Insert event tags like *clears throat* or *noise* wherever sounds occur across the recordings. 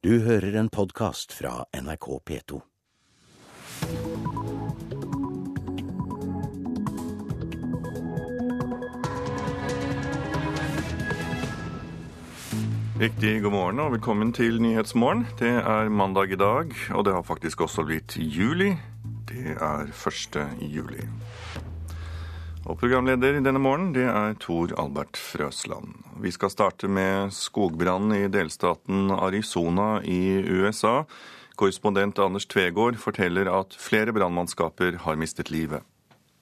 Du hører en podkast fra NRK P2. Riktig god morgen og velkommen til Nyhetsmorgen. Det er mandag i dag, og det har faktisk også blitt juli. Det er 1. juli. Og programleder denne morgenen, det er Tor Albert Frøsland. Vi skal starte med skogbrannen i delstaten Arizona i USA. Korrespondent Anders Tvegård forteller at flere brannmannskaper har mistet livet.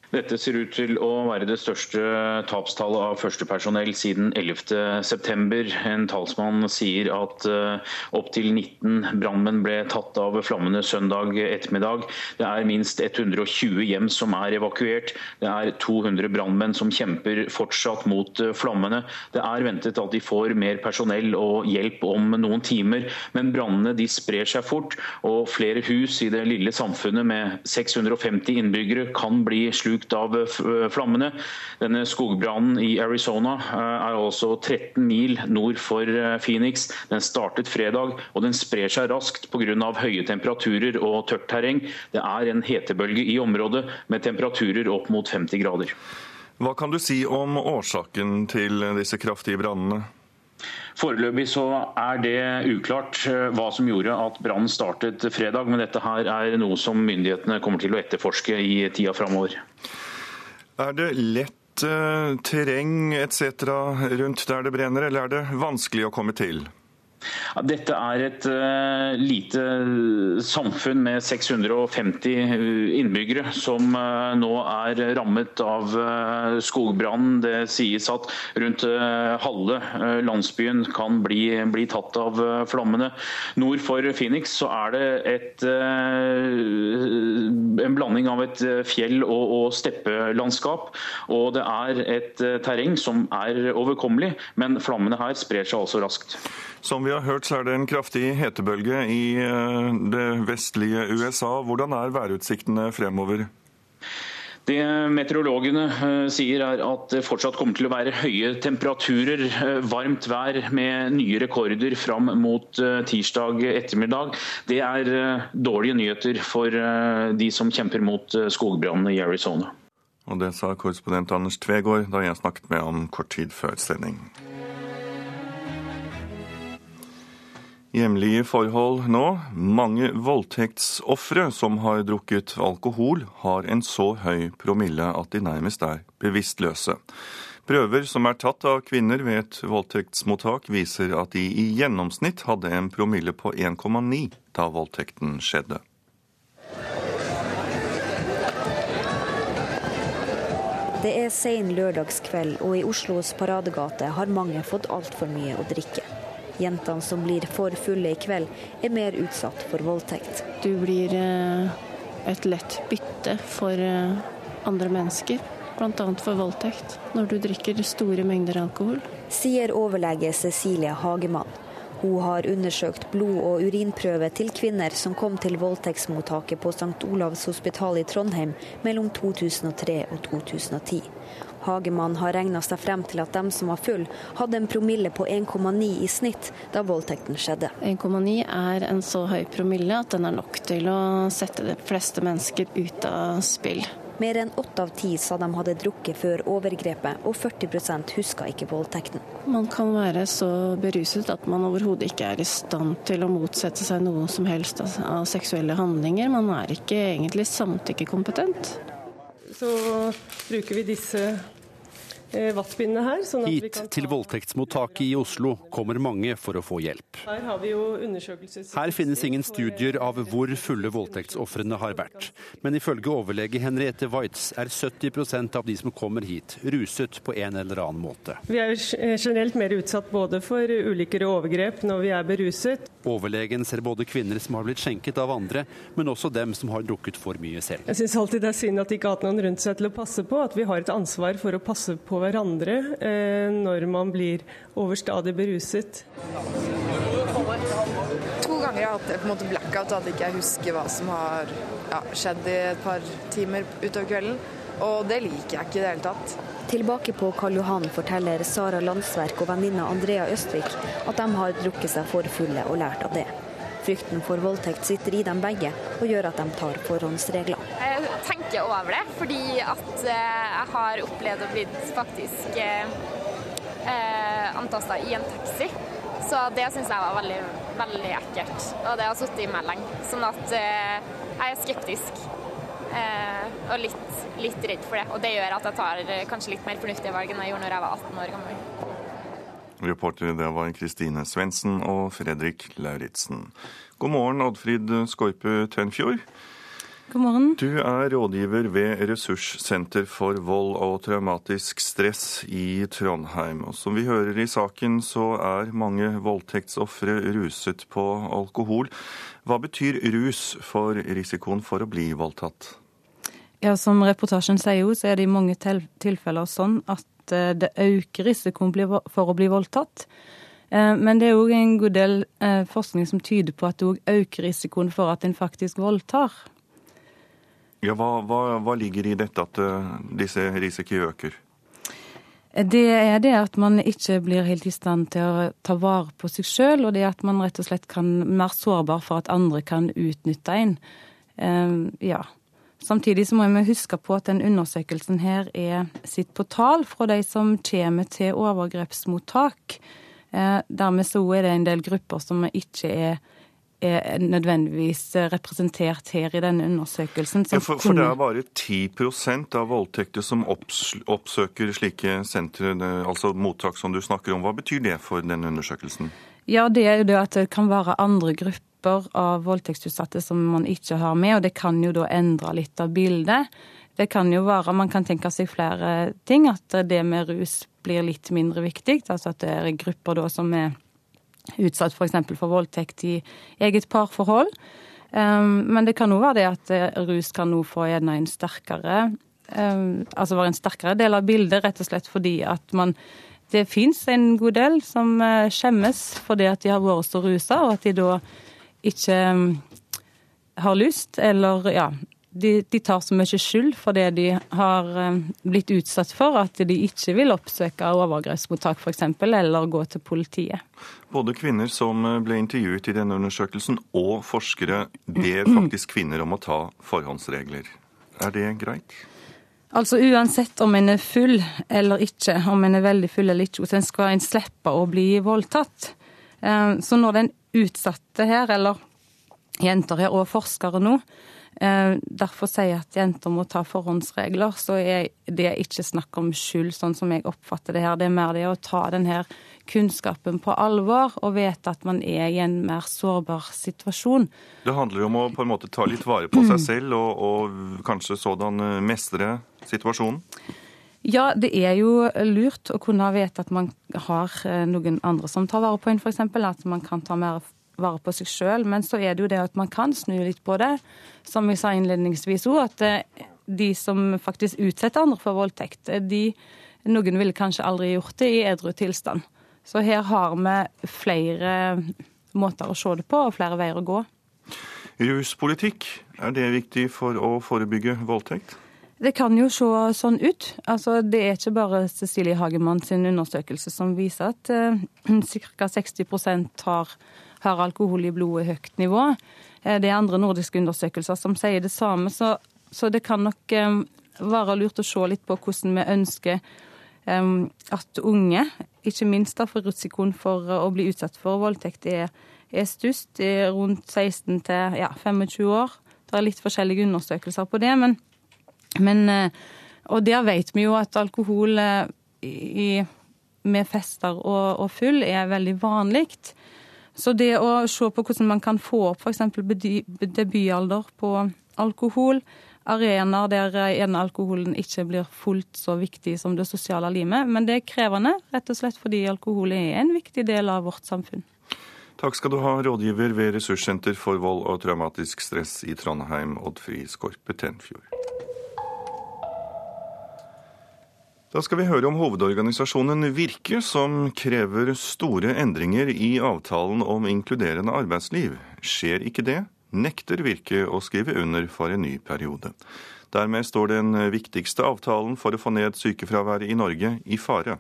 Dette ser ut til å være det største tapstallet av førstepersonell siden 11.9. En talsmann sier at uh, opptil 19 brannmenn ble tatt av flammene søndag ettermiddag. Det er minst 120 hjem som er evakuert. Det er 200 brannmenn som kjemper fortsatt mot uh, flammene. Det er ventet at de får mer personell og hjelp om noen timer, men brannene sprer seg fort, og flere hus i det lille samfunnet med 650 innbyggere kan bli slukt slukt av eh, flammene. Denne skogbrannen i Arizona eh, er altså 13 mil nord for eh, Phoenix. Den startet fredag, og den sprer seg raskt pga. høye temperaturer og tørt terreng. Det er en hetebølge i området med temperaturer opp mot 50 grader. Hva kan du si om årsaken til disse kraftige brannene? Foreløpig så er det uklart hva som gjorde at brannen startet fredag, men dette her er noe som myndighetene kommer til å etterforske i tida framover. Er det lett uh, terreng etc. rundt der det brenner, eller er det vanskelig å komme til? Dette er et uh, lite samfunn med 650 innbyggere som nå er rammet av uh, skogbrannen. Det sies at rundt halve landsbyen kan bli, bli tatt av flammene. Nord for Phoenix så er det et, en blanding av et fjell- og, og steppelandskap. Og det er et terreng som er overkommelig, men flammene her sprer seg altså raskt. Som vi har hørt, så er det en kraftig hetebølge i eh, det vestlige USA. Hvordan er værutsiktene fremover? Det meteorologene eh, sier er at det fortsatt kommer til å være høye temperaturer, eh, varmt vær med nye rekorder fram mot tirsdag ettermiddag. Det er dårlige nyheter for de som kjemper mot skogbrannene i Arizona. Og Det sa korrespondent Anders Tvegård da jeg snakket med ham kort tid før sending. Hjemlige forhold nå. Mange voldtektsofre som har drukket alkohol, har en så høy promille at de nærmest er bevisstløse. Prøver som er tatt av kvinner ved et voldtektsmottak, viser at de i gjennomsnitt hadde en promille på 1,9 da voldtekten skjedde. Det er sein lørdagskveld, og i Oslos paradegate har mange fått altfor mye å drikke. Jentene som blir for fulle i kveld, er mer utsatt for voldtekt. Du blir eh, et lett bytte for eh, andre mennesker, bl.a. for voldtekt, når du drikker store mengder alkohol. Sier overlege Cecilie Hagemann. Hun har undersøkt blod- og urinprøve til kvinner som kom til voldtektsmottaket på St. Olavs hospital i Trondheim mellom 2003 og 2010. Hagemann har regna seg frem til at dem som var full, hadde en promille på 1,9 i snitt da voldtekten skjedde. 1,9 er en så høy promille at den er nok til å sette de fleste mennesker ut av spill. Mer enn åtte av ti sa de hadde drukket før overgrepet, og 40% huska ikke voldtekten. Man kan være så beruset at man overhodet ikke er i stand til å motsette seg noe som helst av seksuelle handlinger. Man er ikke egentlig samtykkekompetent. Så bruker vi disse Eh, her. Sånn Hit til voldtektsmottaket i Oslo kommer mange for å få hjelp. Her, har vi jo undersøkelses... her finnes ingen studier av hvor fulle voldtektsofrene har vært. Men ifølge overlege Henriette Waitz er 70% av de som kommer hit, ruset på en eller annen måte. Vi er generelt mer utsatt både for ulykker og overgrep når vi er beruset. Overlegen ser både kvinner som har blitt skjenket av andre, men også dem som har drukket for mye selv. Jeg syns alltid det er synd at de ikke har hatt noen rundt seg til å passe på, at vi har et ansvar for å passe på hverandre eh, når man blir overstadig beruset. To ganger jeg har hatt på en måte blackout, at jeg ikke husker hva som har ja, skjedd i et par timer utover kvelden. og det liker jeg ikke i det hele tatt. Tilbake på Karl Johan forteller Sara Landsverk og venninna Andrea Østvik at de har drukket seg for fulle og lært av det. Frykten for voldtekt sitter i dem begge og gjør at de tar forhåndsregler. Jeg tenker over det, fordi at jeg har opplevd å bli faktisk eh, antasta i en taxi. Så det syns jeg var veldig, veldig ekkelt. Og det har sittet i meg lenge. Sånn at eh, jeg er skeptisk. Eh, og litt, litt, redd for det. Og det gjør at jeg tar kanskje litt mer fornuftige valg enn jeg gjorde når jeg var 18 år gammel. Reportere det var Kristine Svendsen og Fredrik Lauritzen. God morgen, Oddfrid Skorpe Tønfjord. God morgen. Du er rådgiver ved Ressurssenter for vold og traumatisk stress i Trondheim. Og som vi hører i saken, så er mange voldtektsofre ruset på alkohol. Hva betyr rus for risikoen for å bli voldtatt? Ja, Som reportasjen sier, jo, så er det i mange tilfeller sånn at eh, det øker risikoen for å bli voldtatt. Eh, men det er òg en god del eh, forskning som tyder på at det òg øker risikoen for at en faktisk voldtar. Ja, hva, hva, hva ligger i dette at disse risikoene øker? Det er det at man ikke blir helt i stand til å ta vare på seg sjøl, og det at man rett og slett kan mer sårbar for at andre kan utnytte en. Ja. Samtidig så må vi huske på at den undersøkelsen her er sitt på tall fra de som kommer til overgrepsmottak. Eh, dermed så er det en del grupper som ikke er, er nødvendigvis representert her i denne undersøkelsen. Ja, for, for, det er bare 10% av voldtekter som oppsøker slike sentre, altså mottak som du snakker om. Hva betyr det for denne undersøkelsen? Ja, det er jo det at det kan være andre grupper grupper av voldtektsutsatte som man ikke har med, og det kan jo da endre litt av bildet. Det kan jo være, Man kan tenke seg flere ting. At det med rus blir litt mindre viktig. Altså at det er grupper da som er utsatt f.eks. For, for voldtekt i eget parforhold. Um, men det kan òg være det at eh, rus kan nå få gjerne en sterkere um, Altså være en sterkere del av bildet, rett og slett fordi at man det fins en god del som eh, skjemmes fordi at de har vært så rusa, og at de da ikke um, har lyst, eller ja de, de, tar så mye skyld for det de har um, blitt utsatt for, at de ikke vil oppsøke overgrepsmottak f.eks., eller gå til politiet. Både kvinner som uh, ble intervjuet i denne undersøkelsen, og forskere ber faktisk kvinner om å ta forhåndsregler. Er det greit? Altså Uansett om en er full eller ikke, om en er veldig full eller ikke, så skal en slippe å bli voldtatt. Um, så når den utsatte her, eller jenter her, og forskere nå, eh, derfor sier jeg at jenter må ta forhåndsregler, så er det ikke snakk om skyld, sånn som jeg oppfatter det her. Det er mer det å ta denne kunnskapen på alvor og vite at man er i en mer sårbar situasjon. Det handler om å på en måte ta litt vare på seg selv og, og kanskje sådan eh, mestre situasjonen? Ja, det er jo lurt å kunne vite at man har eh, noen andre som tar vare på en, f.eks. At man kan ta mer vare på seg sjøl. Men så er det jo det at man kan snu litt på det. Som vi sa innledningsvis òg, at eh, de som faktisk utsetter andre for voldtekt, eh, de, noen ville kanskje aldri gjort det i edru tilstand. Så her har vi flere måter å se det på, og flere veier å gå. Ruspolitikk, er det viktig for å forebygge voldtekt? Det kan jo se sånn ut. Altså, det er ikke bare Cecilie Hagemann sin undersøkelse som viser at uh, ca. 60 har, har alkohol i blodet høyt nivå. Uh, det er andre nordiske undersøkelser som sier det samme. Så, så det kan nok um, være lurt å se litt på hvordan vi ønsker um, at unge, ikke minst da for risikoen for å bli utsatt for voldtekt, er, er størst. Rundt 16 til ja, 25 år. Det er litt forskjellige undersøkelser på det. men men, eh, og der vet vi jo at alkohol eh, i, med fester og, og, full er veldig vanlig. Så det å se på hvordan man kan få opp f.eks. debutalder på alkohol, arenaer der en alkoholen ikke blir fullt så viktig som det sosiale limet. Men det er krevende, rett og slett fordi alkohol er en viktig del av vårt samfunn. Takk skal du ha, rådgiver ved Ressurssenter for vold og traumatisk stress i Trondheim, Oddfri Skorpe Tenfjord. Da skal vi høre om hovedorganisasjonen Virke, som krever store endringer i avtalen om inkluderende arbeidsliv. Skjer ikke det, nekter Virke å skrive under for en ny periode. Dermed står den viktigste avtalen for å få ned sykefraværet i Norge i fare.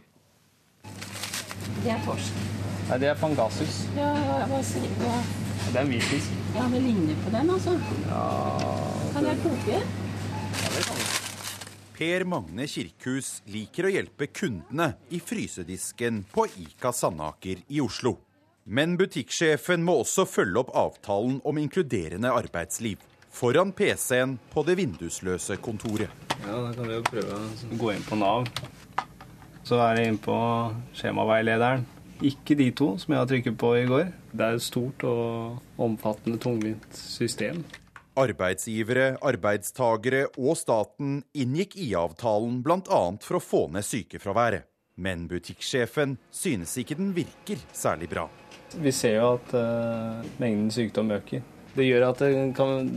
Det er torsk. Nei, det er pangasius. Ja, hva sier du? Det er en hvitfisk. Ja, det ligner på den, altså. Ja, Kan jeg koke? ja, det kan du. Per Magne Kirkhus liker å hjelpe kundene i frysedisken på Ika Sandaker i Oslo. Men butikksjefen må også følge opp avtalen om inkluderende arbeidsliv. Foran PC-en på det vindusløse kontoret. Ja, da kan vi jo prøve å gå inn på Nav. Så er jeg inne på skjemaveilederen. Ikke de to som jeg har trykket på i går. Det er et stort og omfattende tungvint system. Arbeidsgivere, arbeidstagere og staten inngikk IA-avtalen bl.a. for å få ned sykefraværet. Men butikksjefen synes ikke den virker særlig bra. Vi ser jo at uh, mengden sykdom øker. Det gjør at det kan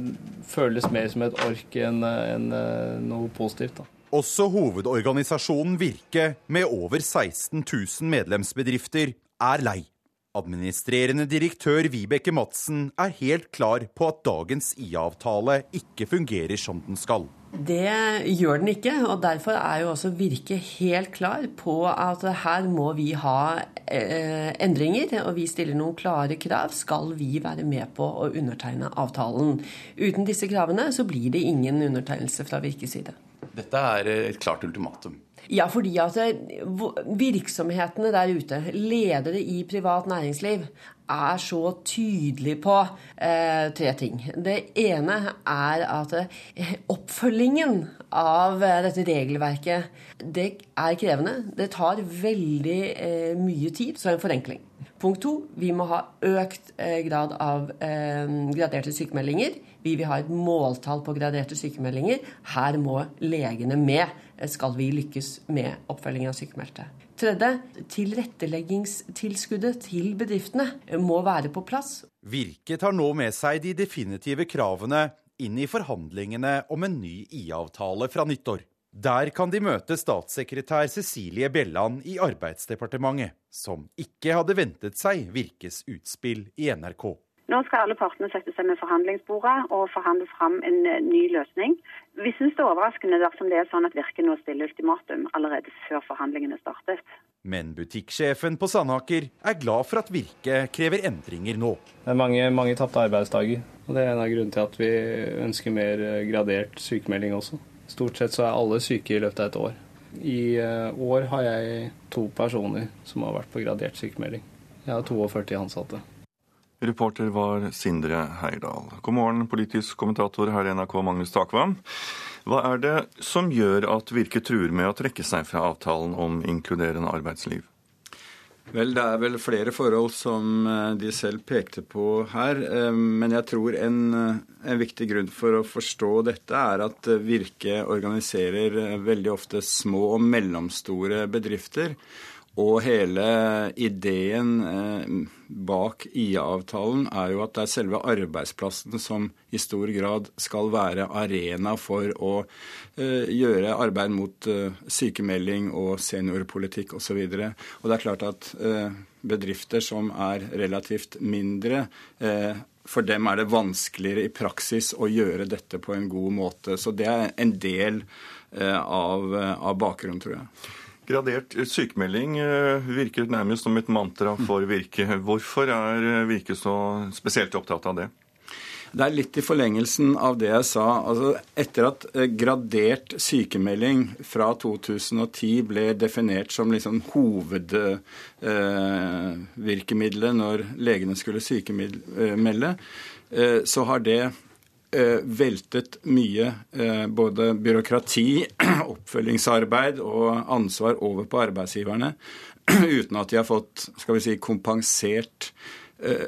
føles mer som et ork enn en, eh, noe positivt. da. Også hovedorganisasjonen Virke, med over 16 000 medlemsbedrifter, er lei. Administrerende direktør Vibeke Madsen er helt klar på at dagens IA-avtale ikke fungerer som den skal. Det gjør den ikke, og derfor er jo også Virke helt klar på at her må vi ha eh, endringer, og vi stiller noen klare krav. Skal vi være med på å undertegne avtalen? Uten disse kravene så blir det ingen undertegnelse fra Virkes side. Dette er et klart ultimatum. Ja, fordi at virksomhetene der ute, ledere i privat næringsliv, er så tydelige på eh, tre ting. Det ene er at eh, oppfølgingen av eh, dette regelverket, det er krevende. Det tar veldig eh, mye tid, så en forenkling. Punkt to, vi må ha økt eh, grad av eh, graderte sykemeldinger. Vi vil ha et måltall på graderte sykemeldinger. Her må legene med, eh, skal vi lykkes med oppfølging av sykemeldte. Tredje, tilretteleggingstilskuddet til bedriftene må være på plass. Virke tar nå med seg de definitive kravene inn i forhandlingene om en ny IA-avtale fra nyttår. Der kan de møte statssekretær Cecilie Bjelland i Arbeidsdepartementet, som ikke hadde ventet seg Virkes utspill i NRK. Nå skal alle partene sette seg med forhandlingsbordet og forhandle fram en ny løsning. Vi syns det er overraskende dersom det er sånn at Virke nå stiller ultimatum allerede før forhandlingene startet. Men butikksjefen på Sandaker er glad for at Virke krever endringer nå. Det er mange, mange tapte arbeidsdager. og Det er en av grunnene til at vi ønsker mer gradert sykemelding også. Stort sett så er alle syke i løpet av et år. I år har jeg to personer som har vært på gradert sykemelding. Jeg har 42 ansatte. Reporter var Sindre Heirdal. God morgen, politisk kommentator her i NRK Magnus Takvam. Hva er det som gjør at Virke truer med å trekke seg fra avtalen om inkluderende arbeidsliv? Vel, Det er vel flere forhold som de selv pekte på her. Men jeg tror en, en, viktig grunn for å forstå dette er at Virke organiserer veldig ofte små og mellomstore bedrifter. Og hele ideen bak IA-avtalen er jo at det er selve arbeidsplassen som i stor grad skal være arena for å gjøre arbeid mot sykemelding og seniorpolitikk osv. Og, og det er klart at bedrifter som er relativt mindre for dem er det vanskeligere i praksis å gjøre dette på en god måte. Så det er en del av, av bakgrunnen, tror jeg. Gradert sykemelding virker nærmest som et mantra for Virke. Hvorfor er Virke så spesielt opptatt av det? Det er litt i forlengelsen av det jeg sa. Altså, etter at gradert sykemelding fra 2010 ble definert som liksom hovedvirkemiddelet når legene skulle sykemelde, så har det veltet mye både byråkrati, *clears throat* oppfølgingsarbeid og ansvar over på arbeidsgiverne *clears throat* uten at de har fått skal vi si, kompensert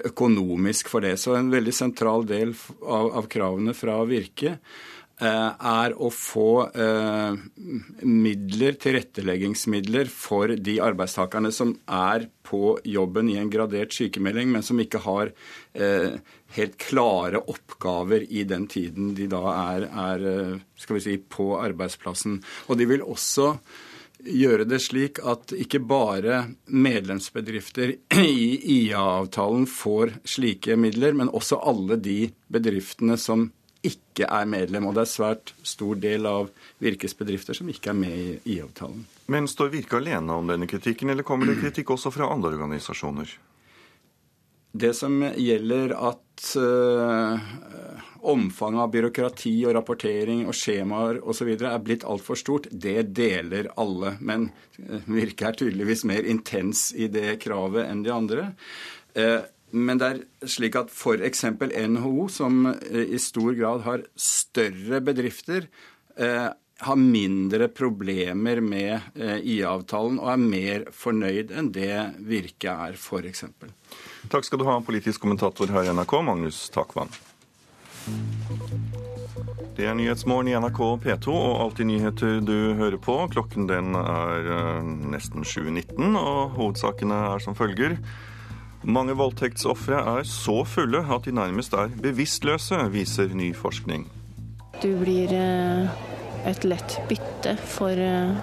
økonomisk for det. Så en veldig sentral del av, av kravene fra Virke er å få eh, midler, tilretteleggingsmidler for de arbeidstakerne som er på jobben i en gradert sykemelding, men som ikke har eh, helt klare oppgaver i den tiden de da er, er skal vi si, på arbeidsplassen. Og de vil også gjøre det slik at ikke bare medlemsbedrifter i IA-avtalen får slike midler, men også alle de bedriftene som ikke er medlem. Og det er svært stor del av Virkes bedrifter som ikke er med i IA-avtalen. Men står Virke alene om denne kritikken, eller kommer det kritikk også fra andre organisasjoner? Det som gjelder at uh, omfanget av byråkrati og rapportering og skjemaer osv. er blitt altfor stort, det deler alle. Men uh, Virke er tydeligvis mer intens i det kravet enn de andre. Uh, men det er slik at f.eks. NHO, som i stor grad har større bedrifter, har mindre problemer med IA-avtalen og er mer fornøyd enn det Virke er, f.eks. Takk skal du ha, politisk kommentator her i NRK, Magnus Takvann. Det er Nyhetsmorgen i NRK P2 og Alltid nyheter du hører på. Klokken den er eh, nesten 7.19, og hovedsakene er som følger. Mange voldtektsofre er så fulle at de nærmest er bevisstløse, viser ny forskning. Du blir eh, et lett bytte for eh,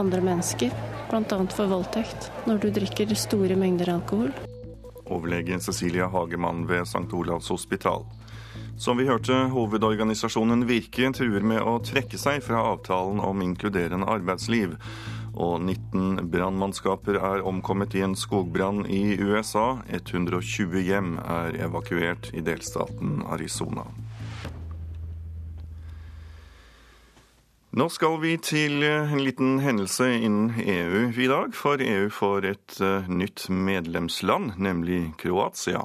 andre mennesker, bl.a. for voldtekt, når du drikker store mengder alkohol overlege Cecilia Hagemann ved St. Olavs hospital. Som vi hørte, hovedorganisasjonen Virke truer med å trekke seg fra avtalen om inkluderende arbeidsliv. Og 19 brannmannskaper er omkommet i en skogbrann i USA. 120 hjem er evakuert i delstaten Arizona. Nå skal vi til eh, en liten hendelse innen EU i dag, for EU får et uh, nytt medlemsland, nemlig Kroatia.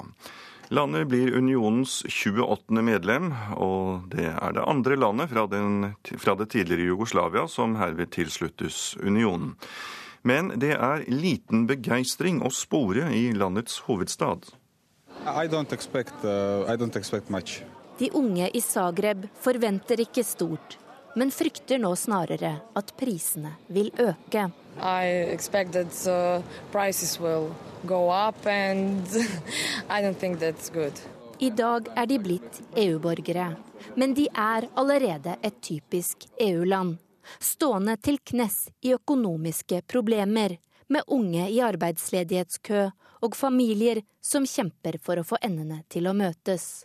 Landet blir unionens 28. medlem, og det er det andre landet fra, den, fra det tidligere Jugoslavia som herved tilsluttes unionen. Men det er liten begeistring å spore i landets hovedstad. Expect, uh, De unge i Zagreb forventer ikke stort men frykter nå snarere at prisene vil øke. *laughs* I dag er de blitt EU-borgere, men de er allerede et typisk EU-land. Stående til knes i økonomiske problemer, med unge i arbeidsledighetskø og familier som kjemper for å få endene til å møtes.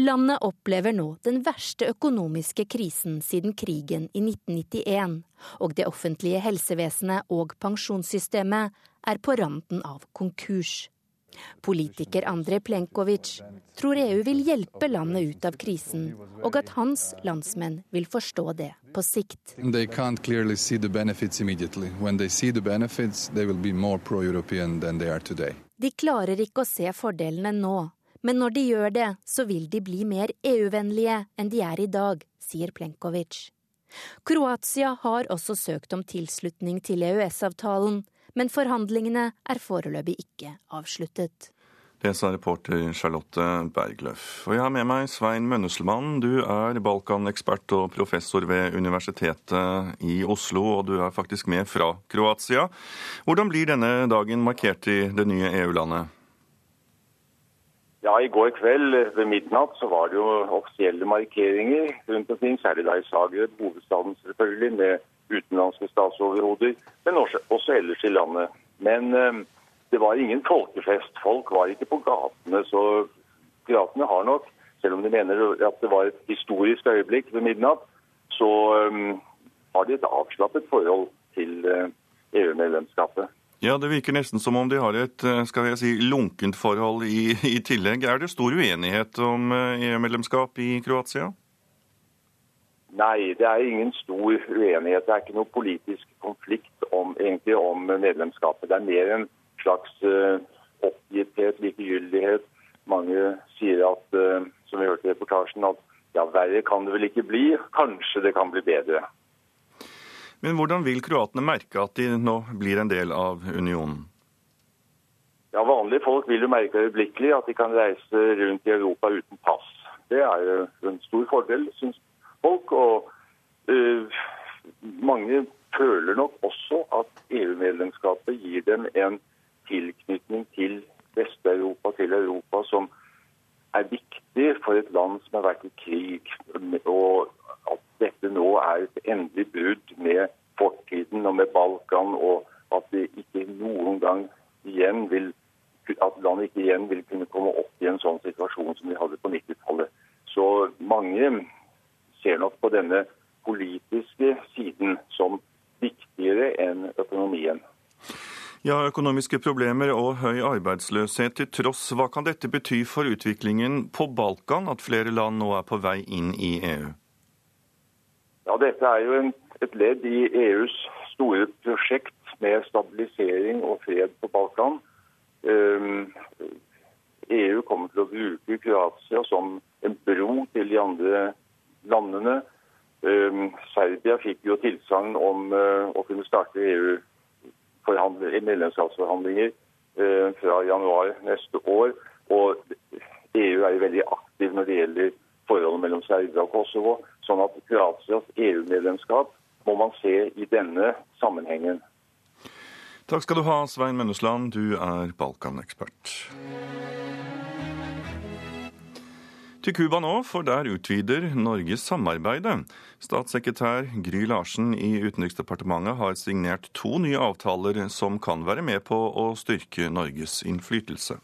Landet opplever nå den verste økonomiske krisen siden krigen i 1991, og det offentlige helsevesenet og pensjonssystemet er på randen av konkurs. Politiker Andrej Plenkovic tror EU vil hjelpe landet ut av krisen, og at hans landsmenn vil forstå det på sikt. De klarer ikke å se fordelene nå, men når de gjør det, så vil de bli mer EU-vennlige enn de er i dag, sier Plenkovic. Kroatia har også søkt om tilslutning til EØS-avtalen, men forhandlingene er foreløpig ikke avsluttet. Det sa reporter Charlotte Bergløff. Og jeg har med meg Svein Mønneslemann. Du er Balkan-ekspert og professor ved Universitetet i Oslo, og du er faktisk med fra Kroatia. Hvordan blir denne dagen markert i det nye EU-landet? Ja, I går kveld ved midnatt så var det jo offisielle markeringer rundt omkring, særlig da i Zagreb, hovedstaden selvfølgelig, med utenlandske statsoverhoder, men også, også ellers i landet. Men eh, det var ingen folkefest. Folk var ikke på gatene. Så piratene har nok, selv om de mener at det var et historisk øyeblikk ved midnatt, så eh, har de et avslappet forhold til eh, EU-medlemskapet. Ja, Det virker nesten som om de har et eh, skal jeg si, lunkent forhold i, i tillegg. Er det stor uenighet om eh, EU-medlemskap i Kroatia? Nei, det er ingen stor uenighet. Det er ikke noe politisk konflikt om, egentlig om medlemskapet. Det er mer en slags uh, oppgitthet, likegyldighet. Mange sier at, uh, som vi hørte i reportasjen, at ja, verre kan det vel ikke bli. Kanskje det kan bli bedre. Men hvordan vil kroatene merke at de nå blir en del av unionen? Ja, Vanlige folk vil jo merke øyeblikkelig at de kan reise rundt i Europa uten pass. Det er jo en stor fordel, syns folk. Og uh, mange føler nok også at EU-medlemskapet gir dem en tilknytning til Vest-Europa, til Europa, som er viktig for et land som har vært i krig. Og dette nå er et endelig brudd med fortiden og med Balkan, og at det ikke noen gang igjen vil at landet ikke igjen vil kunne komme opp i en sånn situasjon som vi hadde på 90-tallet. Så mange ser nok på denne politiske siden som viktigere enn økonomien. Ja, Økonomiske problemer og høy arbeidsløshet til tross, hva kan dette bety for utviklingen på Balkan, at flere land nå er på vei inn i EU? Ja, Dette er jo en, et ledd i EUs store prosjekt med stabilisering og fred på Balkan. Um, EU kommer til å bruke Kroatia som en bro til de andre landene. Um, Serbia fikk jo tilsagn om uh, å kunne starte EU medlemskapsforhandlinger uh, fra januar neste år. Og EU er jo veldig aktiv når det gjelder forholdet mellom Serbia og Kosovo. Sånn at Kroatias EU-medlemskap må man se i denne sammenhengen. Takk skal du ha, Svein Mønnesland. Du er Balkan-ekspert. Til Cuba nå, for der utvider Norge samarbeidet. Statssekretær Gry Larsen i Utenriksdepartementet har signert to nye avtaler som kan være med på å styrke Norges innflytelse.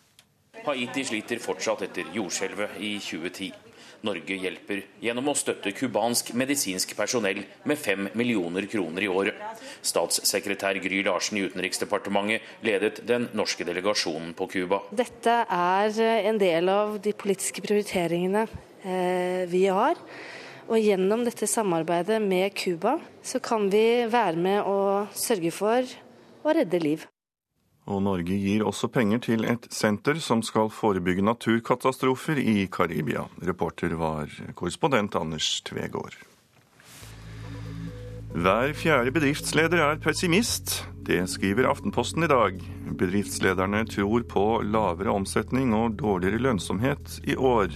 Haiti sliter fortsatt etter jordskjelvet i 2010. Norge hjelper gjennom å støtte cubansk medisinsk personell med fem millioner kroner i året. Statssekretær Gry Larsen i Utenriksdepartementet ledet den norske delegasjonen på Cuba. Dette er en del av de politiske prioriteringene eh, vi har. Og gjennom dette samarbeidet med Cuba så kan vi være med å sørge for å redde liv. Og Norge gir også penger til et senter som skal forebygge naturkatastrofer i Karibia. Reporter var korrespondent Anders Tvegård. Hver fjerde bedriftsleder er pessimist. Det skriver Aftenposten i dag. Bedriftslederne tror på lavere omsetning og dårligere lønnsomhet i år.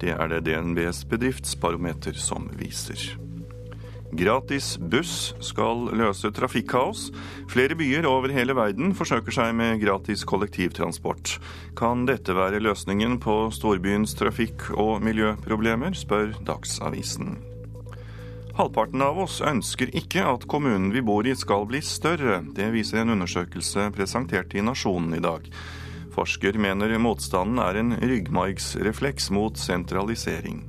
Det er det DNBs bedriftsbarometer som viser. Gratis buss skal løse trafikkaos. Flere byer over hele verden forsøker seg med gratis kollektivtransport. Kan dette være løsningen på storbyens trafikk- og miljøproblemer, spør Dagsavisen. Halvparten av oss ønsker ikke at kommunen vi bor i skal bli større. Det viser en undersøkelse presentert i Nasjonen i dag. Forsker mener motstanden er en ryggmargsrefleks mot sentralisering.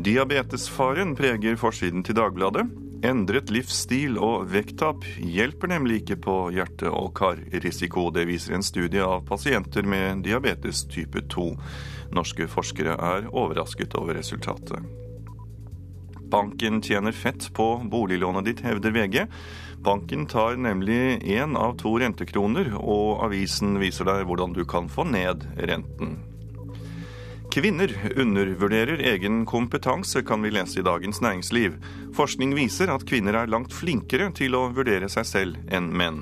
Diabetesfaren preger forsiden til Dagbladet. Endret livsstil og vekttap hjelper nemlig ikke på hjerte- og karrisiko. Det viser en studie av pasienter med diabetes type 2. Norske forskere er overrasket over resultatet. Banken tjener fett på boliglånet ditt, hevder VG. Banken tar nemlig én av to rentekroner, og avisen viser deg hvordan du kan få ned renten. Kvinner undervurderer egen kompetanse, kan vi lese i Dagens Næringsliv. Forskning viser at kvinner er langt flinkere til å vurdere seg selv enn menn.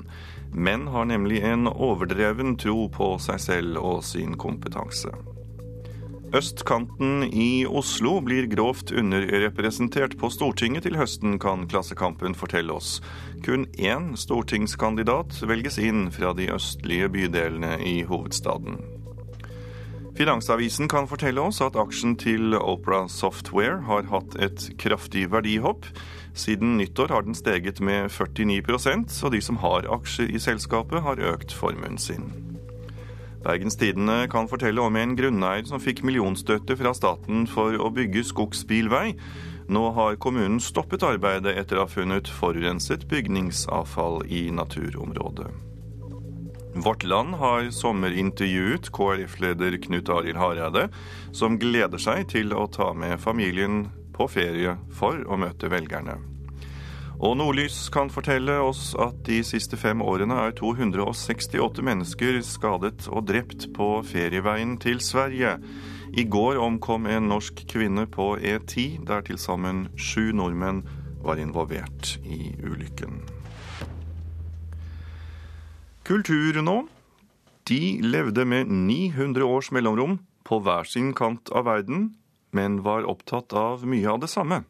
Menn har nemlig en overdreven tro på seg selv og sin kompetanse. Østkanten i Oslo blir grovt underrepresentert på Stortinget til høsten, kan Klassekampen fortelle oss. Kun én stortingskandidat velges inn fra de østlige bydelene i hovedstaden. Finansavisen kan fortelle oss at aksjen til Opera Software har hatt et kraftig verdihopp. Siden nyttår har den steget med 49% og de som har aksjer i selskapet, har økt formuen sin. Bergens Tidende kan fortelle om en grunneier som fikk millionstøtte fra staten for å bygge skogsbilvei. Nå har kommunen stoppet arbeidet etter å ha funnet forurenset bygningsavfall i naturområdet. Vårt Land har sommerintervjuet KrF-leder Knut Arild Hareide, som gleder seg til å ta med familien på ferie for å møte velgerne. Og Nordlys kan fortelle oss at de siste fem årene er 268 mennesker skadet og drept på ferieveien til Sverige. I går omkom en norsk kvinne på E10, der til sammen sju nordmenn var involvert i ulykken. Kultur nå. De levde med 900 års mellomrom på hver sin kant av verden, men var opptatt av mye av det samme.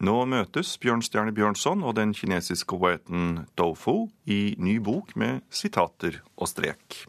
Nå møtes Bjørnstjerne Bjørnson og den kinesiske poeten Dofu i ny bok med sitater og strek.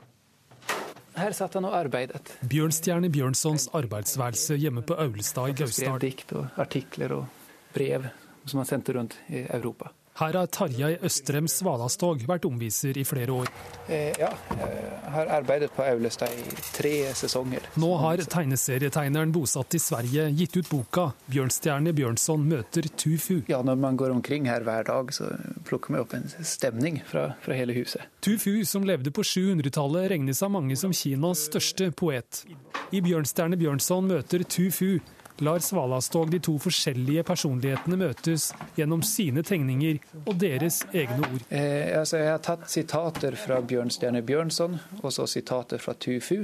Her satt han og arbeidet. Bjørnstjerne Bjørnsons arbeidsværelse hjemme på Aulestad i Gausdal. Skrev dikt og artikler og brev som han sendte rundt i Europa. Her har Tarjei Østrem Svalastog vært omviser i flere år. Eh, ja, jeg har arbeidet på Aulestad i tre sesonger. Nå har tegneserietegneren bosatt i Sverige gitt ut boka 'Bjørnstjerne Bjørnson møter Tufu'. Ja, når man går omkring her hver dag, så plukker man opp en stemning fra, fra hele huset. Tufu, som levde på 700-tallet, regnes av mange som Kinas største poet. I 'Bjørnstjerne Bjørnson møter Tufu' lar Svalastog de to forskjellige personlighetene møtes gjennom sine tegninger og deres egne ord. Eh, altså jeg har tatt sitater fra Bjørnstjerne Bjørnson og så sitater fra Tufu.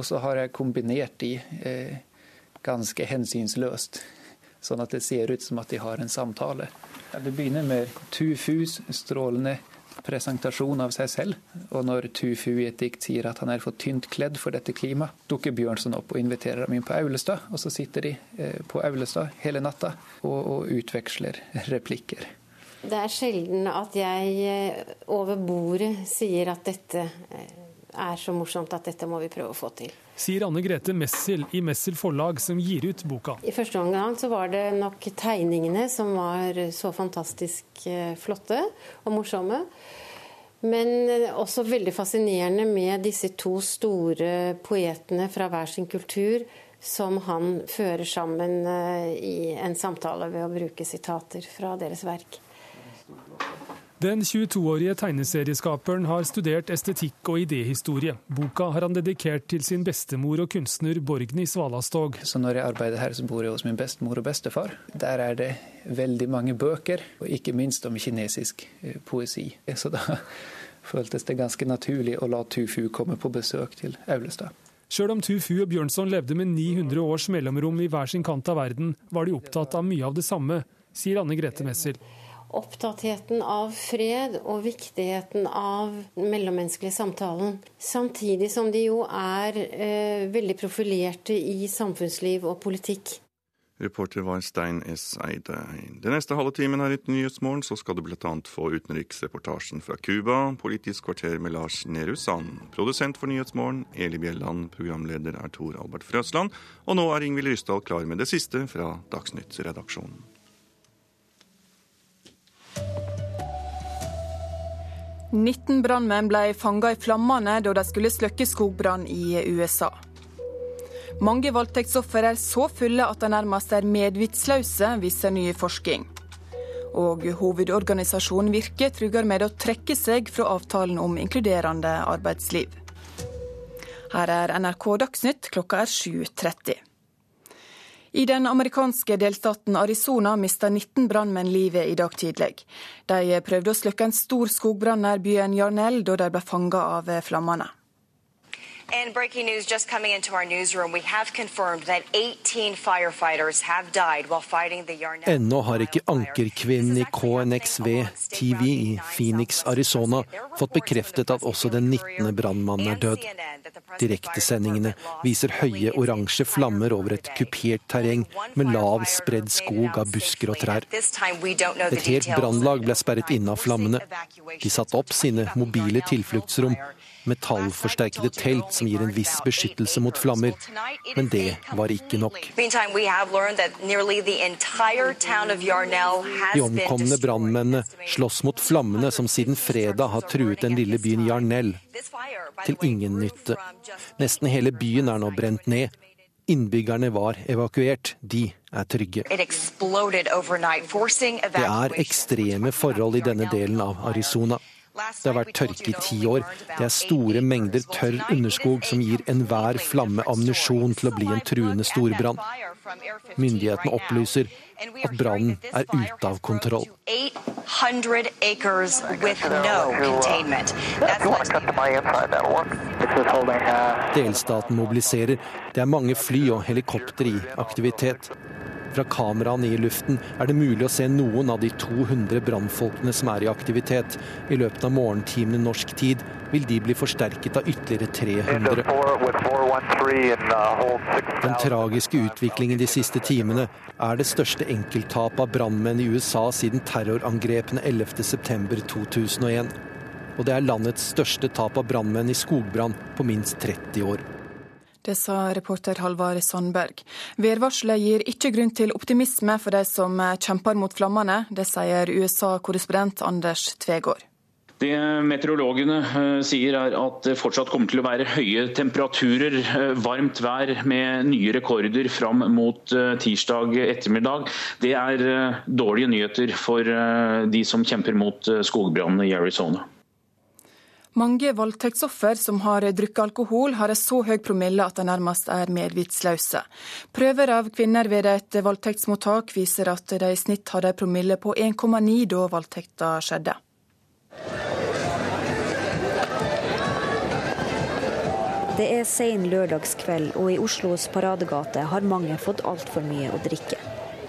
Og så har jeg kombinert de eh, ganske hensynsløst, sånn at det ser ut som at de har en samtale. Det begynner med Tufus strålende presentasjon av seg selv. Og når Tufu i et dikt sier at han er for tynt kledd for dette klimaet, dukker Bjørnson opp og inviterer ham inn på Aulestad. Og så sitter de eh, på Aulestad hele natta og, og utveksler replikker. Det er sjelden at jeg eh, over bordet sier at dette eh, er så morsomt at dette må vi prøve å få til. Sier Anne Grete Messel i Messel forlag, som gir ut boka. I første omgang så var det nok tegningene som var så fantastisk flotte og morsomme. Men også veldig fascinerende med disse to store poetene fra hver sin kultur som han fører sammen i en samtale ved å bruke sitater fra deres verk. Den 22-årige tegneserieskaperen har studert estetikk og idéhistorie. Boka har han dedikert til sin bestemor og kunstner Borgny Svalastog. Så når jeg arbeider her, så bor jeg hos min bestemor og bestefar. Der er det veldig mange bøker, og ikke minst om kinesisk poesi. Så da *laughs* føltes det ganske naturlig å la Tufu komme på besøk til Aulestad. Sjøl om Tufu og Bjørnson levde med 900 års mellomrom i hver sin kant av verden, var de opptatt av mye av det samme, sier Anne Grete Messel opptattheten av fred og viktigheten av mellommenneskelige samtalen. Samtidig som de jo er eh, veldig profilerte i samfunnsliv og politikk. Reporter var Stein S. Eide. Den neste halve timen her i Nyhetsmorgen så skal du bl.a. få utenriksreportasjen fra Cuba, Politisk kvarter med Lars Nehru Sand. Produsent for Nyhetsmorgen, Eli Bjelland. Programleder er Tor Albert Frøsland. Og nå er Ingvild Ryssdal klar med det siste fra Dagsnytt-redaksjonen. 19 brannmenn ble fanga i flammene da de skulle slukke skogbrann i USA. Mange voldtektsoffer er så fulle at de nærmest er medvitsløse, viser ny forskning. Og hovedorganisasjonen Virke truger med å trekke seg fra avtalen om inkluderende arbeidsliv. Her er NRK Dagsnytt, klokka er 7.30. I den amerikanske delstaten Arizona mista 19 brannmenn livet i dag tidlig. De prøvde å slukke en stor skogbrann nær byen Jarnell da de ble fanga av flammene. And breaking news just coming into our newsroom. We have confirmed that 18 firefighters have died while fighting the Yarnell. Ennå har ikke ankerkvinnen i KNXV TV i Phoenix, Arizona fått bekreftet at også den 19. brannmannen er død. Direktesendingene viser høye oransje flammer over et kupert terreng med lav, spredd skog av busker og trær. Et helt brannlag ble sperret inne av flammene. De satte opp sine mobile tilfluktsrom metallforsterkede telt som gir en viss beskyttelse mot flammer. Men det var ikke nok. De omkomne brannmennene slåss mot flammene som siden fredag har truet den lille byen Jarnell. Til ingen nytte. Nesten hele byen er nå brent ned. Innbyggerne var evakuert. De er trygge. Det er ekstreme forhold i denne delen av Arizona. Det har vært tørke i ti år. Det er store mengder tørr underskog som gir enhver flamme ammunisjon til å bli en truende storbrann. Myndighetene opplyser at brannen er ute av kontroll. Delstaten mobiliserer. Det er mange fly og helikopter i aktivitet. Fra kameraene i luften er det mulig å se noen av de 200 brannfolkene som er i aktivitet. I løpet av morgentimene norsk tid vil de bli forsterket av ytterligere 300. Den tragiske utviklingen de siste timene er det største enkelttapet av brannmenn i USA siden terrorangrepene 11.9.2001. Og det er landets største tap av brannmenn i skogbrann på minst 30 år. Det sa reporter Halvard Sandberg. Værvarselet gir ikke grunn til optimisme for de som kjemper mot flammene. Det sier USA-korrespondent Anders Tvegård. Det meteorologene eh, sier er at det fortsatt kommer til å være høye temperaturer, eh, varmt vær med nye rekorder fram mot eh, tirsdag ettermiddag. Det er dårlige nyheter for de som kjemper mot skogbrannene i Arizona. Mange voldtektsoffer som har drukket alkohol, har en så høy promille at de nærmest er medvitsløse. Prøver av kvinner ved et voldtektsmottak viser at de i snitt hadde en promille på 1,9 da voldtekta skjedde. Det er sen lørdagskveld, og i Oslos paradegate har mange fått altfor mye å drikke.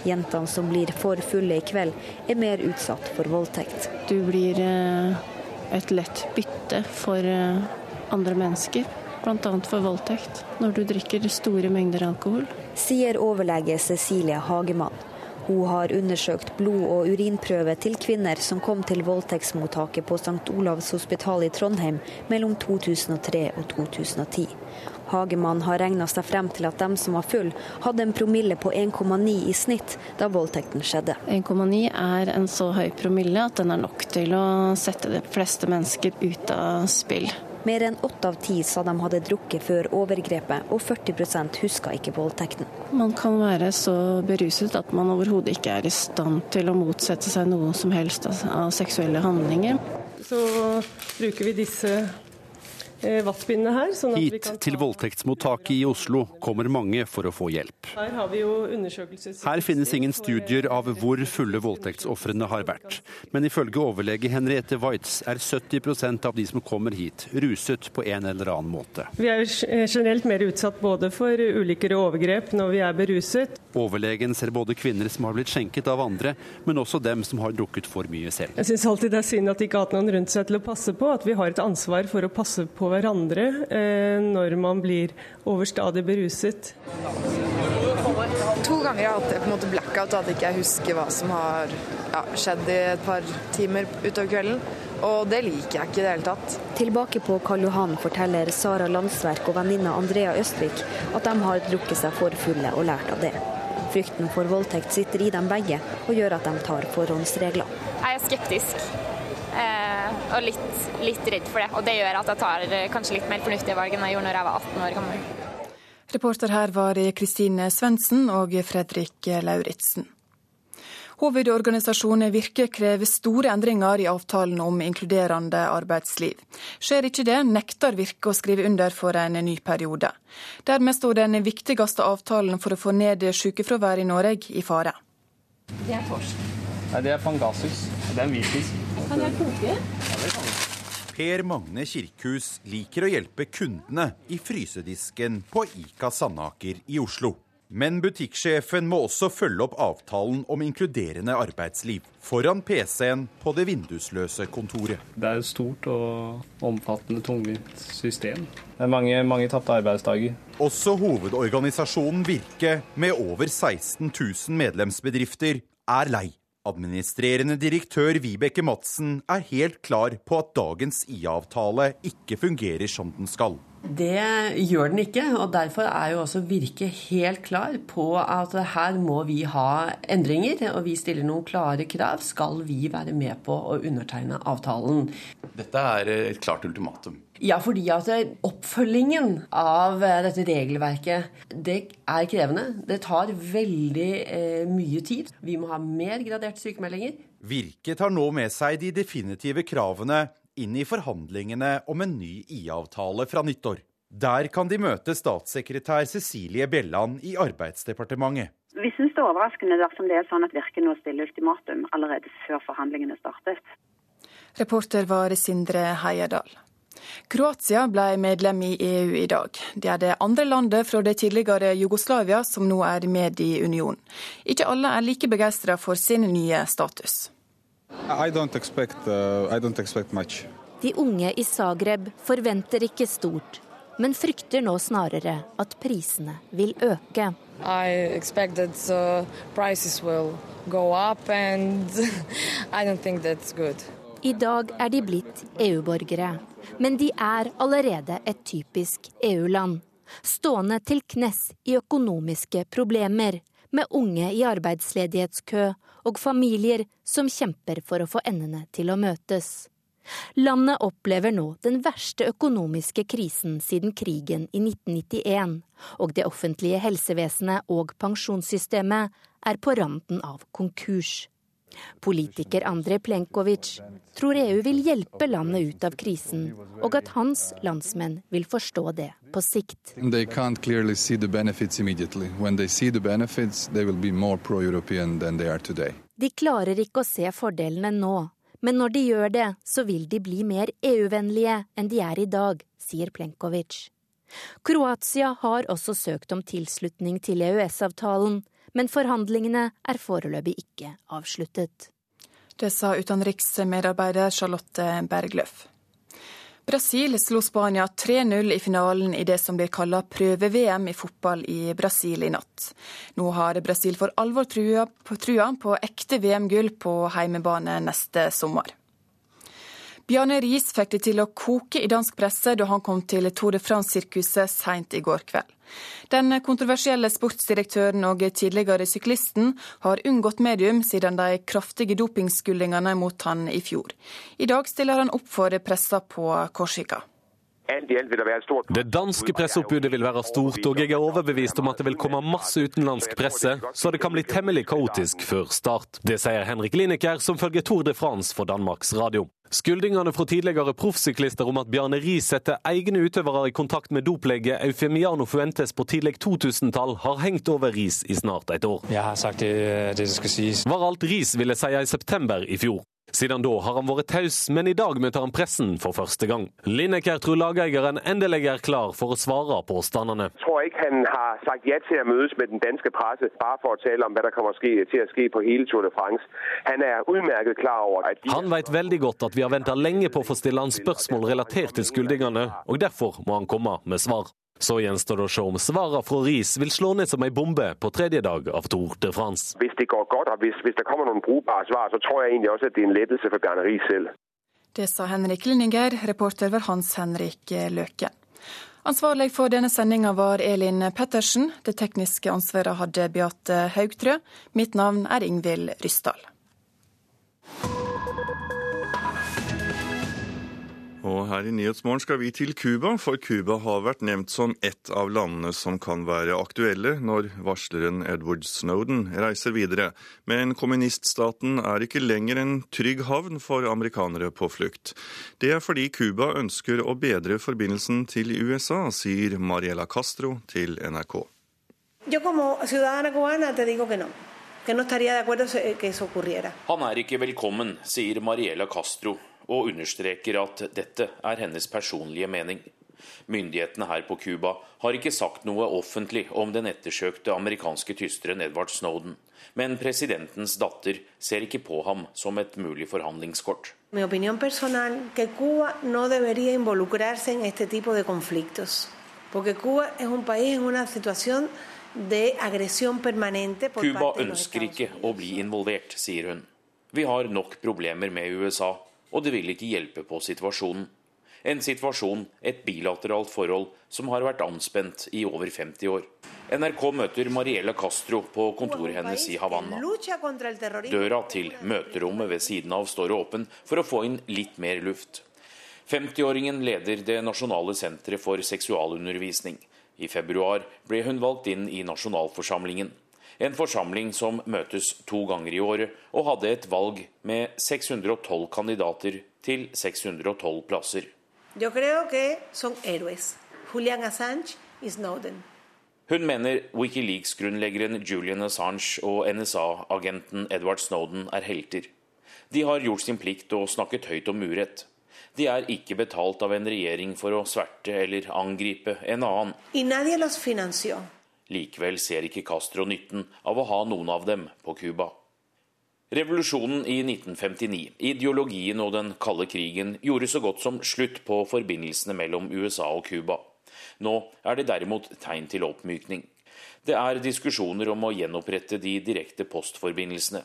Jentene som blir for fulle i kveld, er mer utsatt for voldtekt. Du blir eh, et lett bytte for eh, andre mennesker, bl.a. for voldtekt, når du drikker store mengder alkohol. Sier overlege Cecilie Hagemann. Hun har undersøkt blod- og urinprøve til kvinner som kom til voldtektsmottaket på St. Olavs hospital i Trondheim mellom 2003 og 2010. Hagemann har regna seg frem til at dem som var full, hadde en promille på 1,9 i snitt da voldtekten skjedde. 1,9 er en så høy promille at den er nok til å sette de fleste mennesker ut av spill. Mer enn åtte av ti sa de hadde drukket før overgrepet, og 40% huska ikke voldtekten. Man kan være så beruset at man overhodet ikke er i stand til å motsette seg noe som helst av seksuelle handlinger. Så bruker vi disse Eh, her. Sånn Hit til voldtektsmottaket i Oslo kommer mange for å få hjelp. Her, her finnes ingen studier av hvor fulle voldtektsofrene har vært. Men ifølge overlege Henriette Waitz er 70% av de som kommer hit, ruset på en eller annen måte. Vi er eh, generelt mer utsatt både for ulykker og overgrep når vi er beruset. Overlegen ser både kvinner som har blitt skjenket av andre, men også dem som har drukket for mye selv. Jeg syns alltid det er synd at de ikke har hatt noen rundt seg til å passe på, at vi har et ansvar for å passe på hverandre eh, når man blir overstadig beruset. To ganger har jeg hatt på en måte blackout, at jeg ikke husker hva som har ja, skjedd i et par timer utover kvelden. Og det liker jeg ikke i det hele tatt. Tilbake på Karl Johan forteller Sara Landsverk og venninna Andrea Østvik at de har drukket seg for fulle og lært av det. Frykten for voldtekt sitter i dem begge og gjør at de tar forhåndsregler. Jeg er skeptisk og litt, litt, redd for det. Og det gjør at jeg tar kanskje litt mer fornuftige valg enn jeg gjorde når jeg var 18 år gammel. Reporter her var Kristine Svendsen og Fredrik Lauritzen. Hovedorganisasjonen Virke krever store endringer i avtalen om inkluderende arbeidsliv. Skjer ikke det, nekter Virke å skrive under for en ny periode. Dermed står den viktigste avtalen for å få ned sykefraværet i Norge i fare. Det er torsk. Nei, det er pangasus. Det er en hvitfisk. Kan jeg koke? Per Magne Kirkhus liker å hjelpe kundene i frysedisken på Ika Sandaker i Oslo. Men butikksjefen må også følge opp avtalen om inkluderende arbeidsliv foran PC-en på det vindusløse kontoret. Det er et stort og omfattende tungvint system. Det er mange, mange tapte arbeidsdager. Også hovedorganisasjonen Virke, med over 16 000 medlemsbedrifter, er lei Administrerende direktør Vibeke Madsen er helt klar på at dagens IA-avtale ikke fungerer som den skal. Det gjør den ikke, og derfor er jo også Virke helt klar på at her må vi ha endringer. Og vi stiller noen klare krav. Skal vi være med på å undertegne avtalen? Dette er et klart ultimatum. Ja, fordi at oppfølgingen av dette regelverket det er krevende. Det tar veldig eh, mye tid. Vi må ha mer graderte sykemeldinger. Virke tar nå med seg de definitive kravene inn i forhandlingene om en ny IA-avtale fra nyttår. Der kan de møte statssekretær Cecilie Bjelland i Arbeidsdepartementet. Vi syns det er overraskende dersom det er sånn at Virke nå stiller ultimatum allerede før forhandlingene startet. Reporter var Sindre Heierdal. Kroatia ble medlem i EU i dag. Det er det andre landet fra det tidligere Jugoslavia som nå er med i unionen. Ikke alle er like begeistra for sin nye status. Expect, uh, de unge i Zagreb forventer ikke stort, men frykter nå snarere at prisene vil øke. I expect that uh, prices will go up and *laughs* I don't think that's good. I dag er de blitt EU-borgere, men de er allerede et typisk EU-land. stående til knes i økonomiske problemer, med unge i arbeidsledighetskø og familier som kjemper for å få endene til å møtes. Landet opplever nå den verste økonomiske krisen siden krigen i 1991, og det offentlige helsevesenet og pensjonssystemet er på randen av konkurs. Politiker Andrej Plenkovic tror EU vil hjelpe landet ut av krisen, og at hans landsmenn vil forstå det på sikt. De klarer ikke å se fordelene nå, men når de gjør det, så vil de bli mer EU-vennlige enn de er i dag, sier Plenkovic. Kroatia har også søkt om tilslutning til EØS-avtalen, men forhandlingene er foreløpig ikke avsluttet. Det sa utenriksmedarbeider Charlotte Bergløff. Brasil slo Spania 3-0 i finalen i det som blir kalla prøve-VM i fotball i Brasil i natt. Nå har Brasil for alvor trua på ekte VM-gull på heimebane neste sommer. Bjarne Riis fikk det til å koke i dansk presse da han kom til Tour de France-sirkuset seint i går kveld. Den kontroversielle sportsdirektøren og tidligere syklisten har unngått medium siden de kraftige dopingskuldingene mot han i fjor. I dag stiller han opp for pressa på Korsika. Det danske presseoppbudet vil være stort, og jeg er overbevist om at det vil komme masse utenlandsk presse, så det kan bli temmelig kaotisk før start. Det sier Henrik Lineker, som følger Tour de France for Danmarks Radio. Skyldningene fra tidligere proffsyklister om at Bjarne Riis setter egne utøvere i kontakt med doplegget Eufemiano Fuentes på tidlig 2000-tall, har hengt over Riis i snart et år. Jeg har sagt det, det skal sies. Var alt Riis ville si i september i fjor. Siden da har han vært taus, men i dag møter han pressen for første gang. Lineker tror lageieren endelig er klar for å svare påstandene. Jeg tror ikke han har sagt ja til å møtes med den danske presse bare for å tale om hva som kommer til å skje på hele Tour de France. Han er utmerket klar over at Han vet veldig godt at vi har venta lenge på å få stille han spørsmål relatert til skyldningene, og derfor må han komme med svar. Så gjenstår det å se om svarene fra Riis vil slå ned som ei bombe på tredje dag av Tour de France. Hvis det går godt, og hvis, hvis det kommer noen brukbare svar, så tror jeg egentlig også at det er en lettelse for Bjarne Riis selv. Det sa Henrik Linninger, reporter var Hans Henrik Løke. Ansvarlig for denne sendinga var Elin Pettersen. Det tekniske ansvaret hadde Beate Haugtrø. Mitt navn er Ingvild Ryssdal. Og her i Nyhetsmorgen skal vi til Cuba, for Cuba har vært nevnt som ett av landene som kan være aktuelle når varsleren Edward Snowden reiser videre. Men kommuniststaten er ikke lenger en trygg havn for amerikanere på flukt. Det er fordi Cuba ønsker å bedre forbindelsen til USA, sier Mariela Castro til NRK. Han er ikke velkommen, sier Mariela Castro og understreker at dette er hennes personlige mening. Myndighetene her på Cuba har ikke sagt noe offentlig om den ettersøkte amerikanske tysteren Edward Snowden, men presidentens datter ser ikke på ham som et mulig forhandlingskort. Personal Cuba no en este tipo de conflictos, porque Cuba es un país en una situación de agresión permanente por Cuba parte de los ønsker ikke å bli involvert, sier hun. Vi har nok problemer med USA, og det vil ikke hjelpe på situasjonen. En situasjon, et bilateralt forhold, som har vært anspent i over 50 år. NRK møter Mariela Castro på kontoret hennes i Havanna. Døra til møterommet ved siden av står åpen for å få inn litt mer luft. 50-åringen leder Det nasjonale senteret for seksualundervisning. I februar ble hun valgt inn i nasjonalforsamlingen. En forsamling som møtes to ganger i året, og hadde et valg med 612 kandidater til 612 plasser. Hun mener Wikileaks-grunnleggeren Julian Assange og NSA-agenten Edward Snowden er helter. De har gjort sin plikt og snakket høyt om urett. De er ikke betalt av en regjering for å sverte eller angripe en annen. Likevel ser ikke Castro nytten av å ha noen av dem på Cuba. Revolusjonen i 1959, ideologien og den kalde krigen gjorde så godt som slutt på forbindelsene mellom USA og Cuba. Nå er det derimot tegn til oppmykning. Det er diskusjoner om å gjenopprette de direkte postforbindelsene.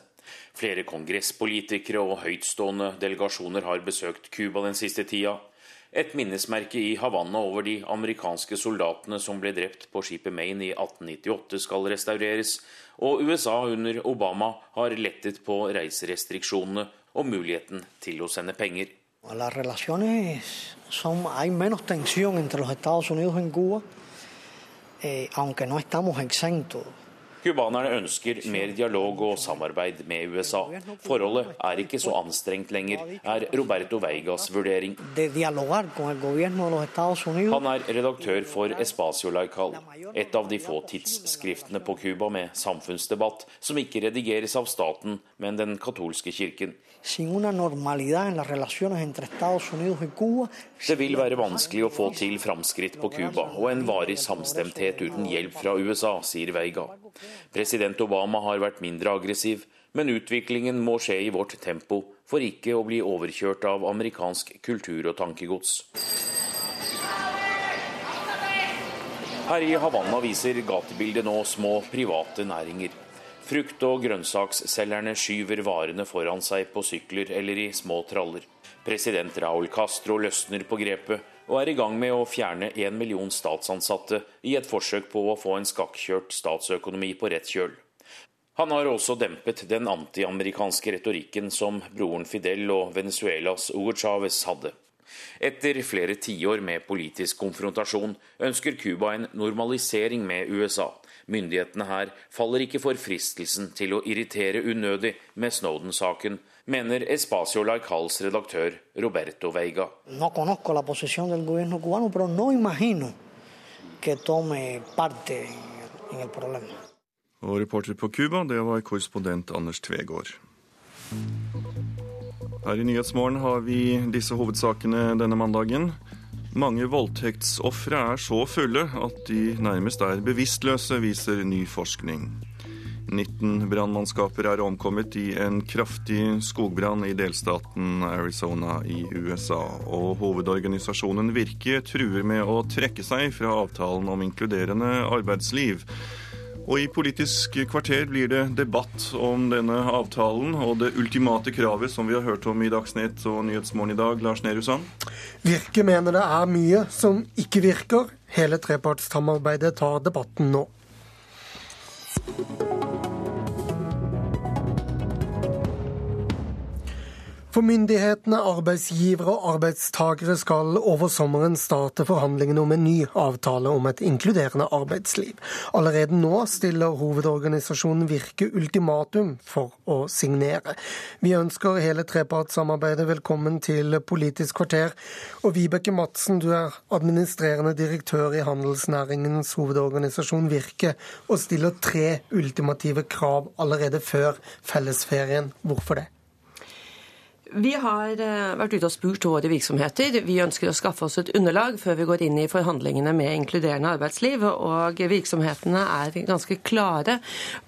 Flere kongresspolitikere og høytstående delegasjoner har besøkt Cuba den siste tida. Et minnesmerke i Havanna over de amerikanske soldatene som ble drept på skipet Maine i 1898 skal restaureres, og USA under Obama har lettet på reiserestriksjonene og muligheten til å sende penger. Las relaciones son, hay menos tensión entre los Cuba, eh, aunque no estamos exentos Cubanerne ønsker mer dialog og samarbeid med USA. Forholdet er ikke så anstrengt lenger, er Roberto Veigas vurdering. Han er redaktør for Espacio Laical, et av de få tidsskriftene på Cuba med samfunnsdebatt som ikke redigeres av staten, men den katolske kirken. Det vil være vanskelig å få til framskritt på Cuba og en varig samstemthet uten hjelp fra USA, sier Veiga. President Obama har vært mindre aggressiv, men utviklingen må skje i vårt tempo for ikke å bli overkjørt av amerikansk kultur og tankegods. Her i Havanna viser gatebildet nå små private næringer. Frukt- og grønnsaksselgerne skyver varene foran seg på sykler eller i små traller. President Raúl Castro løsner på grepet og er i gang med å fjerne en million statsansatte i et forsøk på å få en skakkjørt statsøkonomi på rett kjøl. Han har også dempet den antiamerikanske retorikken som broren Fidel og Venezuelas Hugo Chávez hadde. Etter flere tiår med politisk konfrontasjon ønsker Cuba en normalisering med USA. Myndighetene her faller ikke for fristelsen til å irritere unødig med Snowden-saken, mener Espacio Laicals redaktør Roberto Veiga. No conozco la posición del gobierno cubano, pero no imagino que tome parte en el problema. Og reporter på Cuba, det var korrespondent Anders Tvegård. Her i Nyhetsmorgen har vi disse hovedsakene denne mandagen. Mange voldtektsofre er så fulle at de nærmest er bevisstløse, viser ny forskning. 19 brannmannskaper er omkommet i en kraftig skogbrann i delstaten Arizona i USA. Og hovedorganisasjonen Virke truer med å trekke seg fra avtalen om inkluderende arbeidsliv. Og i Politisk kvarter blir det debatt om denne avtalen og det ultimate kravet som vi har hørt om i Dagsnytt og Nyhetsmorgen i dag. Lars Nehru Sand? Virke mener det er mye som ikke virker. Hele trepartssamarbeidet tar debatten nå. For myndighetene, arbeidsgivere og arbeidstagere skal over sommeren starte forhandlingene om en ny avtale om et inkluderende arbeidsliv. Allerede nå stiller hovedorganisasjonen Virke ultimatum for å signere. Vi ønsker hele trepartssamarbeidet velkommen til Politisk kvarter. Og Vibeke Madsen, du er administrerende direktør i handelsnæringens hovedorganisasjon Virke, og stiller tre ultimative krav allerede før fellesferien. Hvorfor det? Vi har eh, vært ute og spurt våre virksomheter. Vi ønsker å skaffe oss et underlag før vi går inn i forhandlingene med inkluderende arbeidsliv. Og virksomhetene er ganske klare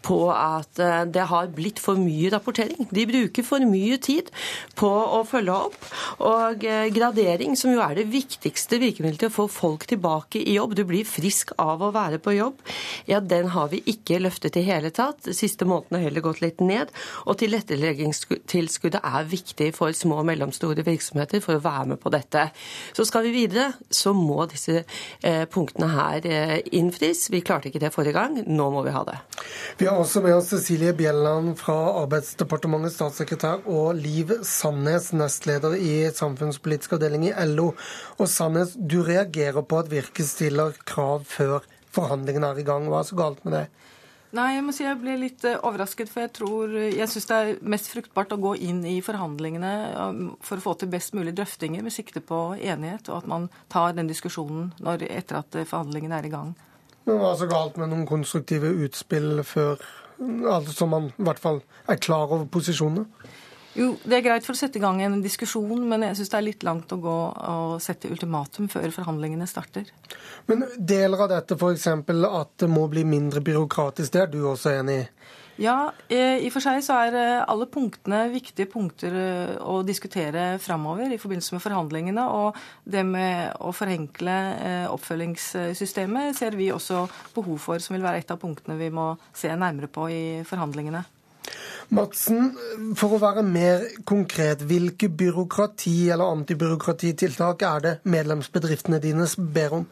på at eh, det har blitt for mye rapportering. De bruker for mye tid på å følge opp. Og eh, gradering, som jo er det viktigste virkemidlet til å få folk tilbake i jobb, du blir frisk av å være på jobb, ja, den har vi ikke løftet i hele tatt. De siste månedene har heller gått litt ned. Og tilretteleggingstilskuddet er viktig for små og mellomstore virksomheter for å være med på dette. Så skal vi videre, så må disse eh, punktene her eh, innfris. Vi klarte ikke det forrige gang, nå må vi ha det. Vi har også med oss Cecilie Bjelland fra Arbeidsdepartementet, statssekretær, og Liv Sandnes, nestleder i samfunnspolitisk avdeling i LO. Og Sandnes, du reagerer på at Virke stiller krav før forhandlingene er i gang. Hva er så galt med det? Nei, jeg må si jeg ble litt uh, overrasket, for jeg tror Jeg syns det er mest fruktbart å gå inn i forhandlingene um, for å få til best mulig drøftinger med sikte på enighet, og at man tar den diskusjonen når, etter at forhandlingene er i gang. Men hva er så galt med noen konstruktive utspill før altså man i hvert fall er klar over posisjonene? Jo, Det er greit for å sette i gang en diskusjon, men jeg syns det er litt langt å gå og sette ultimatum før forhandlingene starter. Men deler av dette f.eks. at det må bli mindre byråkratisk, det er du også enig i? Ja, i og for seg så er eh, alle punktene viktige punkter eh, å diskutere framover i forbindelse med forhandlingene. Og det med å forenkle eh, oppfølgingssystemet ser vi også behov for, som vil være et av punktene vi må se nærmere på i forhandlingene. Madsen, for å være mer konkret, hvilke byråkrati- eller antibyråkratitiltak er det medlemsbedriftene dine ber om?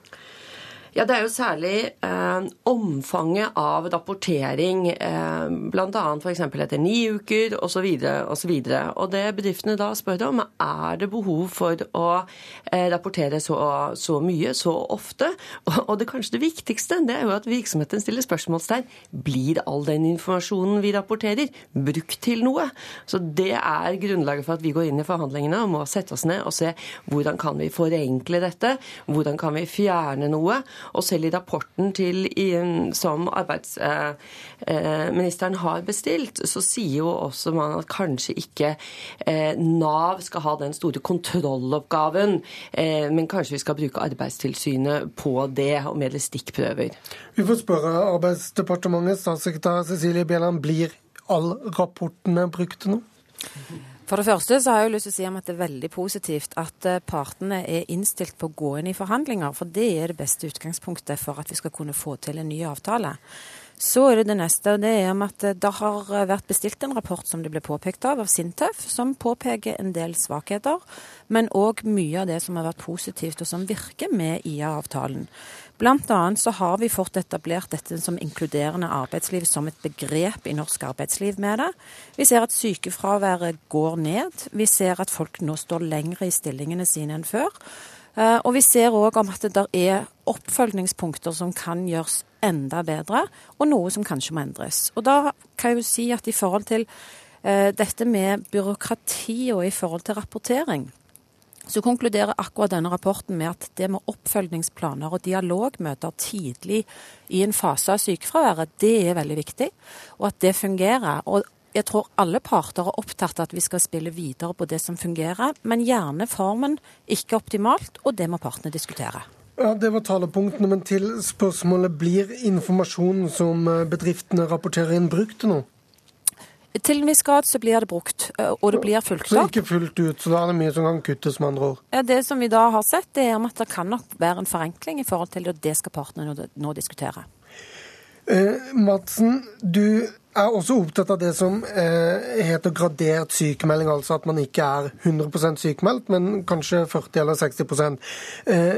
Ja, Det er jo særlig eh, omfanget av rapportering, eh, bl.a. f.eks. etter ni uker osv. Og det bedriftene da spør om, er det behov for å eh, rapportere så, så, mye, så ofte. Og, og det kanskje det viktigste det er jo at virksomheten stiller spørsmålstegn. Blir all den informasjonen vi rapporterer, brukt til noe? Så det er grunnlaget for at vi går inn i forhandlingene og må sette oss ned og se hvordan kan vi forenkle dette, hvordan kan vi fjerne noe. Og selv i rapporten til, som arbeidsministeren har bestilt, så sier jo også man at kanskje ikke eh, Nav skal ha den store kontrolloppgaven, eh, men kanskje vi skal bruke Arbeidstilsynet på det, og med det stikkprøver. Vi får spørre Arbeidsdepartementet, statssekretær Cecilie Bjelland, blir all rapportene brukt nå? For det første så har jeg lyst til å si at det er veldig positivt at eh, partene er innstilt på å gå inn i forhandlinger. For det er det beste utgangspunktet for at vi skal kunne få til en ny avtale. Så er det det neste, og det er om at eh, det har vært bestilt en rapport som det ble påpekt av, av Sintef, som påpeker en del svakheter, men òg mye av det som har vært positivt, og som virker med IA-avtalen. Annet så har vi fått etablert dette som inkluderende arbeidsliv som et begrep i norsk arbeidsliv med det. Vi ser at sykefraværet går ned. Vi ser at folk nå står lengre i stillingene sine enn før. Eh, og vi ser òg om at det er oppfølgingspunkter som kan gjøres enda bedre, og noe som kanskje må endres. Og da kan jeg jo si at i forhold til uh, dette med byråkrati og i forhold til rapportering, så konkluderer akkurat denne rapporten med at det med oppfølgingsplaner og dialogmøter tidlig i en fase av sykefraværet, det er veldig viktig, og at det fungerer. Og jeg tror alle parter er opptatt av at vi skal spille videre på det som fungerer, men gjerne formen ikke optimalt, og det må partene diskutere. Ja, Det var talepunktene, men til spørsmålet blir informasjonen som bedriftene rapporterer inn, brukt nå? Til en viss grad så blir det brukt, og det blir fulgt opp. Så ikke fullt ut, så da er det mye som kan kuttes, med andre ord? Ja, Det som vi da har sett, det er at det kan nok være en forenkling i forhold til det det skal partene nå, nå diskutere. Eh, Madsen, du er også opptatt av det som eh, heter gradert sykemelding, altså at man ikke er 100% sykemeldt, men kanskje 40 eller 60 eh,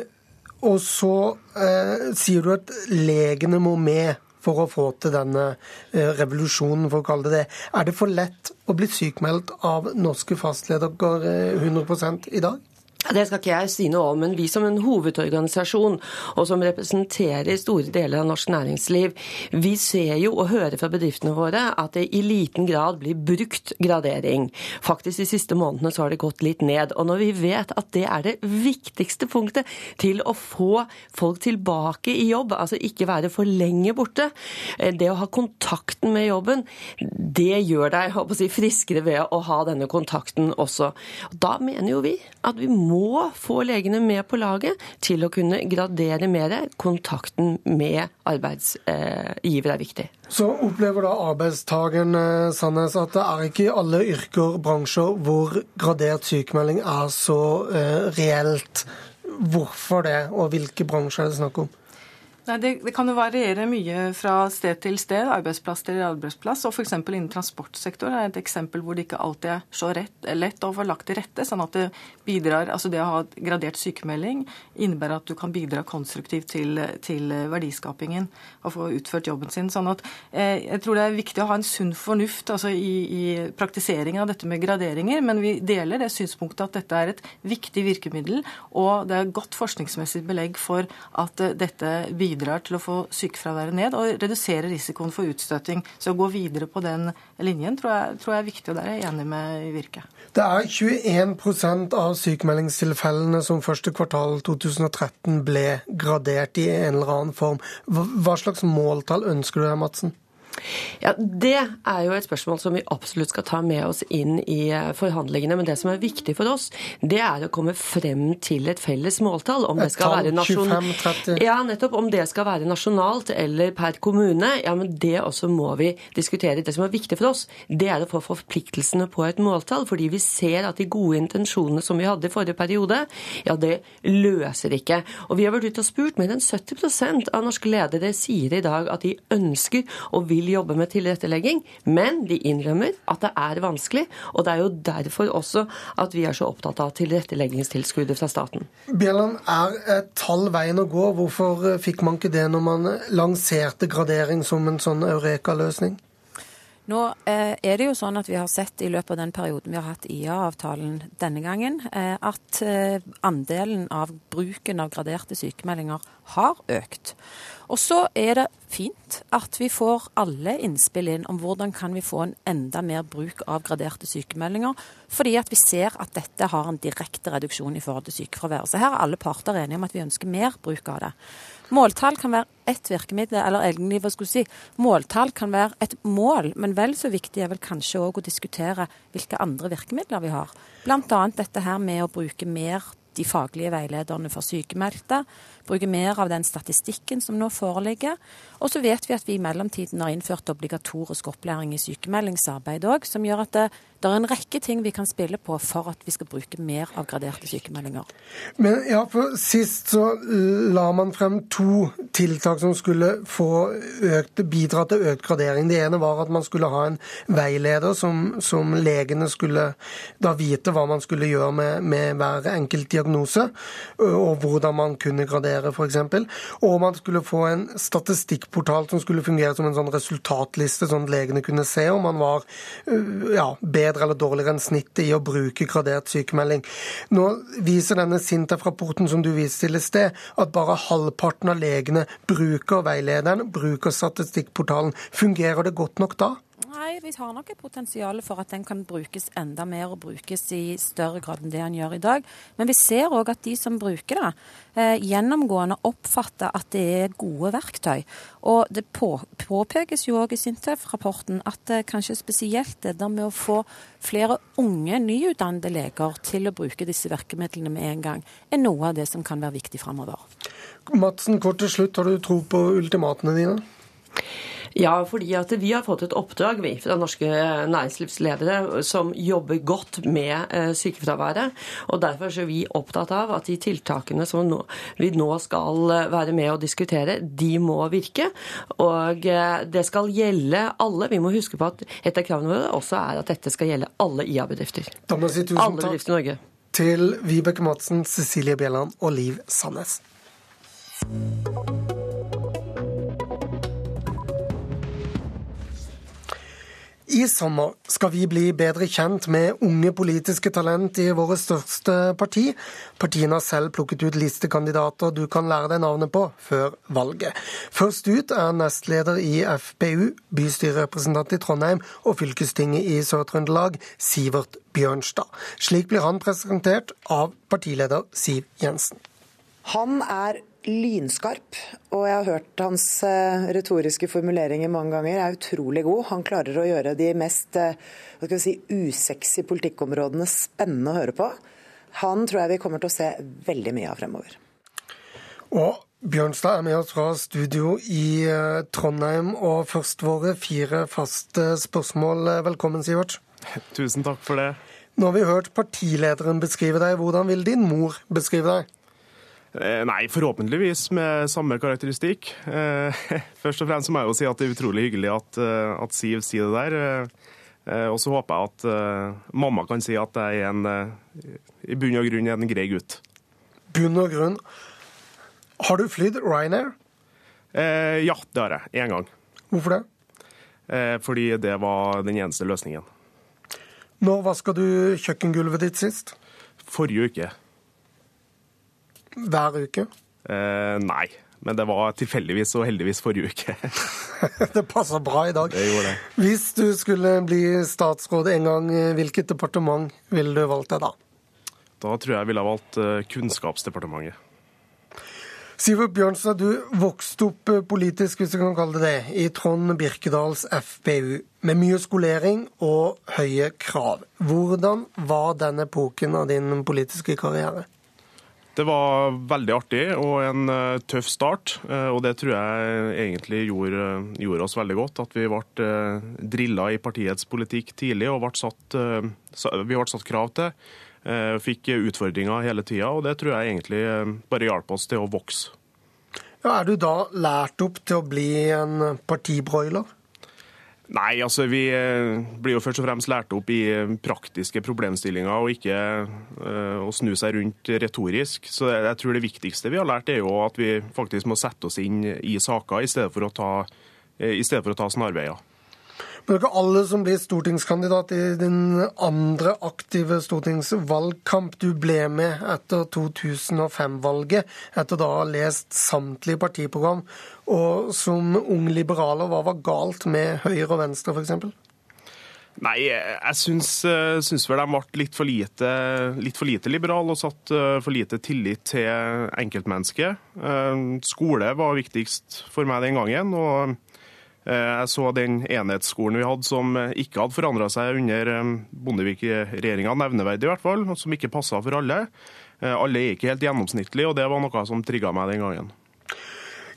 Og så eh, sier du at legene må med for å få til denne eh, revolusjonen, for å kalle det det. Er det for lett å bli sykmeldt av norske fastledere 100% i dag? Det skal ikke jeg si noe om, men vi som en hovedorganisasjon, og som representerer store deler av norsk næringsliv, vi ser jo og hører fra bedriftene våre at det i liten grad blir brukt gradering. Faktisk de siste månedene så har det gått litt ned. Og når vi vet at det er det viktigste punktet til å få folk tilbake i jobb, altså ikke være for lenge borte, eh, det å ha kontakten med jobben, det gjør deg si, friskere ved å ha denne kontakten også. Da mener jo vi at vi må må få legene med på laget til å kunne gradere mer. Kontakten med arbeidsgiver er viktig. Så opplever da arbeidstakeren Sandnes, at det er ikke i alle yrker, bransjer, hvor gradert sykemelding er så eh, reelt. Hvorfor det, og hvilke bransjer er det snakk om? Nei, det, det, kan jo variere mye fra sted til sted, arbeidsplass til arbeidsplass. og F.eks. innen transportsektoren er et eksempel hvor det ikke alltid er så rett, lett å få lagt til rette. sånn at det bidrar, altså det å ha gradert sykemelding innebærer at du kan bidra konstruktivt til, til verdiskapingen og få utført jobben sin. sånn at eh, Jeg tror det er viktig å ha en sunn fornuft altså i, i praktiseringen av dette med graderinger, men vi deler det synspunktet at dette er et viktig virkemiddel, og det er godt forskningsmessig belegg for at eh, dette bidrar bidrar til å få sykefraværet ned og redusere risikoen for utstøting. Så å gå videre på den linjen tror jeg, tror jeg er viktig, og der er jeg enig med Virke. Det er 21% av sykemeldingstilfellene som første kvartal 2013 ble gradert i en eller annen form. Hva slags måltall ønsker du deg, Madsen? Ja, Det er jo et spørsmål som vi absolutt skal ta med oss inn i eh, forhandlingene. Men det som er viktig for oss, det er å komme frem til et felles måltall. Om det skal være nasjon... Ja, nettopp. Om det skal være nasjonalt eller per kommune, ja, men det også må vi diskutere. Det som er viktig for oss, det er å få forpliktelsene på et måltall. Fordi vi ser at de gode intensjonene som vi hadde i forrige periode, ja, det løser ikke. Og vi har vært ute og spurt. Mer enn 70% av norske ledere sier i dag at de ønsker og vil vil jobbe med tilrettelegging, men de innrømmer at det er vanskelig. Og det er jo derfor også at vi er så opptatt av tilretteleggingstilskuddet fra staten. Bjelland, er et tall veien å gå? Hvorfor fikk man ikke det når man lanserte gradering som en sånn eureka-løsning? Nå eh, er det jo sånn at Vi har sett i løpet av den perioden vi har hatt IA-avtalen denne gangen, eh, at eh, andelen av bruken av graderte sykemeldinger har økt. Og så er det fint at vi får alle innspill inn om hvordan kan vi få en enda mer bruk av graderte sykemeldinger, fordi at vi ser at dette har en direkte reduksjon i forhold til sykefravær. Så her er alle parter enige om at vi ønsker mer bruk av det. Måltall kan være ett virkemiddel, eller egentlig, hva skulle si, måltall kan være et mål, men vel så viktig er vel kanskje òg å diskutere hvilke andre virkemidler vi har. Bl.a. dette her med å bruke mer de faglige veilederne for sykemeldte, bruke mer av den statistikken som nå foreligger. Og så vet vi at vi i mellomtiden har innført obligatorisk opplæring i sykemeldingsarbeid òg, som gjør at det, det, er en rekke ting vi kan spille på for at vi skal bruke mer av graderte sykemeldinger. Men ja, for Sist så la man frem to tiltak som skulle økt, bidra til økt gradering. Det ene var at man skulle ha en veileder som, som legene skulle da vite hva man skulle gjøre med, med hver enkelt diagnose, og hvordan man kunne gradere vurdere, f.eks. Og man skulle få en statistikkportal som skulle fungere som en sånn resultatliste, sånn at legene kunne se om man var øh, ja, bedre eller dårligere enn snittet i å bruke gradert sykemelding. Nå viser denne SINTEF-rapporten som du viste til i sted, at bare halvparten av legene bruker veilederen, bruker statistikkportalen. Fungerer det godt nok da? Nei, vi har nok et potensial for at den kan brukes enda mer og brukes i større grad enn det den gjør i dag. Men vi ser òg at de som bruker det, eh, gjennomgående oppfatter at det er gode verktøy. Og det på, påpekes jo òg i Sintef-rapporten at eh, kanskje spesielt det der med å få flere unge, nyutdannede leger til å bruke disse virkemidlene med en gang, er noe av det som kan være viktig framover. Madsen, kort til slutt, har du tro på ultimatene dine? Ja, fordi at vi har fått et oppdrag vi, fra norske næringslivsledere som jobber godt med eh, sykefraværet. og Derfor er vi opptatt av at de tiltakene som vi nå skal eh, være med å diskutere, de må virke. Og eh, det skal gjelde alle. Vi må huske på at et av kravene våre også er at dette skal gjelde alle IA-bedrifter. Si alle bedrifter i Norge. Til Vibeke Madsen, Cecilie Bjelland og Liv Sandnes. I sommer skal vi bli bedre kjent med unge politiske talent i våre største parti. Partiene har selv plukket ut listekandidater du kan lære deg navnet på før valget. Først ut er nestleder i FPU, bystyrerepresentant i Trondheim og fylkestinget i Sør-Trøndelag, Sivert Bjørnstad. Slik blir han presentert av partileder Siv Jensen. Han er lynskarp, og jeg har hørt hans eh, retoriske formuleringer mange ganger, er utrolig god. Han klarer å gjøre de mest eh, si, usexy politikkområdene spennende å høre på. Han tror jeg vi kommer til å se veldig mye av fremover. Og Bjørnstad er med oss fra studio i eh, Trondheim. Og først våre fire faste spørsmål. Velkommen, Sivert. Tusen takk for det. Nå har vi hørt partilederen beskrive deg. Hvordan vil din mor beskrive deg? Eh, nei, forhåpentligvis med samme karakteristikk. Eh, *laughs* først og fremst må jeg jo si at det er utrolig hyggelig at, eh, at Siv sier det der. Og så håper jeg at mamma kan si at jeg er en, i bunn og grunn en grei gutt. Bunn og grunn. Har du flydd Ryanair? Eh, ja, det har jeg. Én gang. Hvorfor det? Eh, fordi det var den eneste løsningen. Når vaska du kjøkkengulvet ditt sist? Forrige uke. Hver uke? Eh, nei, men det var tilfeldigvis og heldigvis forrige uke. *laughs* det passer bra i dag. Det gjorde det. Hvis du skulle bli statsråd en gang, hvilket departement ville du valgt deg da? Da tror jeg jeg ville ha valgt eh, Kunnskapsdepartementet. Sivert Bjørnstad, du vokste opp eh, politisk, hvis du kan kalle det det, i Trond Birkedals FPU, med mye skolering og høye krav. Hvordan var den epoken av din politiske karriere? Det var veldig artig og en uh, tøff start. Uh, og det tror jeg egentlig gjorde, gjorde, oss veldig godt. At vi ble uh, drilla i partiets politikk tidlig og ble satt, vi ble satt krav til. Fikk utfordringer hele tida, og det tror jeg egentlig bare hjalp oss til å vokse. Ja, er du da lært opp til å bli en partibroiler? Nei, altså vi eh, blir jo først og fremst lært opp i praktiske problemstillinger, og ikke uh, å snu seg rundt retorisk. Så jeg tror det viktigste vi har lært, er jo at vi faktisk må sette oss inn i saker, i stedet for å ta, stedet for å ta snarveier. Men det er ikke alle som blir stortingskandidat i din andre aktive stortingsvalgkamp. Du ble med etter 2005-valget, etter da å ha lest samtlige partiprogram. Og som ung liberaler, hva var galt med høyre og venstre, f.eks.? Nei, jeg syns, eh, syns, vel de ble litt for lite, litt for lite liberale og satt eh, for lite tillit til enkeltmennesket. Eh, skole var viktigst for meg den gangen. og jeg så den enhetsskolen vi hadde som ikke hadde forandra seg under Bondevik-regjeringa, nevneverdig i hvert fall, som ikke passa for alle. Alle er ikke helt gjennomsnittlige, og det var noe som trigga meg den gangen.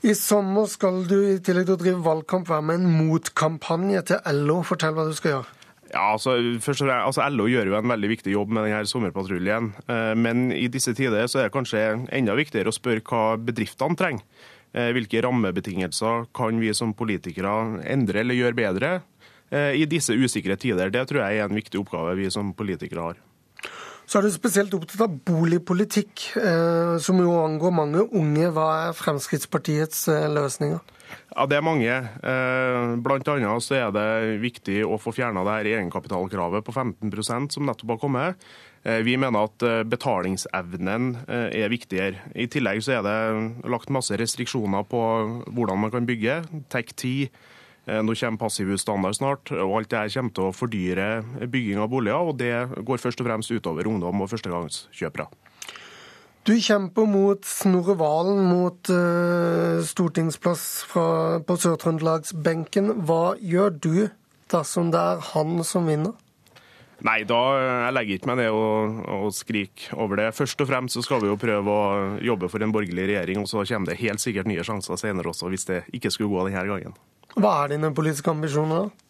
I sommer skal du i tillegg til å drive valgkamp være med en motkampanje til LO. Fortell hva du skal gjøre. Ja, altså, først og fremst, altså LO gjør jo en veldig viktig jobb med denne sommerpatruljen. Eh, men i disse tider så er det kanskje enda viktigere å spørre hva bedriftene trenger. Eh, hvilke rammebetingelser kan vi som politikere endre eller gjøre bedre eh, i disse usikre tider? Det tror jeg er en viktig oppgave vi som politikere har. Så er du spesielt opptatt av boligpolitikk, eh, som jo angår mange unge. Hva er Fremskrittspartiets løsninger? Ja, Det er mange. Blant annet så er det viktig å få fjerna egenkapitalkravet på 15% som nettopp har kommet. Vi mener at betalingsevnen er viktigere. I tillegg så er det lagt masse restriksjoner på hvordan man kan bygge. Tek tid Eh, nå kommer passivhusstandard snart, og alt det her kommer til å fordyre bygging av boliger. og Det går først og fremst utover ungdom og førstegangskjøpere. Du kjemper mot Snorre Valen, mot uh, stortingsplass fra, på Sør-Trøndelagsbenken. Hva gjør du dersom det er han som vinner? Nei, da jeg legger ikke meg ned og, og skriker over det. Først og fremst så skal vi jo prøve å jobbe for en borgerlig regjering, og så kommer det helt sikkert nye sjanser senere også, hvis det ikke skulle gå denne gangen. Hva er dine politiske ambisjoner? da?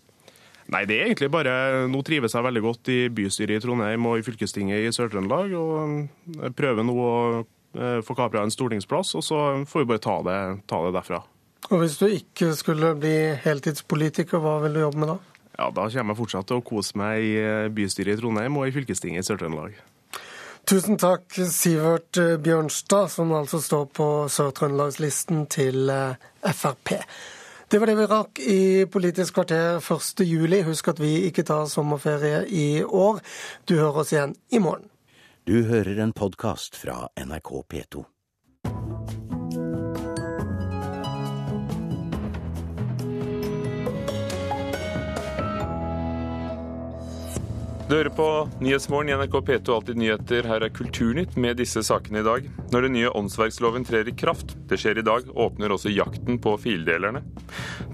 Nei, det er egentlig bare Nå trives jeg veldig godt i bystyret i Trondheim og i fylkestinget i Sør-Trøndelag. Og prøver nå å eh, få kapra en stortingsplass, og så får vi bare ta det, ta det, derfra. Og Hvis du ikke skulle bli heltidspolitiker, hva vil du jobbe med da? Ja, Da kommer jeg fortsatt til å kose meg i eh, bystyret i Trondheim og i fylkestinget i Sør-Trøndelag. Tusen takk, Sivert eh, Bjørnstad, som altså står på Sør-Trøndelagslisten til Frp. Det var det vi rakk i Politisk kvarter 1.7. Husk at vi ikke tar sommerferie i år. Du hører oss igjen i morgen. Du hører en podkast fra NRK P2. Du hører på Nyhetsmorgen i NRK P2 Alltid nyheter. Her er Kulturnytt med disse sakene i dag. Når den nye åndsverksloven trer i kraft, det skjer i dag, åpner også jakten på fildelerne.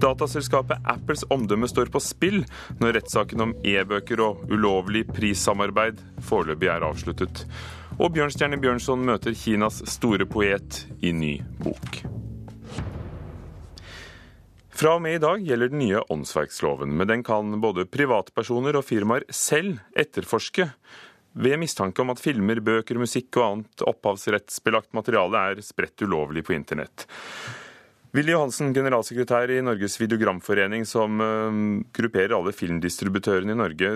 Dataselskapet Apples omdømme står på spill når rettssaken om e-bøker og ulovlig prissamarbeid foreløpig er avsluttet. Og Bjørnstjerne Bjørnson møter Kinas store poet i ny bok. Fra og med i dag gjelder den nye åndsverksloven, men den kan både privatpersoner og firmaer selv etterforske ved mistanke om at filmer, bøker, musikk og annet opphavsrettsbelagt materiale er spredt ulovlig på internett. Willy Johansen, generalsekretær i Norges videogramforening, som eh, grupperer alle filmdistributørene i Norge.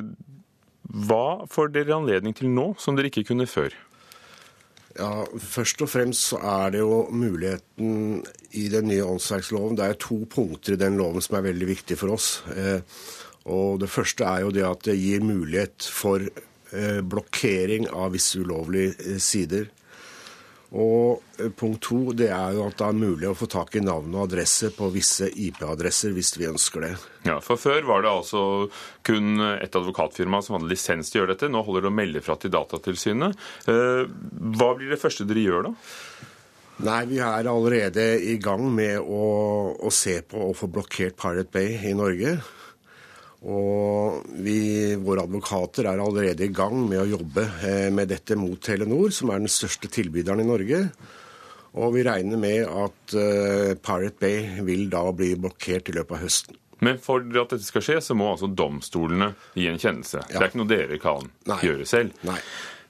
Hva får dere anledning til nå, som dere ikke kunne før? Ja, Først og fremst så er det jo muligheten i den nye åndsverksloven. Det er to punkter i den loven som er veldig viktige for oss. Eh, og Det første er jo det at det gir mulighet for eh, blokkering av visse ulovlige eh, sider. Og eh, punkt to det er jo at det er mulig å få tak i navn og adresse på visse IP-adresser hvis vi ønsker det. Ja, for Før var det altså kun et advokatfirma som hadde lisens til å gjøre dette. Nå holder det å melde fra til Datatilsynet. Eh, hva blir det første dere gjør da? Nei, Vi er allerede i gang med å, å se på å få blokkert Pirate Bay i Norge. Og vi, våre advokater er allerede i gang med å jobbe eh, med dette mot Telenor, som er den største tilbyderen i Norge. Og vi regner med at uh, Pirate Bay vil da bli blokkert i løpet av høsten. Men for at dette skal skje, så må altså domstolene gi en kjennelse. Ja. Det er ikke noe dere kan Nei. gjøre selv. Nei.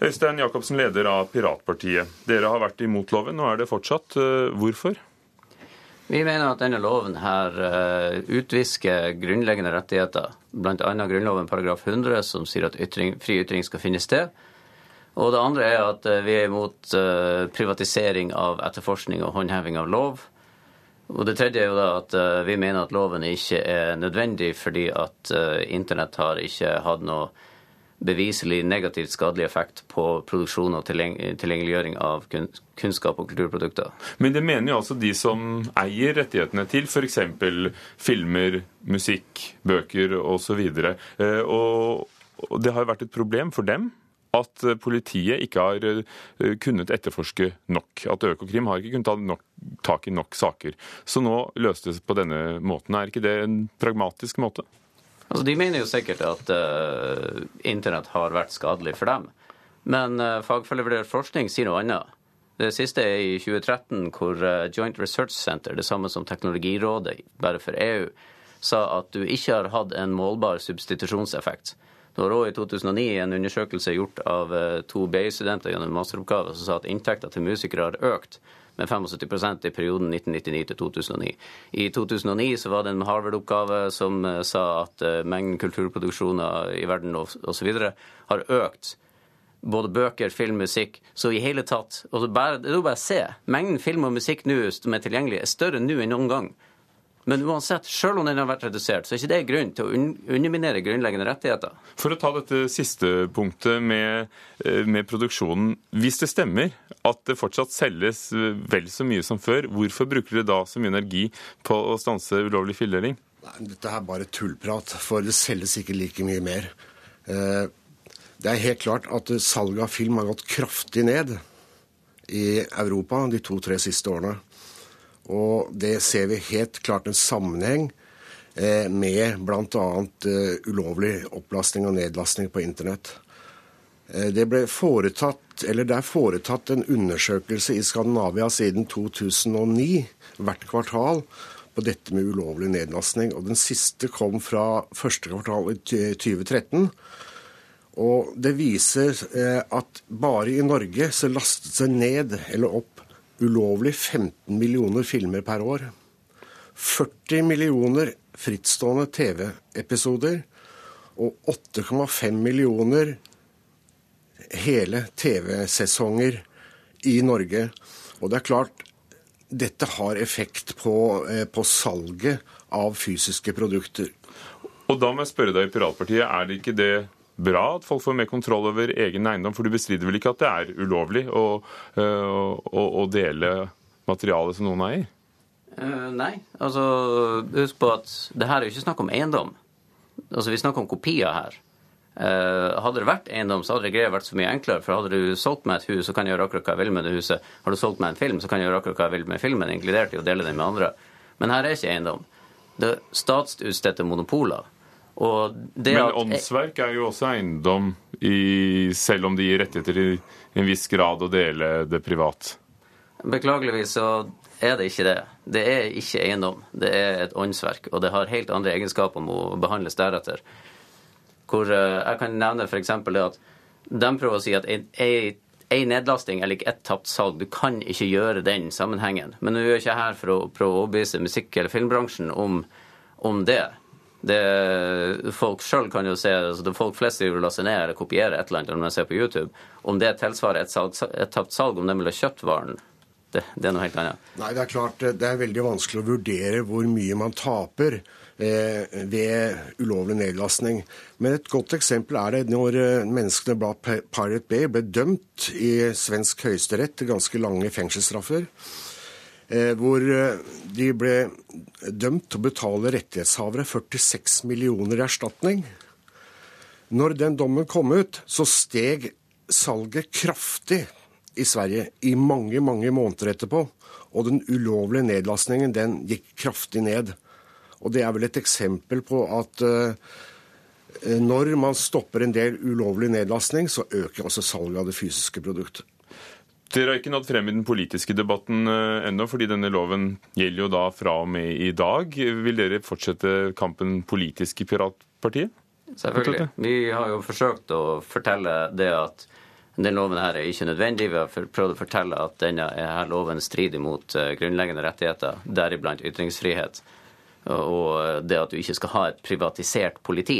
Øystein Jacobsen, leder av Piratpartiet. Dere har vært imot loven, nå er det fortsatt. Uh, hvorfor? Vi mener at denne loven her uh, utvisker grunnleggende rettigheter, bl.a. Grunnloven paragraf 100, som sier at ytring, fri ytring skal finne sted. Og det andre er at uh, vi er imot uh, privatisering av etterforskning og håndheving av lov. Og det tredje er jo da at vi mener at loven ikke er nødvendig fordi at internett har ikke hatt noe beviselig negativt skadelig effekt på produksjon og tilgjengeliggjøring av kunnskap og kulturprodukter. Men det mener jo altså de som eier rettighetene til f.eks. filmer, musikk, bøker osv. Eh, og, det har jo vært et problem for dem at politiet ikke har eh, kunnet etterforske nok. At Økokrim har ikke kunnet ta nok, tak i nok saker. Så nå løstes det på denne måten. Er ikke det en pragmatisk måte? Altså, de mener jo sikkert at uh, internett har vært skadelig for dem. Men uh, fagfellevurdert forskning sier noe annet. Det siste er i 2013, hvor uh, Joint Research Center, det samme som Teknologirådet bare for EU, sa at du ikke har hatt en målbar substitusjonseffekt. Det var òg i 2009 en undersøkelse gjort av to BI-studenter gjennom masteroppgave som sa at inntekter til musikere har økt med 75% i perioden 1999 til 2009. I 2009 så var det en Harvard-oppgave som eh, sa at eh, mengden kulturproduksjoner i verden osv. har økt. Både bøker, film, musikk. Så i hele tatt og bare, Det er jo bare å se. Mengden film og musikk nå som er tilgjengelig, er større nå enn noen gang. Men uansett, selv om den har vært redusert, så er ikke det grunn til å underminere grunnleggende rettigheter. For å ta dette siste punktet med, eh, med, produksjonen. Hvis det stemmer at det fortsatt selges eh, vel så mye som før, hvorfor bruker dere da så mye energi på å stanse ulovlig fildeling? Dette er bare tullprat, for det selges ikke like mye mer. Eh, det er helt klart at salget av film har gått kraftig ned i Europa de to-tre siste årene. Og det ser vi helt klart en sammenheng eh, med bl.a. Eh, ulovlig opplastning og nedlastning på internett. Eh, det, foretatt, det er foretatt en undersøkelse i Skandinavia siden 2009, hvert kvartal, på dette med ulovlig nedlastning. Og den siste kom fra første kvartal i 2013. Og det viser at bare i Norge så lastet det ned eller opp ulovlig 15 millioner filmer per år. 40 millioner frittstående TV-episoder og 8,5 millioner hele TV-sesonger i Norge. Og det er klart, dette har effekt på, eh, på salget av fysiske produkter. Og da må jeg spørre deg i Piratpartiet, er det ikke det bra at folk får mer kontroll over egen eiendom? For du bestrider vel ikke at det er ulovlig å, eh, å, å dele materialet som noen eier? Uh, nei. Altså, husk på at det her er jo ikke snakk om eiendom. Altså, Vi snakker om kopier her. Uh, hadde det vært eiendom, så hadde det greia vært så mye enklere. For hadde du solgt meg et hus, så kan jeg gjøre akkurat hva jeg vil med det huset. Har du solgt meg en film, så kan jeg gjøre akkurat hva jeg vil med filmen, inkludert i å dele den med andre. Men her er ikke eiendom. Det er statsutstedte monopoler. Men åndsverk er jo også eiendom, i, selv om det gir rettigheter i en viss grad å dele det privat? Beklageligvis så er det ikke det. Det er ikke eiendom. Det er et åndsverk, og det har helt andre egenskaper om å behandles deretter. Hvor eh, Jeg kan nevne f.eks. det at de prøver å si at ei, ei nedlasting eller ikke ett tapt salg, du kan ikke gjøre den sammenhengen. Men nå er jeg ikke her for å prøve å overbevise musikk- eller filmbransjen om, om det. Det, folk sjøl kan jo se, altså folk flest vil laste ned eller kopiere et eller annet når de ser på YouTube. Om det tilsvarer et, salg, et tapt salg, om de vil ha kjøpt varen, det, det, er noe helt annet. Nei, det er klart det er veldig vanskelig å vurdere hvor mye man taper eh, ved ulovlig nedlastning. Men et godt eksempel er det når eh, menneskene bak Pirate Bay ble dømt i svensk høyesterett til ganske lange fengselsstraffer. Eh, hvor eh, de ble dømt til å betale rettighetshavere 46 millioner i erstatning. Når den dommen kom ut, så steg salget kraftig i Sverige i mange, mange måneder etterpå. Og den ulovlige nedlastningen den gikk kraftig ned. Og det er vel et eksempel på at uh, når man stopper en del ulovlig nedlastning, så øker også salget av det fysiske produktet. Dere har ikke nådd frem i den politiske debatten uh, ennå, fordi denne loven gjelder jo da fra og med i dag. Vil dere fortsette kampen politisk i Piratpartiet? Selvfølgelig. Vi har jo forsøkt å fortelle det at Den loven her er ikke nødvendig. Vi har prøvd å fortelle at denne her loven strider mot eh, grunnleggende rettigheter, deriblant ytringsfrihet. Og det at du ikke skal ha et privatisert politi,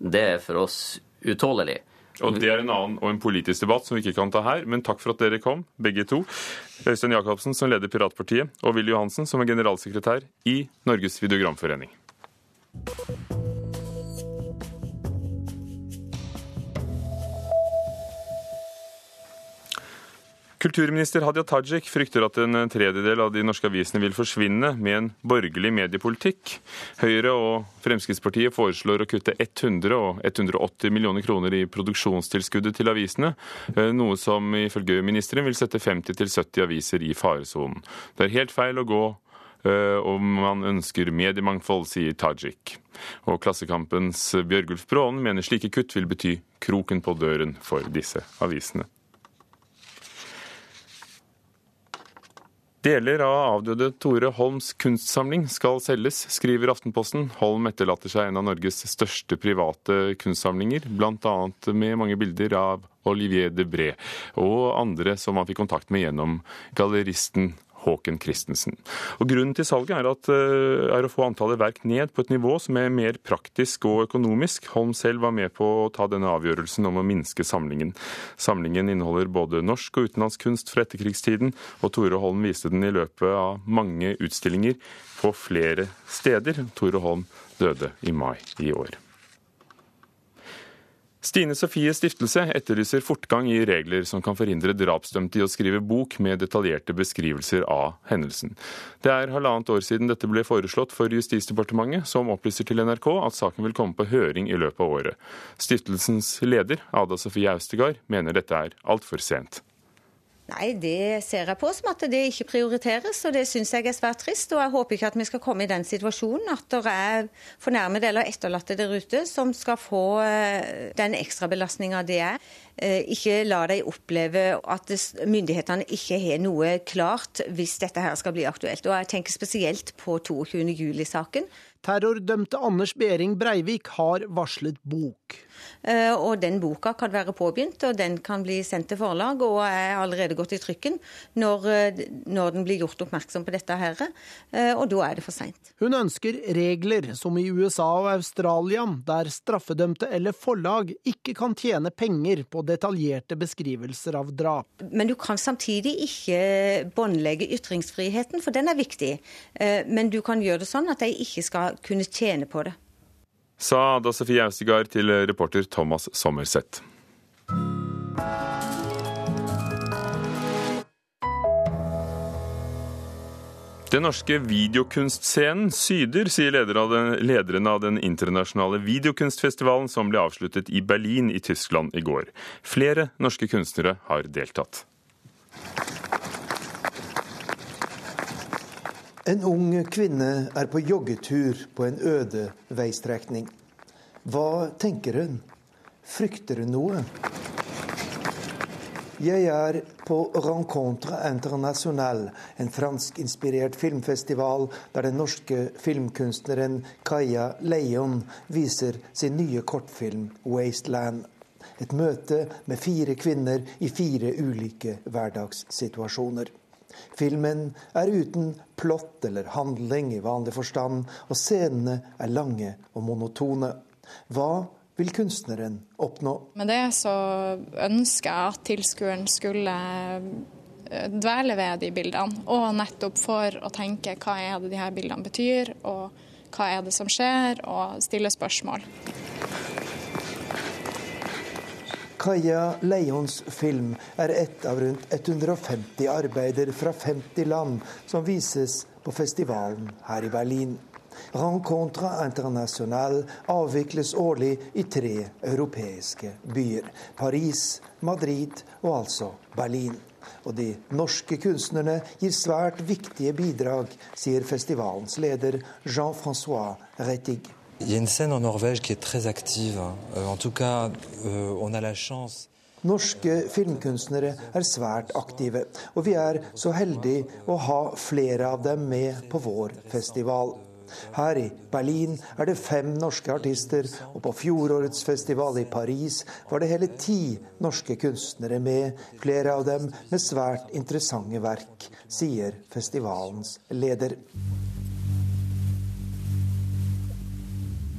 det er for oss utålelig. Og Det er en annen og en politisk debatt som vi ikke kan ta her, men takk for at dere kom, begge to. Øystein Jacobsen, som leder Piratpartiet, og Willy Johansen, som er generalsekretær i Norges videogramforening. Kulturminister Hadia Tajik frykter at en tredjedel av de norske avisene vil forsvinne med en borgerlig mediepolitikk. Høyre og Fremskrittspartiet foreslår å kutte 100 og 180 millioner kroner i produksjonstilskuddet til avisene, eh, noe som ifølge ministeren vil sette 50-70 aviser i faresonen. Det er helt feil å gå eh, om man ønsker mediemangfold, sier Tajik. Og Klassekampens Bjørgulf Braanen mener slike kutt vil bety kroken på døren for disse avisene. Deler av avdøde Tore Holms kunstsamling skal selges, skriver Aftenposten. Holm etterlater seg en av Norges største private kunstsamlinger, bl.a. med mange bilder av Olivier Debré og andre som han fikk kontakt med gjennom galleristen Håken Christensen. Og Grunnen til salget er, at, eh, er, å få antallet verk ned på et nivå som er mer praktisk og økonomisk. Holm selv var med på å ta denne avgjørelsen om å minske samlingen. Samlingen inneholder både norsk og utenlandsk kunst fra etterkrigstiden, og Tore Holm viste den i løpet av mange utstillinger på flere steder. Tore Holm døde i mai i år. Stine Sofie Stiftelse etterlyser fortgang i regler som kan forhindre drapsdømte i å skrive bok med detaljerte beskrivelser av hendelsen. Det er halvannet år siden dette ble foreslått for Justisdepartementet, som opplyser til NRK at saken vil komme på høring i løpet av året. Stiftelsens leder, Ada Sofie Austegard, mener dette er altfor sent. Nei, det ser jeg på som at det ikke prioriteres, og det syns jeg er svært trist. Og jeg håper ikke at vi skal komme i den situasjonen at det er fornærmede eller etterlatte der ute som skal få eh, den ekstrabelastninga det er. Eh, ikke la dem oppleve at myndighetene ikke har noe klart hvis dette her skal bli aktuelt. Og jeg tenker spesielt på 22. Terrordømte Anders Behring Breivik har varslet bok. Eh, og den boka kan være påbegynt, og den kan bli sendt til forlag og er allerede gått i trykken når, eh, når den blir gjort oppmerksom på dette her. Eh, og da er det for seint. Hun ønsker regler som i USA og Australia, der straffedømte eller forlag ikke kan tjene penger på detaljerte beskrivelser av drap. Men du kan samtidig ikke båndlegge ytringsfriheten, for den er viktig. Men du kan gjøre det sånn at de ikke skal kunne tjene på det sa Ada Sofie Austegard til reporter Thomas Sommerseth. Den norske videokunstscenen syder, sier lederen av den internasjonale videokunstfestivalen som ble avsluttet i Berlin i Tyskland i går. Flere norske kunstnere har deltatt. En ung kvinne er på joggetur på en øde veistrekning. Hva tenker hun? Frykter hun noe? Jeg er på Rencontre Internationale, en franskinspirert filmfestival der den norske filmkunstneren Kaja Leion viser sin nye kortfilm 'Wasteland'. Et møte med fire kvinner i fire ulike hverdagssituasjoner. Filmen er uten plott eller handling i vanlig forstand, og scenene er lange og monotone. Hva vil kunstneren oppnå? Med det så ønsker jeg at tilskueren skulle eh, dvele ved de bildene, og nettopp for å tenke hva er det de her bildene betyr, og hva er det som skjer, og stille spørsmål. Kaja Leions film er ett av rundt 150 arbeider fra 50 land som vises på festivalen her i Berlin. Rencontre International avvikles årlig i tre europeiske byer. Paris, Madrid og altså Berlin. Og de norske kunstnerne gir svært viktige bidrag, sier festivalens leder Jean-Francois Rettig. Il y a une scène en Norvège qui est très active. Euh, en tout cas, euh, on a la chance Norske filmkunstnere er svært aktive, og vi er så heldige å ha flere av dem med på vår festival. Her i Berlin er det fem norske artister, og på fjorårets festival i Paris var det hele ti norske kunstnere med, flere av dem med svært interessante verk, sier festivalens leder.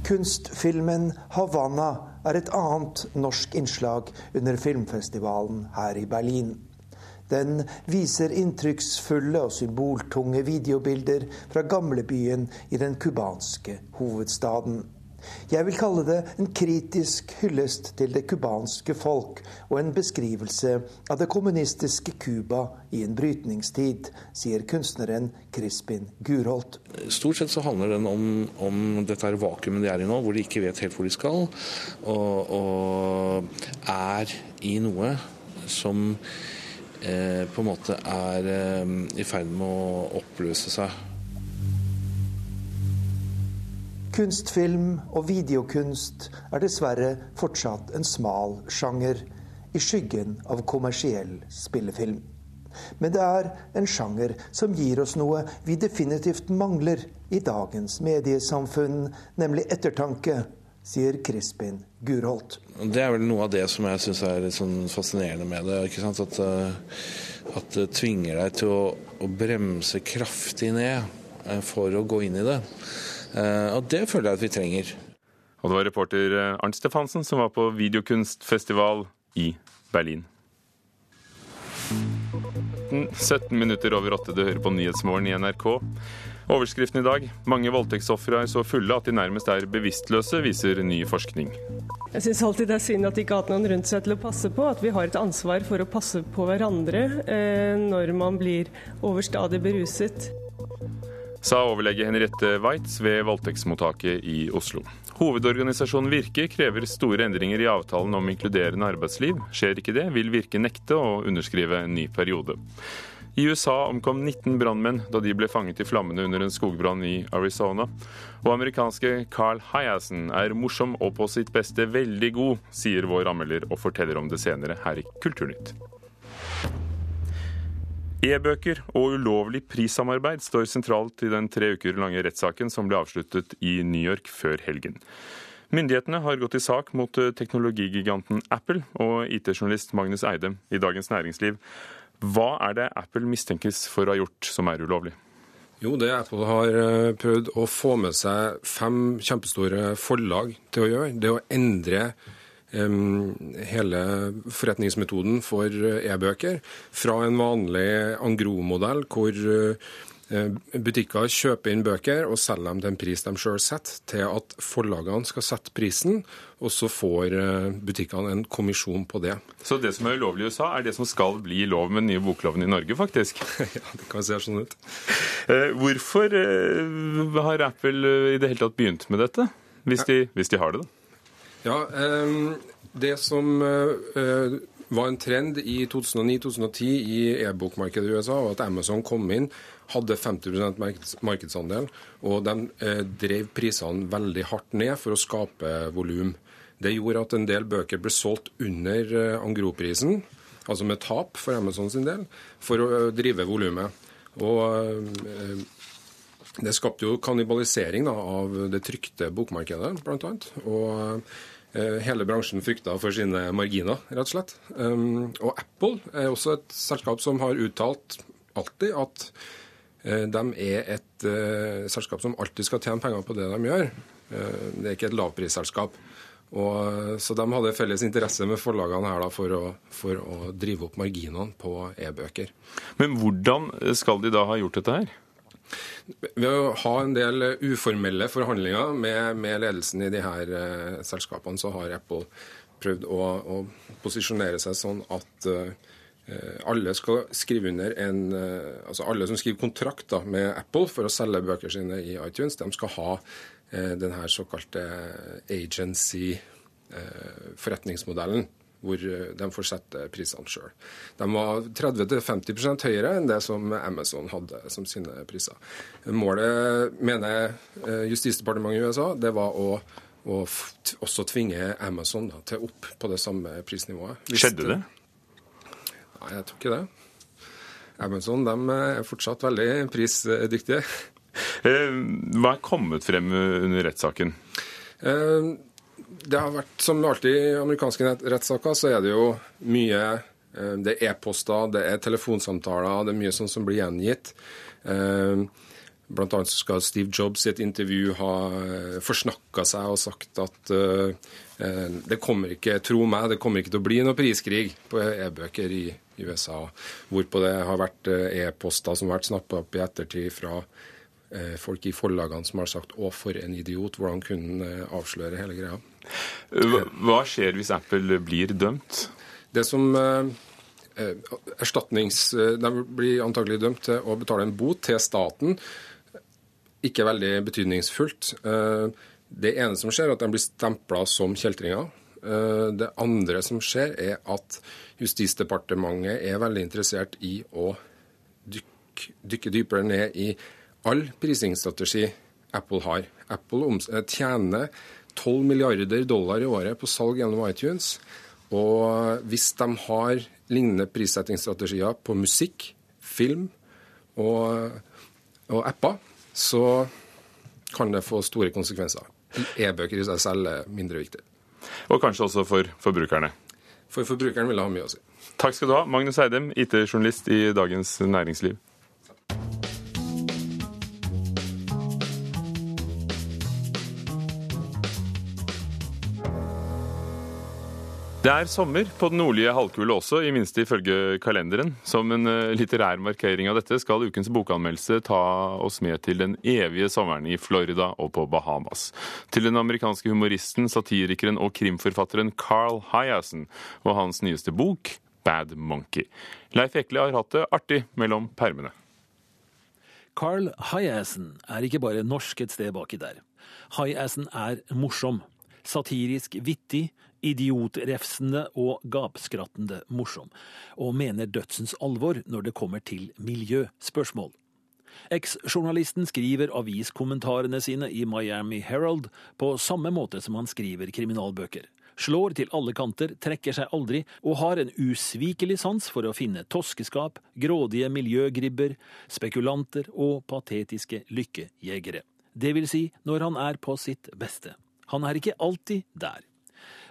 Kunstfilmen 'Havanna' er et annet norsk innslag under filmfestivalen her i Berlin. Den viser inntrykksfulle og symboltunge videobilder fra gamlebyen i den cubanske hovedstaden. Jeg vil kalle det en kritisk hyllest til det cubanske folk og en beskrivelse av det kommunistiske Cuba i en brytningstid, sier kunstneren Crispin Gurholt. Stort sett så handler den om, om dette vakuumet de er i nå, hvor de ikke vet helt hvor de skal, og, og er i noe som eh, på en måte er eh, i ferd med å oppløse seg. Kunstfilm og videokunst er dessverre fortsatt en smal sjanger, i skyggen av kommersiell spillefilm. Men det er en sjanger som gir oss noe vi definitivt mangler i dagens mediesamfunn, nemlig ettertanke, sier Crispin Gurholt. Det er vel noe av det som jeg syns er sånn fascinerende med det. ikke sant? At, eh, at, det tvinger deg til å, å, bremse kraftig ned eh, for å gå inn i det. Eh, og det føler jeg at vi trenger. Og det var reporter Arnt Stefansen som var på videokunstfestival i Berlin. 17 minutter over åtte, du hører på Nyhetsmorgen i NRK. Overskriften i dag mange voldtektsofre er så fulle at de nærmest er bevisstløse, viser ny forskning. Jeg syns alltid det er synd at de ikke har hatt noen rundt seg til å passe på. At vi har et ansvar for å passe på hverandre eh, når man blir overstadig beruset. Sa overlege Henriette Waitz ved voldtektsmottaket i Oslo. Hovedorganisasjonen Virke krever store endringer i avtalen om inkluderende arbeidsliv. Skjer ikke det, vil Virke nekte å underskrive en ny periode. I USA omkom 19 brannmenn da de ble fanget i flammene under en skogbrann i Arizona. Og amerikanske Carl Hyassen er morsom og på sitt beste veldig god, sier vår anmelder og forteller om det senere her i Kulturnytt. E-bøker og ulovlig prissamarbeid står sentralt i den tre uker lange rettssaken som ble avsluttet i New York før helgen. Myndighetene har gått i sak mot teknologigiganten Apple og IT-journalist Magnus Eide i Dagens Næringsliv. Hva er det Apple mistenkes for å ha gjort som er ulovlig? Jo, det Apple har eh, prøvd å få med seg fem kjempestore forlag til å gjøre, det å endre hele forretningsmetoden for eh, e-bøker fra en vanlig Angro-modell hvor uh, Eh, butikker kjøper inn bøker og selger dem til en pris de sjøl setter, til at forlagene skal sette prisen, og så får eh, butikkene en kommisjon på det. Så det som er ulovlig i USA, er det som skal bli lov med den nye bokloven i Norge, faktisk? *laughs* ja, det kan se sånn ut. Eh, hvorfor har Apple i det hele tatt begynt med dette, hvis de, hvis de har det, da? Ja, det som var en trend i 2009-2010 i e-bokmarkedet i USA, var at Amazon kom inn hadde 50% markedsandel, og de eh, drev prisene veldig hardt ned for å skape volum. Det gjorde at en del bøker ble solgt under eh, Angro-prisen, altså med tap for Amazon sin del, for å eh, drive volumet. Og det skapte jo kannibalisering av det trykte bokmarkedet, bl.a. Og hele bransjen frykta for sine marginer, rett og slett. Og Apple er også et selskap som har uttalt alltid at Eh, de er et uh, selskap som alltid skal tjene penger på det de gjør. Det er ikke et lavprisselskap. Og, så de hadde felles interesse med forlagene her da, for, å, for å drive opp marginene på e-bøker. Men hvordan skal de da ha gjort dette her? Ved å ha en del uformelle forhandlinger med, med ledelsen i de her uh, selskapene, så har Apple prøvd å, å posisjonere seg sånn at uh, Eh, alle skal skrive under en, eh, altså alle som skriver kontrakt da, med Apple for å selge bøker sine i iTunes, de skal ha eh, denne såkalte agency-forretningsmodellen. Hvor de får sette prisene sjøl. De var 30-50 høyere enn det som Amazon hadde som sine priser. Målet, mener Justisdepartementet i USA, det var å, å også tvinge Amazon da, til opp på det samme prisnivået. Hvis Skjedde det? Nei, jeg tror ikke det. Amazon de er fortsatt veldig prisdyktige. Hva er kommet frem under rettssaken? Det har vært, Som alltid i amerikanske rettssaker, så er det jo mye Det er e-poster, det er telefonsamtaler, det er mye sånn som blir gjengitt. Blant annet skal Steve Jobs i et intervju ha forsnakka seg og sagt at det kommer ikke, tro meg, det kommer ikke til å bli noe priskrig på e-bøker i USA. Hvorpå det har vært e-poster som har vært snappa opp i ettertid fra folk i forlagene som har sagt 'å, for en idiot', hvordan kunne han avsløre hele greia. Hva skjer hvis Apple blir dømt? Det som erstatnings... De blir antagelig dømt til å betale en bot til staten. Ikke veldig betydningsfullt. Det ene som skjer, er at de blir stempla som kjeltringer. Det andre som skjer, er at Justisdepartementet er veldig interessert i å dykke, dykke dypere ned i all prisingsstrategi Apple har. Apple tjener 12 milliarder dollar i året på salg gjennom iTunes. Og hvis de har lignende prissettingsstrategier på musikk, film og, og apper, så kan det få store konsekvenser. E-bøker i seg selv er mindre viktig. Og kanskje også for forbrukerne? For forbrukeren vil det ha mye å si. Takk skal du ha, Magnus Eidem, IT-journalist i Dagens Næringsliv. Det er sommer på den nordlige halvkule også, i minste ifølge kalenderen. Som en litterær markering av dette skal ukens bokanmeldelse ta oss med til den evige sommeren i Florida og på Bahamas. Til den amerikanske humoristen, satirikeren og krimforfatteren Carl Hiassen og hans nyeste bok Bad Monkey. Leif Ekle har hatt det artig mellom permene. Carl Hiassen er ikke bare norsk et sted baki der. Hiassen er morsom. Satirisk vittig, idiotrefsende og gapskrattende morsom, og mener dødsens alvor når det kommer til miljøspørsmål. Eks-journalisten skriver aviskommentarene sine i Miami Herald på samme måte som han skriver kriminalbøker. Slår til alle kanter, trekker seg aldri, og har en usvikelig sans for å finne toskeskap, grådige miljøgribber, spekulanter og patetiske lykkejegere. Det vil si når han er på sitt beste. Han er ikke alltid der.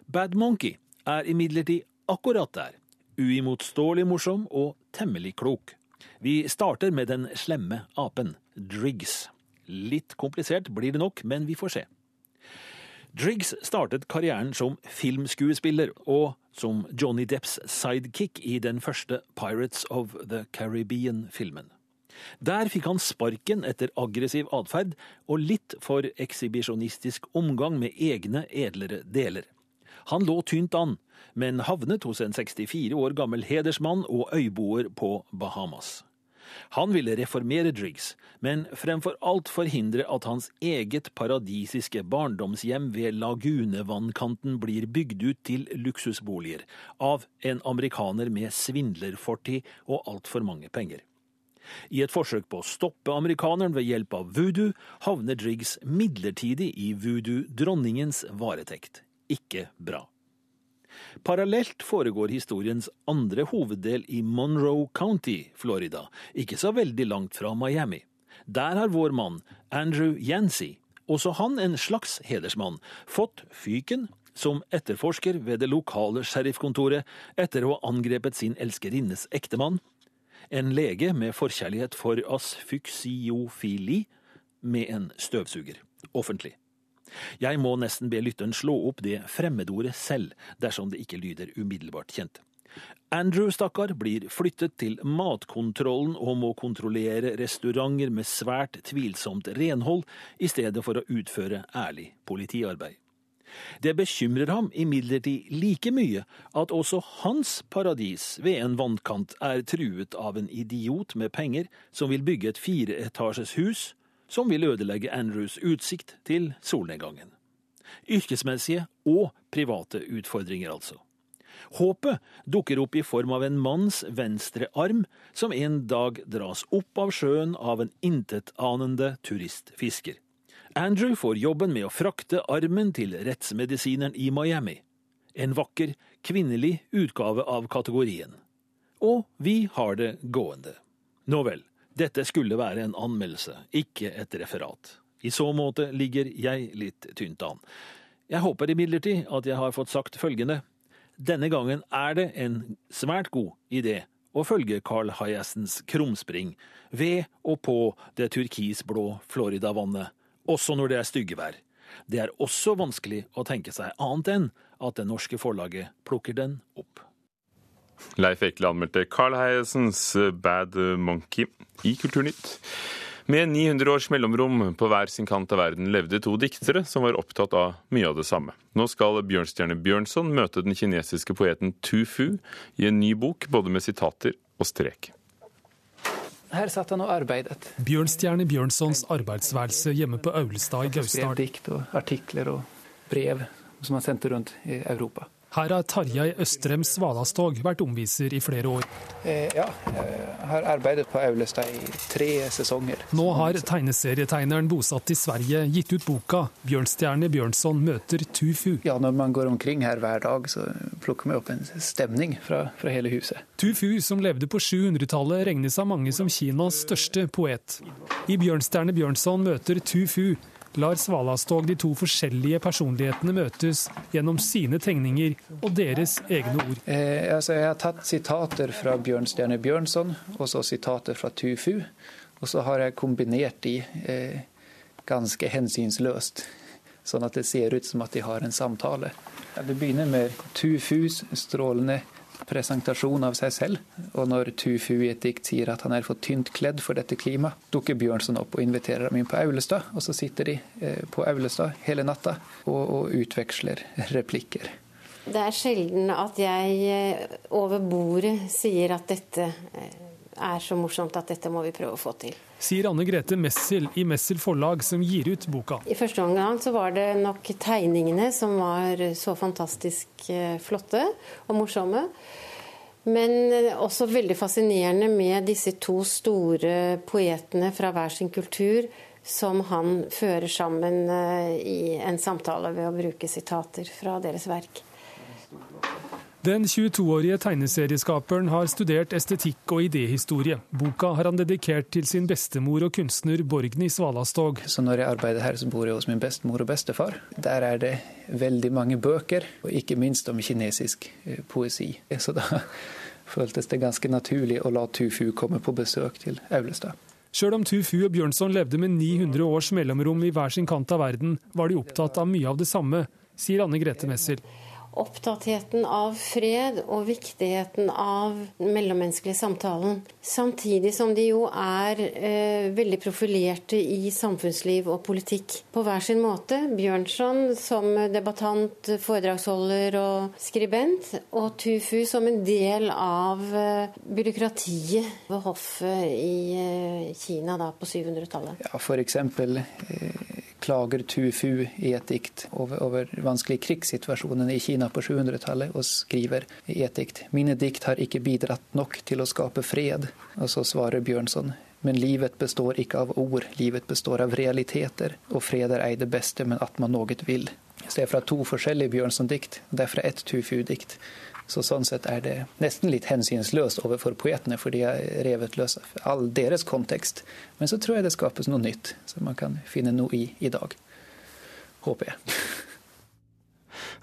Bad Monkey er imidlertid akkurat der. Uimotståelig morsom og temmelig klok. Vi starter med den slemme apen, Driggs. Litt komplisert blir det nok, men vi får se. Driggs startet karrieren som filmskuespiller og som Johnny Depps sidekick i den første Pirates of the Caribbean-filmen. Der fikk han sparken etter aggressiv atferd og litt for ekshibisjonistisk omgang med egne edlere deler. Han lå tynt an, men havnet hos en 64 år gammel hedersmann og øyboer på Bahamas. Han ville reformere Driggs, men fremfor alt forhindre at hans eget paradisiske barndomshjem ved lagunevannkanten blir bygd ut til luksusboliger av en amerikaner med svindlerfortid og altfor mange penger. I et forsøk på å stoppe amerikaneren ved hjelp av voodoo, havner Driggs midlertidig i voodoo-dronningens varetekt. Ikke bra. Parallelt foregår historiens andre hoveddel i Monroe County, Florida, ikke så veldig langt fra Miami. Der har vår mann, Andrew Yancy, også han en slags hedersmann, fått fyken som etterforsker ved det lokale sheriffkontoret etter å ha angrepet sin elskerinnes ektemann, en lege med forkjærlighet for asfyksiofili, med en støvsuger, offentlig. Jeg må nesten be lytteren slå opp det fremmedordet selv, dersom det ikke lyder umiddelbart kjent. Andrew, stakkar, blir flyttet til matkontrollen og må kontrollere restauranter med svært tvilsomt renhold, i stedet for å utføre ærlig politiarbeid. Det bekymrer ham imidlertid like mye at også hans paradis ved en vannkant er truet av en idiot med penger som vil bygge et fireetasjes hus som vil ødelegge Andrews utsikt til solnedgangen. Yrkesmessige og private utfordringer, altså. Håpet dukker opp i form av en manns venstre arm som en dag dras opp av sjøen av en intetanende turistfisker. Andrew får jobben med å frakte armen til rettsmedisineren i Miami. En vakker, kvinnelig utgave av kategorien. Og vi har det gående. Nå vel, Dette skulle være en anmeldelse, ikke et referat. I så måte ligger jeg litt tynt an. Jeg håper imidlertid at jeg har fått sagt følgende. Denne gangen er det en svært god idé å følge Carl Hyacens krumspring ved og på det turkisblå Floridavannet, også når det er styggevær. Det er også vanskelig å tenke seg annet enn at det norske forlaget plukker den opp. Leif Ekle anmeldte Carl Heiesens Bad Monkey i Kulturnytt. Med 900 års mellomrom på hver sin kant av verden levde to diktere som var opptatt av mye av det samme. Nå skal Bjørnstjerne Bjørnson møte den kinesiske poeten Tu Fu i en ny bok, både med sitater og strek. Her satt han og arbeidet. Bjørnstjerne Bjørnsons arbeidsværelse hjemme på Aulestad i Gausdal. Skrev dikt og artikler og brev som han sendte rundt i Europa. Her har Tarjei Østrem Svalastog vært omviser i flere år. Eh, ja, jeg har arbeidet på Aulestad i tre sesonger. Nå har tegneserietegneren bosatt i Sverige gitt ut boka 'Bjørnstjerne Bjørnson møter Tufu'. Ja, når man går omkring her hver dag, så plukker man opp en stemning fra, fra hele huset. Tufu, som levde på 700-tallet, regnes av mange som Kinas største poet. I 'Bjørnstjerne Bjørnson møter Tufu' lar Svalastog de to forskjellige personlighetene møtes gjennom sine tegninger og deres egne ord. Eh, altså jeg har tatt sitater fra Bjørnstjerne Bjørnson og så sitater fra Tufu. Og så har jeg kombinert de eh, ganske hensynsløst, sånn at det ser ut som at de har en samtale. Ja, det begynner med Tufus strålende presentasjon av seg selv. Og når Tufu i et dikt sier at han er for tynt kledd for dette klimaet, dukker Bjørnson opp og inviterer ham inn på Aulestad. Og så sitter de eh, på Aulestad hele natta og, og utveksler replikker. Det er sjelden at jeg eh, over bordet sier at dette eh, er så morsomt at dette må vi prøve å få til. Sier Anne Grete Messel i Messel forlag, som gir ut boka. I første omgang så var det nok tegningene som var så fantastisk flotte og morsomme. Men også veldig fascinerende med disse to store poetene fra hver sin kultur som han fører sammen i en samtale ved å bruke sitater fra deres verk. Den 22-årige tegneserieskaperen har studert estetikk og idéhistorie. Boka har han dedikert til sin bestemor og kunstner Borgny Svalastog. Så når jeg arbeider her, så bor jeg hos min bestemor og bestefar. Der er det veldig mange bøker, og ikke minst om kinesisk poesi. Så da *laughs* føltes det ganske naturlig å la Tufu komme på besøk til Aulestad. Sjøl om Tufu og Bjørnson levde med 900 års mellomrom i hver sin kant av verden, var de opptatt av mye av det samme, sier Anne Grete Messel opptattheten av fred og viktigheten av mellommenneskelige samtalen. Samtidig som de jo er eh, veldig profilerte i samfunnsliv og politikk på hver sin måte. Bjørnson som debattant, foredragsholder og skribent, og Tufu som en del av eh, byråkratiet ved hoffet i eh, Kina da, på 700-tallet. Ja, for eksempel, eh, klager Tufu i et dikt over, over vanskelige krigssituasjoner i Kina på 700-tallet, og skriver i et dikt mine dikt har ikke bidratt nok til å skape fred. Og så svarer Bjørnson men livet består ikke av ord, livet består av realiteter, og fred er ei det beste, men at man noe vil. Så det er fra to forskjellige Bjørnson-dikt, det er fra ett Tufu-dikt. Så sånn sett er det nesten litt hensynsløst overfor poetene, for de har revet løs all deres kontekst. Men så tror jeg det skapes noe nytt, som man kan finne noe i i dag. Håper jeg. *laughs*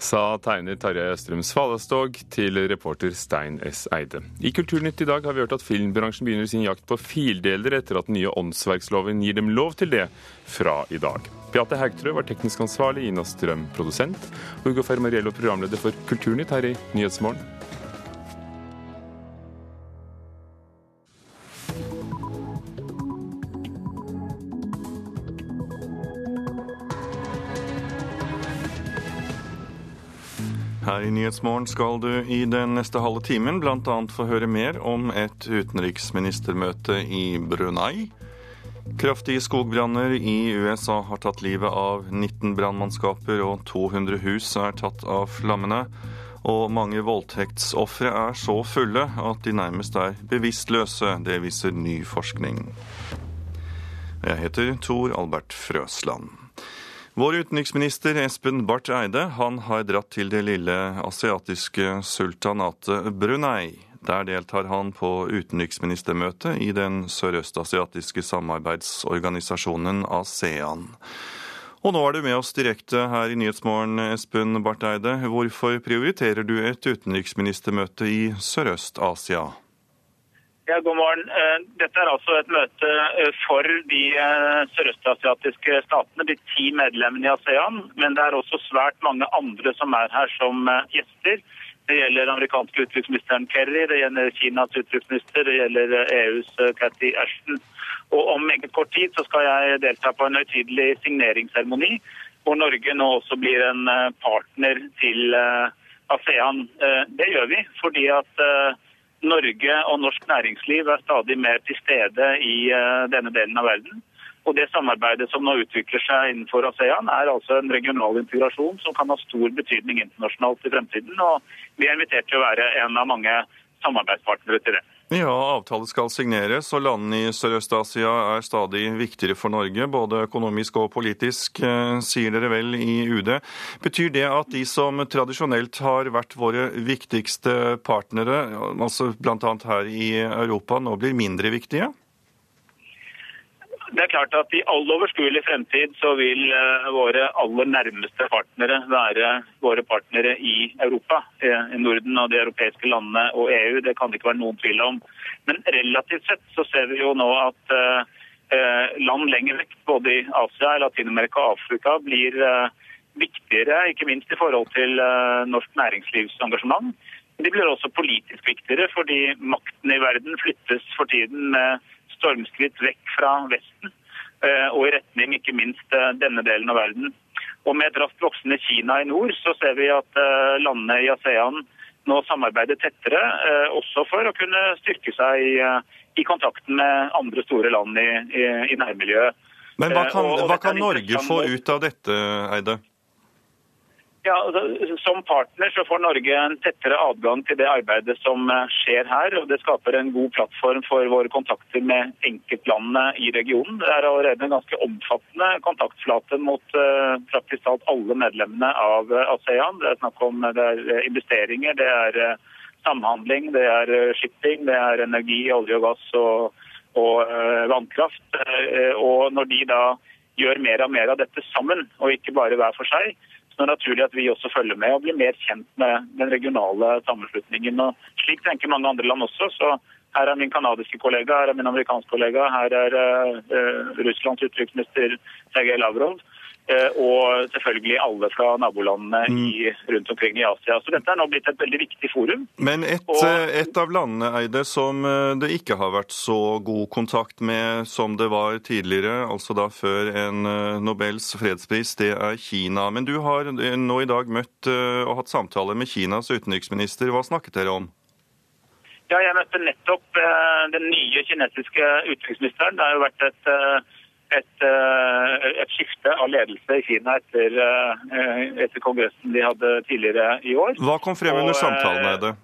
Sa tegner Tarjei Østrøm Svalestog til reporter Stein S. Eide. I Kulturnytt i dag har vi hørt at filmbransjen begynner sin jakt på fildeler etter at den nye åndsverksloven gir dem lov til det fra i dag. Beate Haugtrø var teknisk ansvarlig, Ina Strøm produsent, og Ugo Fermariello programleder for Kulturnytt her i Nyhetsmorgen. Her i Nyhetsmorgen skal du i den neste halve timen bl.a. få høre mer om et utenriksministermøte i Brunei. Kraftige skogbranner i USA har tatt livet av 19 brannmannskaper, og 200 hus er tatt av flammene. Og mange voldtektsofre er så fulle at de nærmest er bevisstløse. Det viser ny forskning. Jeg heter Tor Albert Frøsland. Vår utenriksminister Espen Barth Eide han har dratt til det lille asiatiske sultanatet Brunei. Der deltar han på utenriksministermøte i den sørøstasiatiske samarbeidsorganisasjonen ASEAN. Og nå er du med oss direkte her i Nyhetsmorgen, Espen Barth Eide. Hvorfor prioriterer du et utenriksministermøte i Sørøst-Asia? Ja, god morgen. Eh, dette er altså et møte eh, for de eh, sørøstasiatiske statene, de ti medlemmene i ASEAN. Men det er også svært mange andre som er her som gjester. Det gjelder amerikanske utenriksministeren Kerry, det gjelder Kinas utenriksminister, det gjelder EUs e Cathy Ashton. Og om meget kort tid så skal jeg delta på en høytidelig signeringsseremoni, hvor Norge nå også blir en eh, partner til eh, ASEAN. Eh, det gjør vi fordi at Norge og norsk næringsliv er stadig mer til stede i denne delen av verden. Og Det samarbeidet som nå utvikler seg innenfor ASEAN, er altså en regional integrasjon som kan ha stor betydning internasjonalt i fremtiden. og Vi er invitert til å være en av mange samarbeidspartnere til det. Ja, avtale skal signeres, og landene i Sørøst-Asia er stadig viktigere for Norge, både økonomisk og politisk, eh, sier dere vel i UD. Betyr det at de som tradisjonelt har vært våre viktigste partnere, altså bl.a. her i Europa, nå blir mindre viktige? Det er klart at I all overskuelig fremtid så vil eh, våre aller nærmeste partnere være våre partnere i Europa. Eh, I Norden og de europeiske landene og EU. Det kan det ikke være noen tvil om. Men relativt sett så ser vi jo nå at eh, land lenger vekk, både i Asia, Latin-Amerika og Afrika, blir viktigere, ikke minst i forhold til norsk næringslivsengasjement. De blir også politisk viktigere, fordi makten i verden flyttes for tiden med stormskritt vekk fra Vesten eh, og i retning ikke minst eh, denne delen av verden. Og Med et raskt voksende Kina i nord så ser vi at eh, landene i ASEAN nå samarbeider tettere, også for å kunne styrke seg i, i kontakten med andre store land i, i, i nærmiljøet. Men hva kan, hva kan Norge få ut av dette, Eide? Ja, altså, Som partner så får Norge en tettere adgang til det arbeidet som eh, skjer her. og Det skaper en god plattform for våre kontakter med enkeltlandene i regionen. Det er allerede en ganske omfattende kontaktflate mot uh, praktisk talt alle medlemmene av uh, ASEAN. Det er snakk om det er investeringer, det er samhandling, det er shipping, det er energi, olje og gass og, og vannkraft. Og Når de da gjør mer og mer av dette sammen, og ikke bare hver for seg, så det er naturlig at vi også følger med og blir mer kjent med den regionale sammenslutningen. Og slik tenker mange andre land også. så her er min kanadiske kollega, her er min amerikanske kollega, her er uh, Russlands utenriksminister Sergej Lavrov. Eh, og selvfølgelig alle fra nabolandene mm. i, rundt omkring i Asia. Så dette er nå blitt et veldig viktig forum. Men et, og, eh, et, av landene Eide, som eh, det ikke har vært så god kontakt med som det var tidligere, altså da før en Nobels fredspris, det er Kina. Men du har nå i dag møtt og hatt samtaler med Kinas utenriksminister. Hva snakket dere om? Ja, Jeg møtte nettopp den nye kinesiske utenriksministeren. Det har jo vært et et, eh, et, skifte av ledelse i Kina etter, eh, etter, kongressen de hadde tidligere i år. Hva kom frem under samtalen med det?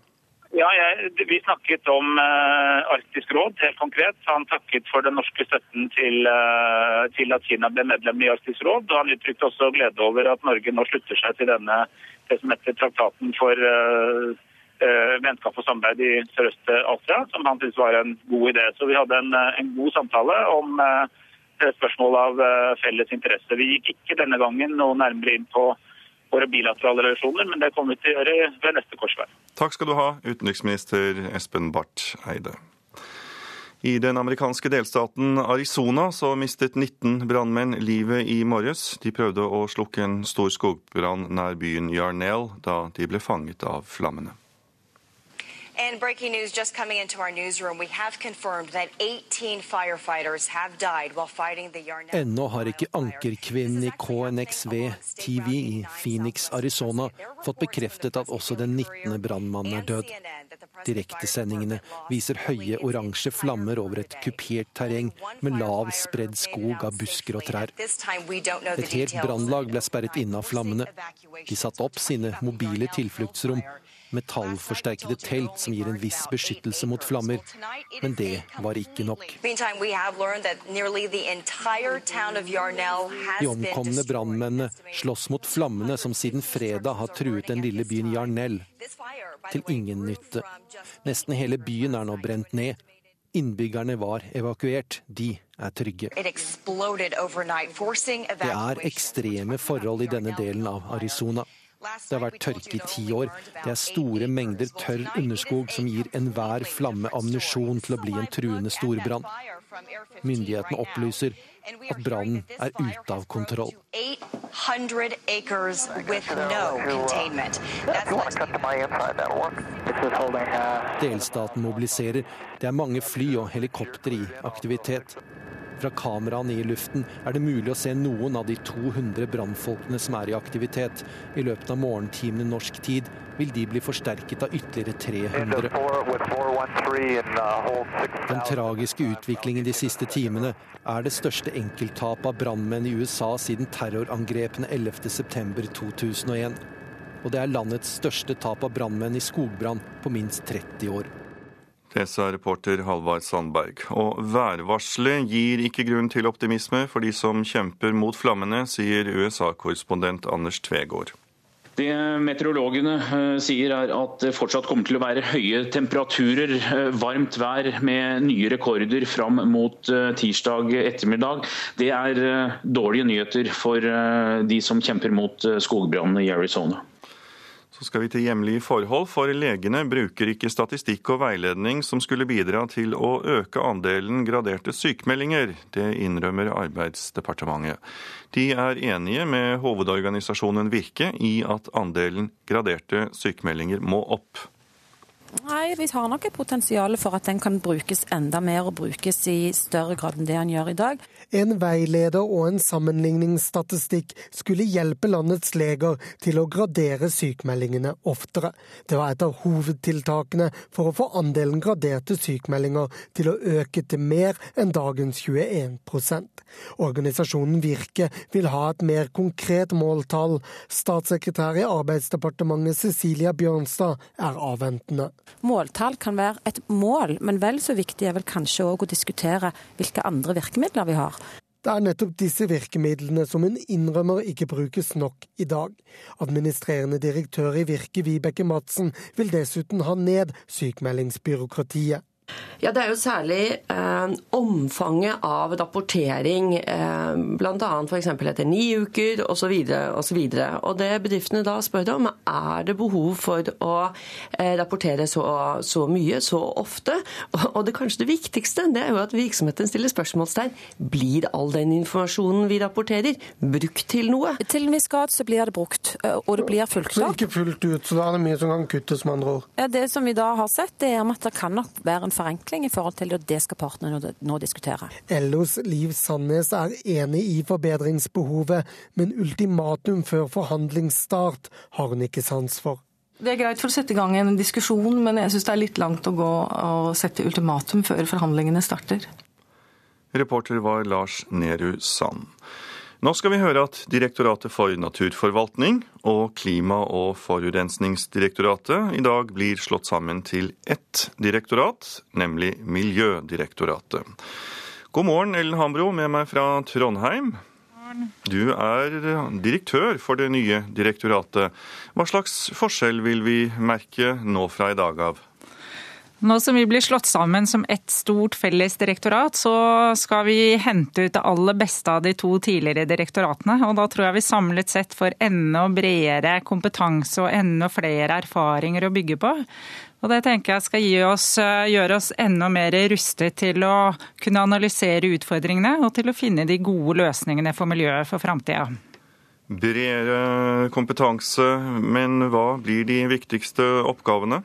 Ja, jeg, Vi snakket om uh, Arktisk råd, helt konkret. Han takket for den norske støtten til, uh, til, at Kina ble medlem i Arktisk råd. og Han uttrykte også glede over at Norge nå slutter seg til denne det som heter traktaten for uh, vennskap og samarbeid i Sørøst-Asia, som han syntes var en god idé. Så vi hadde en, en god samtale om spørsmål av eh, felles interesse. Vi gikk ikke denne gangen noe nærmere inn på våre bilaterale relasjoner, men det kommer vi til å gjøre ved neste korsvei. Takk skal du ha, utenriksminister Espen Barth Eide. I den amerikanske delstaten Arizona så mistet 19 brannmenn livet i morges. De prøvde å slukke en stor skogbrann nær byen Yarnell da de ble fanget av flammene. And breaking news just coming into our newsroom. We have confirmed that 18 firefighters have died while fighting the Yarnell. Ennå har ikke ankerkvinnen i KNXV TV i Phoenix, Arizona fått bekreftet at også den 19. brannmannen er død. Direktesendingene viser høye oransje flammer over et kupert terreng med lav, spredd skog av busker og trær. Et helt brannlag ble sperret inne av flammene. De satte opp sine mobile tilfluktsrom metallforsterkede telt som gir en viss beskyttelse mot flammer. Men det var ikke nok. De omkomne brannmennene slåss mot flammene som siden fredag har truet den lille byen Jarnell. til ingen nytte. Nesten hele byen er nå brent ned. Innbyggerne var evakuert. De er trygge. Det er ekstreme forhold i denne delen av Arizona. Det har vært tørke i ti år. Det er store mengder tørr underskog som gir enhver flamme ammunisjon til å bli en truende storbrann. Myndighetene opplyser at brannen er ute av kontroll. Delstaten mobiliserer. Det er mange fly og helikopter i aktivitet. Fra kameraene i luften er det mulig å se noen av de 200 brannfolkene som er i aktivitet. I løpet av morgentimene norsk tid vil de bli forsterket av ytterligere 300. Den tragiske utviklingen de siste timene er det største enkelttapet av brannmenn i USA siden terrorangrepene 11.9.2001. Og det er landets største tap av brannmenn i skogbrann på minst 30 år. Det sa reporter Halvard Sandberg. Og værvarselet gir ikke grunn til optimisme for de som kjemper mot flammene, sier USA-korrespondent Anders Tvegård. Det meteorologene sier er at det fortsatt kommer til å være høye temperaturer, varmt vær med nye rekorder fram mot tirsdag ettermiddag. Det er dårlige nyheter for de som kjemper mot skogbrannene i Arizona. Så skal vi til hjemlige forhold, for legene bruker ikke statistikk og veiledning som skulle bidra til å øke andelen graderte sykemeldinger. Det innrømmer Arbeidsdepartementet. De er enige med hovedorganisasjonen Virke i at andelen graderte sykemeldinger må opp. Nei, vi har nok et potensial for at den kan brukes enda mer og brukes i større grad enn det han gjør i dag. En veileder og en sammenligningsstatistikk skulle hjelpe landets leger til å gradere sykmeldingene oftere. Det var et av hovedtiltakene for å få andelen graderte sykmeldinger til å øke til mer enn dagens 21% Organisasjonen Virke vil ha et mer konkret måltall. Statssekretær i Arbeidsdepartementet Cecilia Bjørnstad er avventende. Måltall kan være et mål, men vel så viktig er vel kanskje òg å diskutere hvilke andre virkemidler vi har. Det er nettopp disse virkemidlene som hun innrømmer ikke brukes nok i dag. Administrerende direktør i Virke, Vibeke Madsen, vil dessuten ha ned sykemeldingsbyråkratiet. Ja, Det er jo særlig eh, omfanget av rapportering, eh, bl.a. f.eks. etter ni uker osv. osv. Og det bedriftene da spør om, er det behov for å eh, rapportere så, så, mye, så ofte. *laughs* Og det kanskje det viktigste det er jo at virksomheten stiller spørsmålstegn. Blir all den informasjonen vi rapporterer, brukt til noe? Til en viss grad så blir det brukt, og det blir fulgt opp. Så ikke fullt ut, så da er det mye som kan kuttes, med andre ord? Ja, Det som vi da har sett, det er at det kan nok være en forenkling i forhold til det skal partene nå diskutere. LOs Liv Sandnes er enig i forbedringsbehovet, men ultimatum før forhandlingsstart har hun ikke sans for. Det er greit for å sette i gang en diskusjon, men jeg syns det er litt langt å gå og sette ultimatum før forhandlingene starter. Reporter var Lars Nehru Sand. Nå skal vi høre at Direktoratet for naturforvaltning og Klima- og forurensningsdirektoratet i dag blir slått sammen til ett direktorat, nemlig Miljødirektoratet. God morgen, Ellen Hambro, med meg fra Trondheim. Du er direktør for det nye direktoratet. Hva slags forskjell vil vi merke nå fra i dag av? Nå som vi blir slått sammen som ett stort felles direktorat, så skal vi hente ut det aller beste av de to tidligere direktoratene. Og da tror jeg vi samlet sett får enda bredere kompetanse og enda flere erfaringer å bygge på. Og det tenker jeg skal oss, gjøre oss enda mer rustet til å kunne analysere utfordringene og til å finne de gode løsningene for miljøet for framtida. Bredere kompetanse, men hva blir de viktigste oppgavene?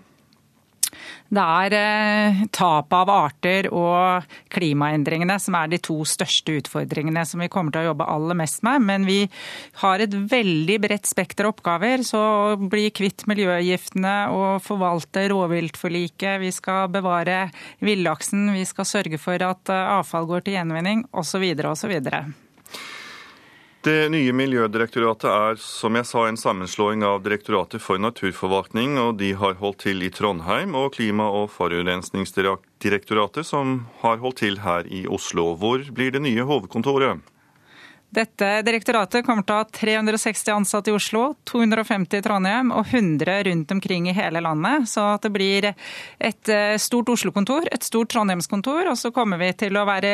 Det er eh, tapet av arter og klimaendringene som er de to største utfordringene som vi kommer til å jobbe aller mest med. Men vi har et veldig bredt spekter av oppgaver. Så bli kvitt miljøgiftene og forvalte rovviltforliket. Vi skal bevare villaksen. Vi skal sørge for at eh, avfall går til gjenvinning osv. osv. Det nye Miljødirektoratet er som jeg sa, en sammenslåing av Direktoratet for naturforvaltning, og de har holdt til i Trondheim, og Klima- og forurensningsdirektoratet, som har holdt til her i Oslo. Hvor blir det nye hovedkontoret? Dette direktoratet kommer til å ha 360 ansatte i Oslo, 250 i Trondheim og 100 rundt omkring i hele landet. Så det blir et eh, stort Oslo-kontor, et stort Trondheimskontor, og så kommer vi til å være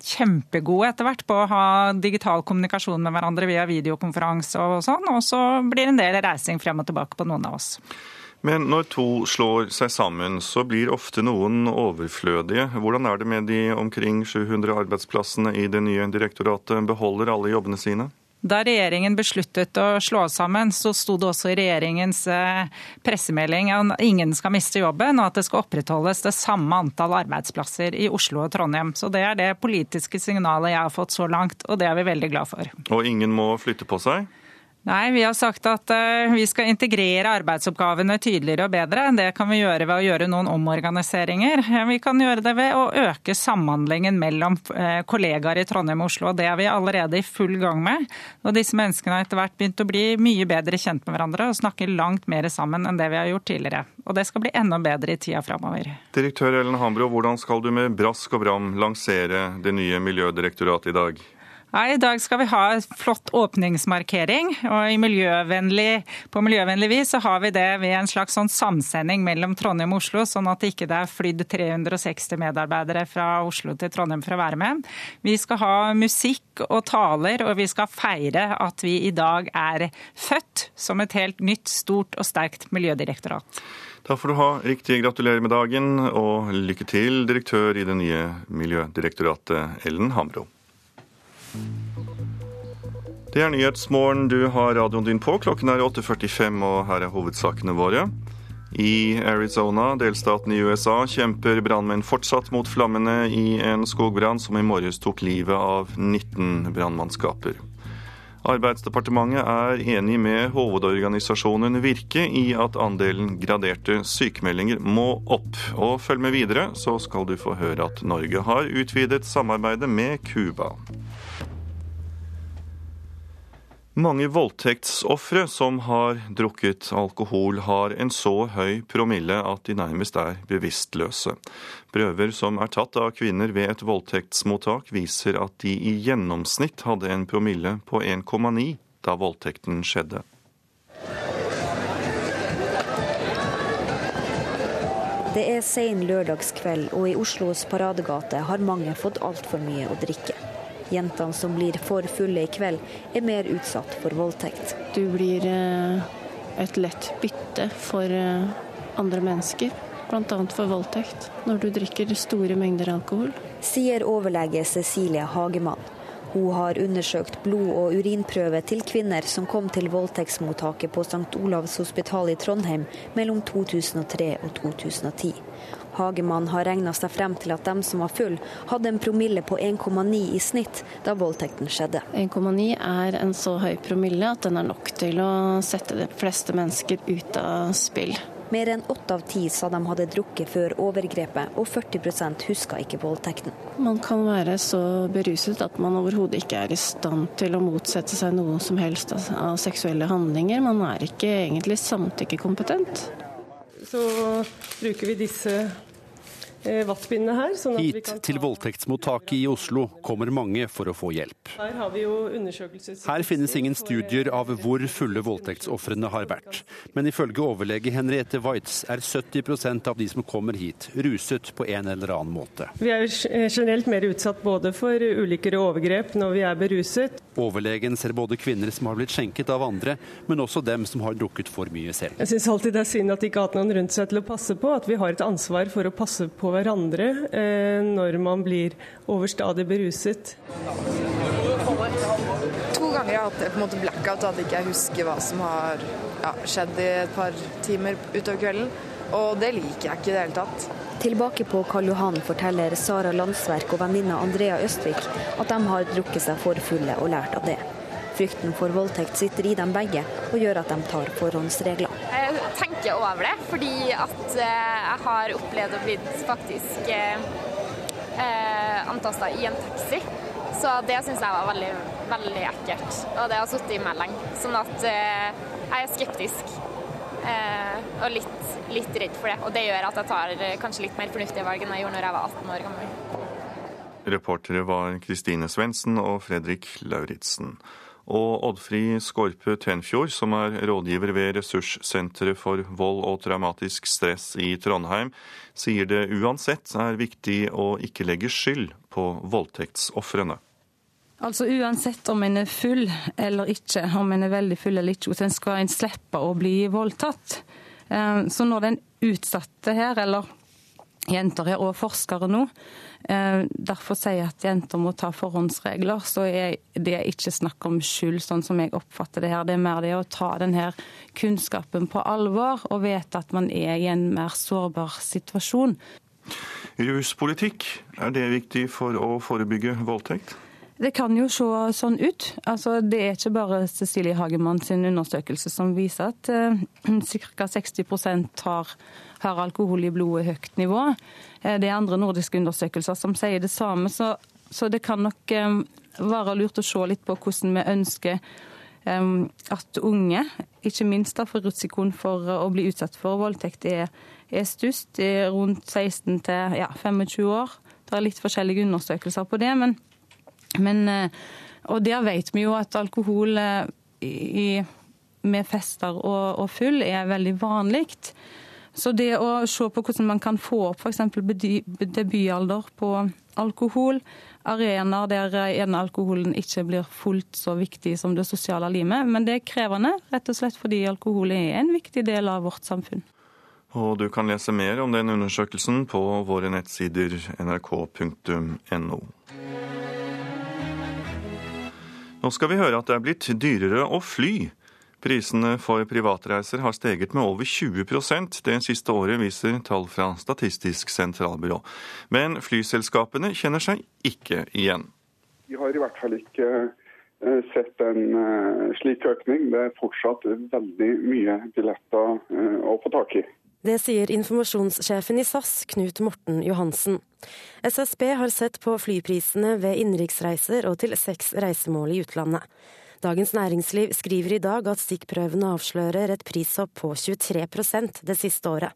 kjempegode etter hvert på å ha digital kommunikasjon med hverandre via videokonferanse og sånn. Og så blir det en del reising frem og tilbake på noen av oss. Men når to slår seg sammen, så blir ofte noen overflødige. Hvordan er det med de omkring 700 arbeidsplassene i det nye direktoratet? Beholder alle jobbene sine? Da regjeringen besluttet å slå sammen, så sto det også i regjeringens eh, pressemelding at ingen skal miste jobben, og at det skal opprettholdes det samme antall arbeidsplasser i Oslo og Trondheim. Så Det er det politiske signalet jeg har fått så langt, og det er vi veldig glad for. Og ingen må flytte på seg? Nei, vi har sagt at eh, vi skal integrere arbeidsoppgavene tydeligere og bedre. Det kan vi gjøre ved å gjøre noen omorganiseringer. Vi kan gjøre det ved å øke samhandlingen mellom eh, kollegaer i Trondheim og Oslo. Det er vi allerede i full gang med. Og disse menneskene har etter hvert begynt å bli mye bedre kjent med hverandre og snakke langt mer sammen enn det vi har gjort tidligere. Og det skal bli enda bedre i tida framover. Direktør Ellen Hambro, hvordan skal du med brask og bram lansere det nye Miljødirektoratet i dag? Nei, I dag skal vi ha flott åpningsmarkering. og miljøvennlig, På miljøvennlig vis så har vi det ved en slags sånn samsending mellom Trondheim og Oslo, sånn at det ikke er flydd 360 medarbeidere fra Oslo til Trondheim for å være med. Vi skal ha musikk og taler, og vi skal feire at vi i dag er født som et helt nytt, stort og sterkt miljødirektorat. Da får du ha riktig gratulerer med dagen, og lykke til, direktør i det nye Miljødirektoratet, Ellen Hamro. Det er Nyhetsmorgen. Du har radioen din på. Klokken er 8.45, og her er hovedsakene våre. I Arizona, delstaten i USA, kjemper brannmenn fortsatt mot flammene i en skogbrann som i morges tok livet av 19 brannmannskaper. Arbeidsdepartementet er enig med hovedorganisasjonen Virke i at andelen graderte sykemeldinger må opp. Og følg med videre, så skal du få høre at Norge har utvidet samarbeidet med Cuba. Mange voldtektsofre som har drukket alkohol, har en så høy promille at de nærmest er bevisstløse. Prøver som er tatt av kvinner ved et voldtektsmottak, viser at de i gjennomsnitt hadde en promille på 1,9 da voldtekten skjedde. Det er sein lørdagskveld, og i Oslos paradegate har mange fått altfor mye å drikke. Jentene som blir for fulle i kveld, er mer utsatt for voldtekt. Du blir eh, et lett bytte for eh, andre mennesker, bl.a. for voldtekt, når du drikker store mengder alkohol. Sier overlege Cecilie Hagemann. Hun har undersøkt blod- og urinprøve til kvinner som kom til voldtektsmottaket på St. Olavs hospital i Trondheim mellom 2003 og 2010. Hagemann har regna seg frem til at dem som var full, hadde en promille på 1,9 i snitt da voldtekten skjedde. 1,9 er en så høy promille at den er nok til å sette de fleste mennesker ut av spill. Mer enn åtte av ti sa de hadde drukket før overgrepet, og 40% huska ikke voldtekten. Man kan være så beruset at man overhodet ikke er i stand til å motsette seg noe som helst av seksuelle handlinger. Man er ikke egentlig samtykkekompetent. Så bruker vi disse Eh, her. Sånn Hit til voldtektsmottaket i Oslo kommer mange for å få hjelp. Her, har vi jo her finnes ingen studier av hvor fulle voldtektsofrene har vært. Men ifølge overlege Henriette Waitz er 70% av de som kommer hit, ruset på en eller annen måte. Vi er eh, generelt mer utsatt både for ulykker og overgrep når vi er beruset. Overlegen ser både kvinner som har blitt skjenket av andre, men også dem som har drukket for mye selv. Jeg syns alltid det er synd at de ikke har hatt noen rundt seg til å passe på, at vi har et ansvar for å passe på hverandre eh, når man blir overstadig beruset. To ganger jeg har hatt på en måte blackout, at jeg ikke husker hva som har ja, skjedd i et par timer utover kvelden. Og det liker jeg ikke i det hele tatt. Tilbake på Karl Johan forteller Sara Landsverk og venninna Andrea Østvik at de har drukket seg for fulle og lært av det. Frykten for voldtekt sitter i dem begge og gjør at de tar forhåndsregler. Jeg tenker over det, fordi at eh, jeg har opplevd å bli faktisk eh, eh antasta i en taxi. Så det syns jeg var veldig, veldig ekkelt. Og det har sittet i meg lenge. Sånn at eh, jeg er skeptisk. Eh, og litt, litt, redd for det. Og det gjør at jeg tar kanskje litt mer fornuftige valg enn jeg gjorde når jeg var 18 år gammel. Reportere var Kristine Svendsen og Fredrik Lauritzen. Og Oddfri Skorpe Tenfjord, som er rådgiver ved Ressurssenteret for vold og traumatisk stress i Trondheim, sier det uansett er viktig å ikke legge skyld på voldtektsofrene. Altså Uansett om en er full eller ikke, om en er veldig full eller ikke, så skal en slippe å bli voldtatt. Eh, så når den utsatte her, eller jenter her og forskere nå, derfor sier jeg at jenter må ta forhåndsregler, så er det ikke snakk om skyld, sånn som jeg oppfatter det her. Det er mer det å ta denne kunnskapen på alvor og vite at man er i en mer sårbar situasjon. Ruspolitikk, er det viktig for å forebygge voldtekt? Det kan jo se sånn ut. Altså, det er ikke bare Cecilie Hagemann sin undersøkelse som viser at uh, ca. 60 har, har, alkohol i blodet høyt nivå. Uh, det er andre nordiske undersøkelser som sier det samme. Så, så det kan nok um, være lurt å se litt på hvordan vi ønsker um, at unge, ikke minst da for risikoen for å bli utsatt for voldtekt, er, er størst. Rundt 16 til ja, 25 år. Det er litt forskjellige undersøkelser på det. men men, eh, og der vet vi jo at alkohol eh, i, med fester og, og, full er veldig vanlig. Så det å se på hvordan man kan få opp f.eks. debutalder på alkohol, arenaer der gjerne alkoholen ikke blir fullt så viktig som det sosiale limet. Men det er krevende, rett og slett fordi alkohol er en viktig del av vårt samfunn. Og du kan lese mer om den undersøkelsen på våre nettsider nrk.no. Nå skal vi høre at det er blitt dyrere å fly. Prisene for privatreiser har steget med over 20% det siste året, viser tall fra Statistisk sentralbyrå. Men flyselskapene kjenner seg ikke igjen. Vi har i hvert fall ikke eh, sett en eh, slik økning. Det er fortsatt veldig mye billetter eh, å få tak i. Det sier informasjonssjefen i SAS, Knut Morten Johansen. SSB har sett på flyprisene ved innenriksreiser og til seks reisemål i utlandet. Dagens Næringsliv skriver i dag at stikkprøvene avslører et prishopp på 23% det siste året.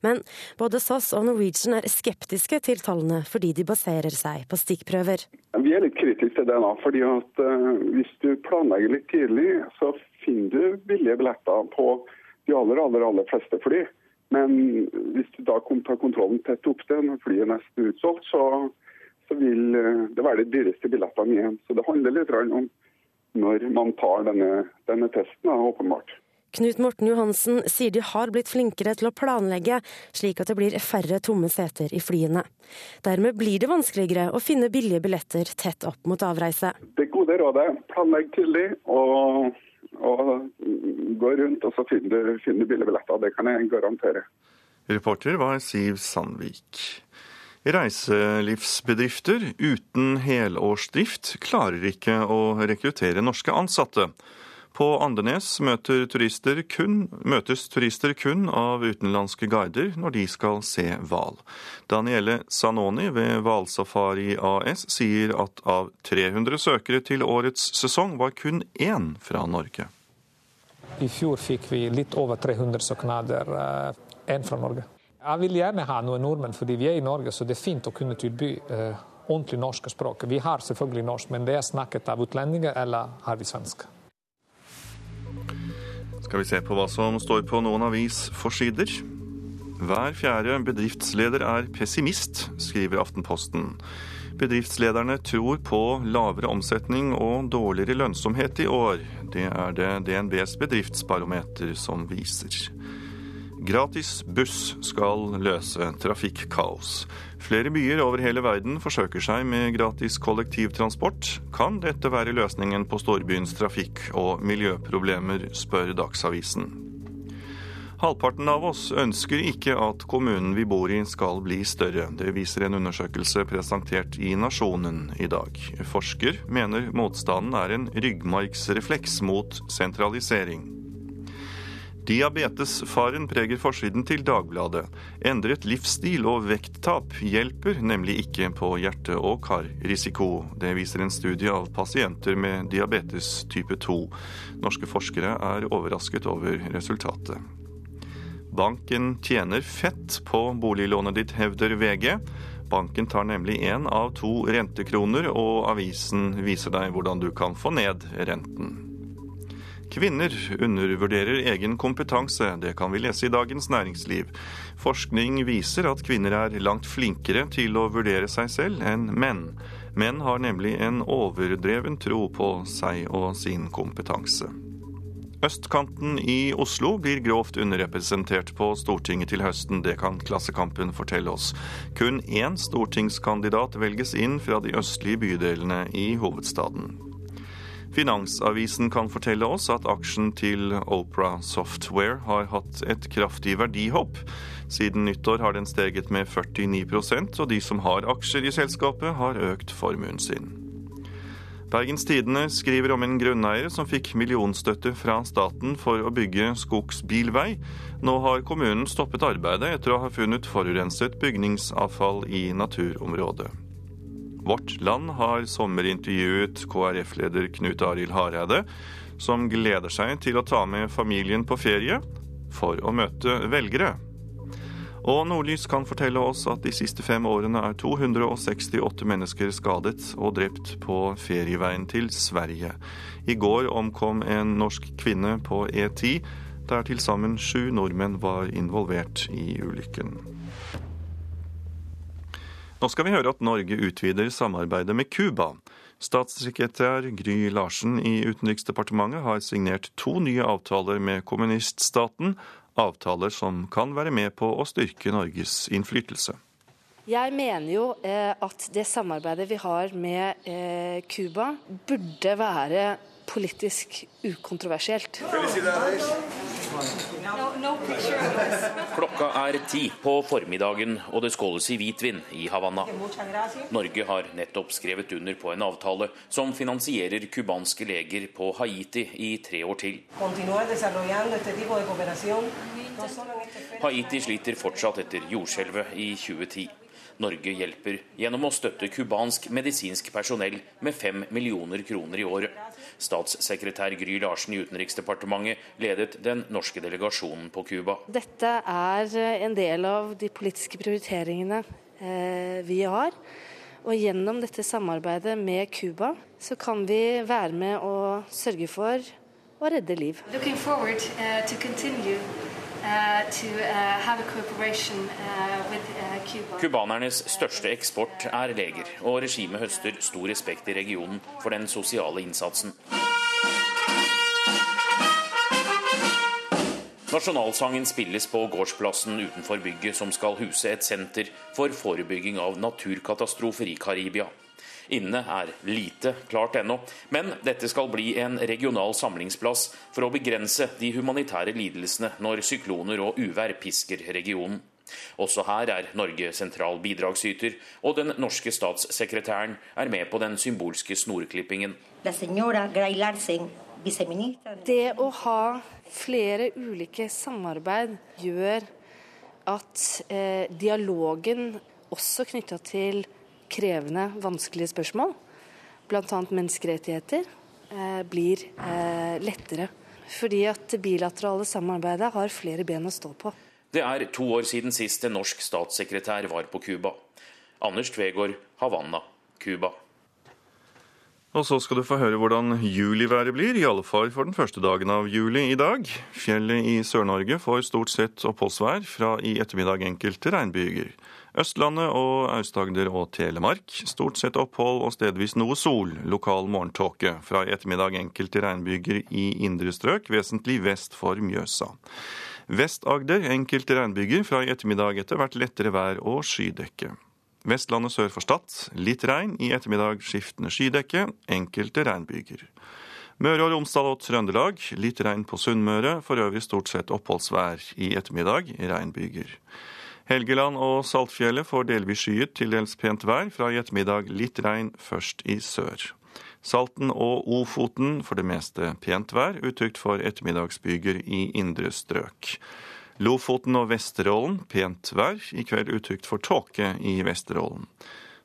Men både SAS og Norwegian er skeptiske til tallene fordi de baserer seg på stikkprøver. Vi er litt kritiske til det nå, fordi at uh, hvis du planlegger litt tidlig, så finner du billige billetter på de aller, aller, aller fleste fly. Men hvis du da tar kontrollen tett opp til når flyet er nesten utsolgt, så, så, vil eh, det være de dyreste billettene igjen. Så det handler litt om når man tar denne, denne testen, åpenbart. Knut Morten Johansen sier de har blitt flinkere til å planlegge, slik at det blir færre tomme seter i flyene. Dermed blir det vanskeligere å finne billige billetter tett opp mot avreise. Det gode rådet planlegg tidlig og og gå rundt, og så finner du, billige billetter. Det kan jeg garantere. Reporter var Siv Sandvik. Reiselivsbedrifter uten helårsdrift klarer ikke å rekruttere norske ansatte. På Andenes turister kun, møtes turister kun av utenlandske guider når de skal se hval. Danielle Sanoni ved Hvalsafari AS sier at av 300 søkere til årets sesong var kun én fra Norge. I fjor fikk vi litt over 300 søknader, én eh, fra Norge. Jeg vil gjerne ha noen nordmenn, fordi vi er i Norge, så det er fint å kunne tilby eh, ordentlig norsk språk. Vi har selvfølgelig norsk, men det er snakket av utlendinger eller har vi svensk skal vi se på hva som står på noen avisforsider. Hver fjerde bedriftsleder er pessimist, skriver Aftenposten. Bedriftslederne tror på lavere omsetning og dårligere lønnsomhet i år. Det er det DNBs bedriftsbarometer som viser. Gratis buss skal løse trafikkaos. Flere byer over hele verden forsøker seg med gratis kollektivtransport. Kan dette være løsningen på storbyens trafikk- og miljøproblemer, spør Dagsavisen. Halvparten av oss ønsker ikke at kommunen vi bor i skal bli større. Det viser en undersøkelse presentert i Nasjonen i dag. Forsker mener motstanden er en ryggmargsrefleks mot sentralisering. Diabetesfaren preger forsiden til Dagbladet. Endret livsstil og vekttap hjelper nemlig ikke på hjerte- og karrisiko. Det viser en studie av pasienter med diabetes type 2. Norske forskere er overrasket over resultatet. Banken tjener fett på boliglånet ditt, hevder VG. Banken tar nemlig én av to rentekroner, og avisen viser deg hvordan du kan få ned renten. Kvinner undervurderer egen kompetanse, det kan vi lese i Dagens Næringsliv. Forskning viser at kvinner er langt flinkere til å vurdere seg selv enn menn. Menn har nemlig en overdreven tro på seg og sin kompetanse. Østkanten i Oslo blir grovt underrepresentert på Stortinget til høsten. Det kan Klassekampen fortelle oss. Kun én stortingskandidat velges inn fra de østlige bydelene i hovedstaden. Finansavisen kan fortelle oss at aksjen til Opera Software har hatt et kraftig verdihopp. Siden nyttår har den steget med 49% og de som har aksjer i selskapet, har økt formuen sin. Bergens Tidende skriver om en grunneier som fikk millionstøtte fra staten for å bygge skogsbilvei. Nå har kommunen stoppet arbeidet etter å ha funnet forurenset bygningsavfall i naturområdet. Vårt Land har sommerintervjuet KrF-leder Knut Arild Hareide, som gleder seg til å ta med familien på ferie for å møte velgere. Og Nordlys kan fortelle oss at de siste fem årene er 268 mennesker skadet og drept på ferieveien til Sverige. I går omkom en norsk kvinne på E10, der til sammen sju nordmenn var involvert i ulykken. Nå skal vi høre at Norge utvider samarbeidet med Cuba. Statssekretær Gry Larsen i Utenriksdepartementet har signert to nye avtaler med kommuniststaten avtaler som kan være med på å styrke Norges innflytelse. Jeg mener jo eh, at det samarbeidet vi har med eh, Cuba, burde være politisk ukontroversielt. Klokka er ti på formiddagen, og det skåles i hvitvin i Havanna. Norge har nettopp skrevet under på en avtale som finansierer cubanske leger på Haiti i tre år til. Haiti sliter fortsatt etter jordskjelvet i 2010. Norge hjelper gjennom å støtte cubansk medisinsk personell med fem millioner kroner i året. Statssekretær Gry Larsen i Utenriksdepartementet ledet den norske delegasjonen på Cuba. Dette er en del av de politiske prioriteringene eh, vi har. Og gjennom dette samarbeidet med Cuba så kan vi være med å sørge for å redde liv. Uh, to uh, uh, Cubanernes største eksport er leger, og regimet høster stor respekt i regionen for den sosiale innsatsen. Nasjonalsangen spilles på gårdsplassen utenfor bygget som skal huse et senter for forebygging av naturkatastrofer i Karibia. Inne er lite klart ennå, men dette skal bli en regional samlingsplass for å begrense de humanitære lidelsene når sykloner og uvær pisker regionen. Også her er Norge sentral bidragsyter, og den norske statssekretæren er med på den symbolske snorklippingen. Det å ha flere ulike samarbeid gjør at eh, dialogen også knytta til krevende, vanskelige spørsmål, bl.a. menneskerettigheter, eh, blir eh, lettere. Fordi at det bilaterale samarbeidet har flere ben å stå på. Det er to år siden sist en norsk statssekretær var på Cuba. Anders Tvegård, Havanna, Cuba. Og så skal du få høre hvordan juliværet blir, i alle fall for den første dagen av juli i dag. Fjellet i Sør-Norge får stort sett oppholdsvær, fra i ettermiddag enkelte regnbyger. Østlandet og Aust-Agder og Telemark stort sett opphold og stedvis noe sol. Lokal morgentåke. Fra i ettermiddag enkelte regnbyger i indre strøk, vesentlig vest for Mjøsa. Vest-Agder enkelte regnbyger, fra i ettermiddag etter hvert lettere vær og skydekke. Vestlandet sør for Stad litt regn, i ettermiddag skiftende skydekke, enkelte regnbyger. Møre og Romsdal og Trøndelag litt regn på Sunnmøre, for øvrig stort sett oppholdsvær. I ettermiddag regnbyger. Helgeland og Saltfjellet får delvis skyet, til dels pent vær. Fra i ettermiddag litt regn, først i sør. Salten og Ofoten for det meste pent vær, utrygt for ettermiddagsbyger i indre strøk. Lofoten og Vesterålen pent vær, i kveld utrygt for tåke i Vesterålen.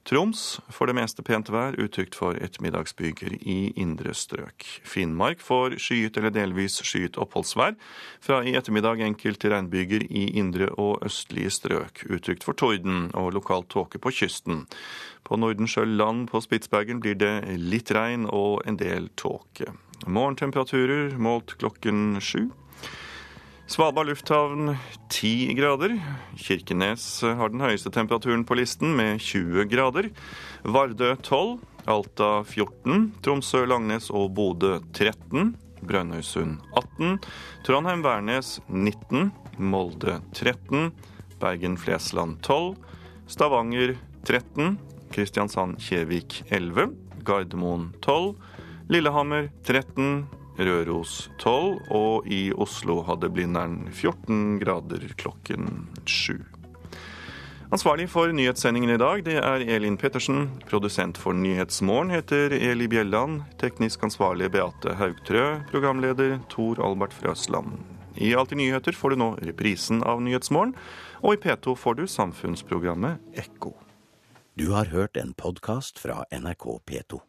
Troms for det meste pent vær, utrygt for ettermiddagsbyger i indre strøk. Finnmark får skyet eller delvis skyet oppholdsvær. Fra i ettermiddag enkelte regnbyger i indre og østlige strøk. Utrygt for torden og lokal tåke på kysten. På Nordensjøland på Spitsbergen blir det litt regn og en del tåke. Morgentemperaturer målt klokken sju. Svalbard lufthavn 10 grader. Kirkenes har den høyeste temperaturen på listen med 20 grader. Vardø 12, Alta 14, Tromsø, Langnes og Bodø 13. Brønnøysund 18, Trondheim-Værnes 19, Molde 13, Bergen-Flesland 12, Stavanger 13, Kristiansand-Kjevik 11, Gardermoen 12, Lillehammer 13, Røros 12, og i Oslo hadde Blindern 14 grader klokken 7. Ansvarlig for nyhetssendingen i dag, det er Elin Pettersen. Produsent for Nyhetsmorgen heter Eli Bjelland. Teknisk ansvarlig Beate Haugtrø. Programleder Tor Albert Frøsland. I Alltid nyheter får du nå reprisen av Nyhetsmorgen, og i P2 får du samfunnsprogrammet Ekko. Du har hørt en podkast fra NRK P2.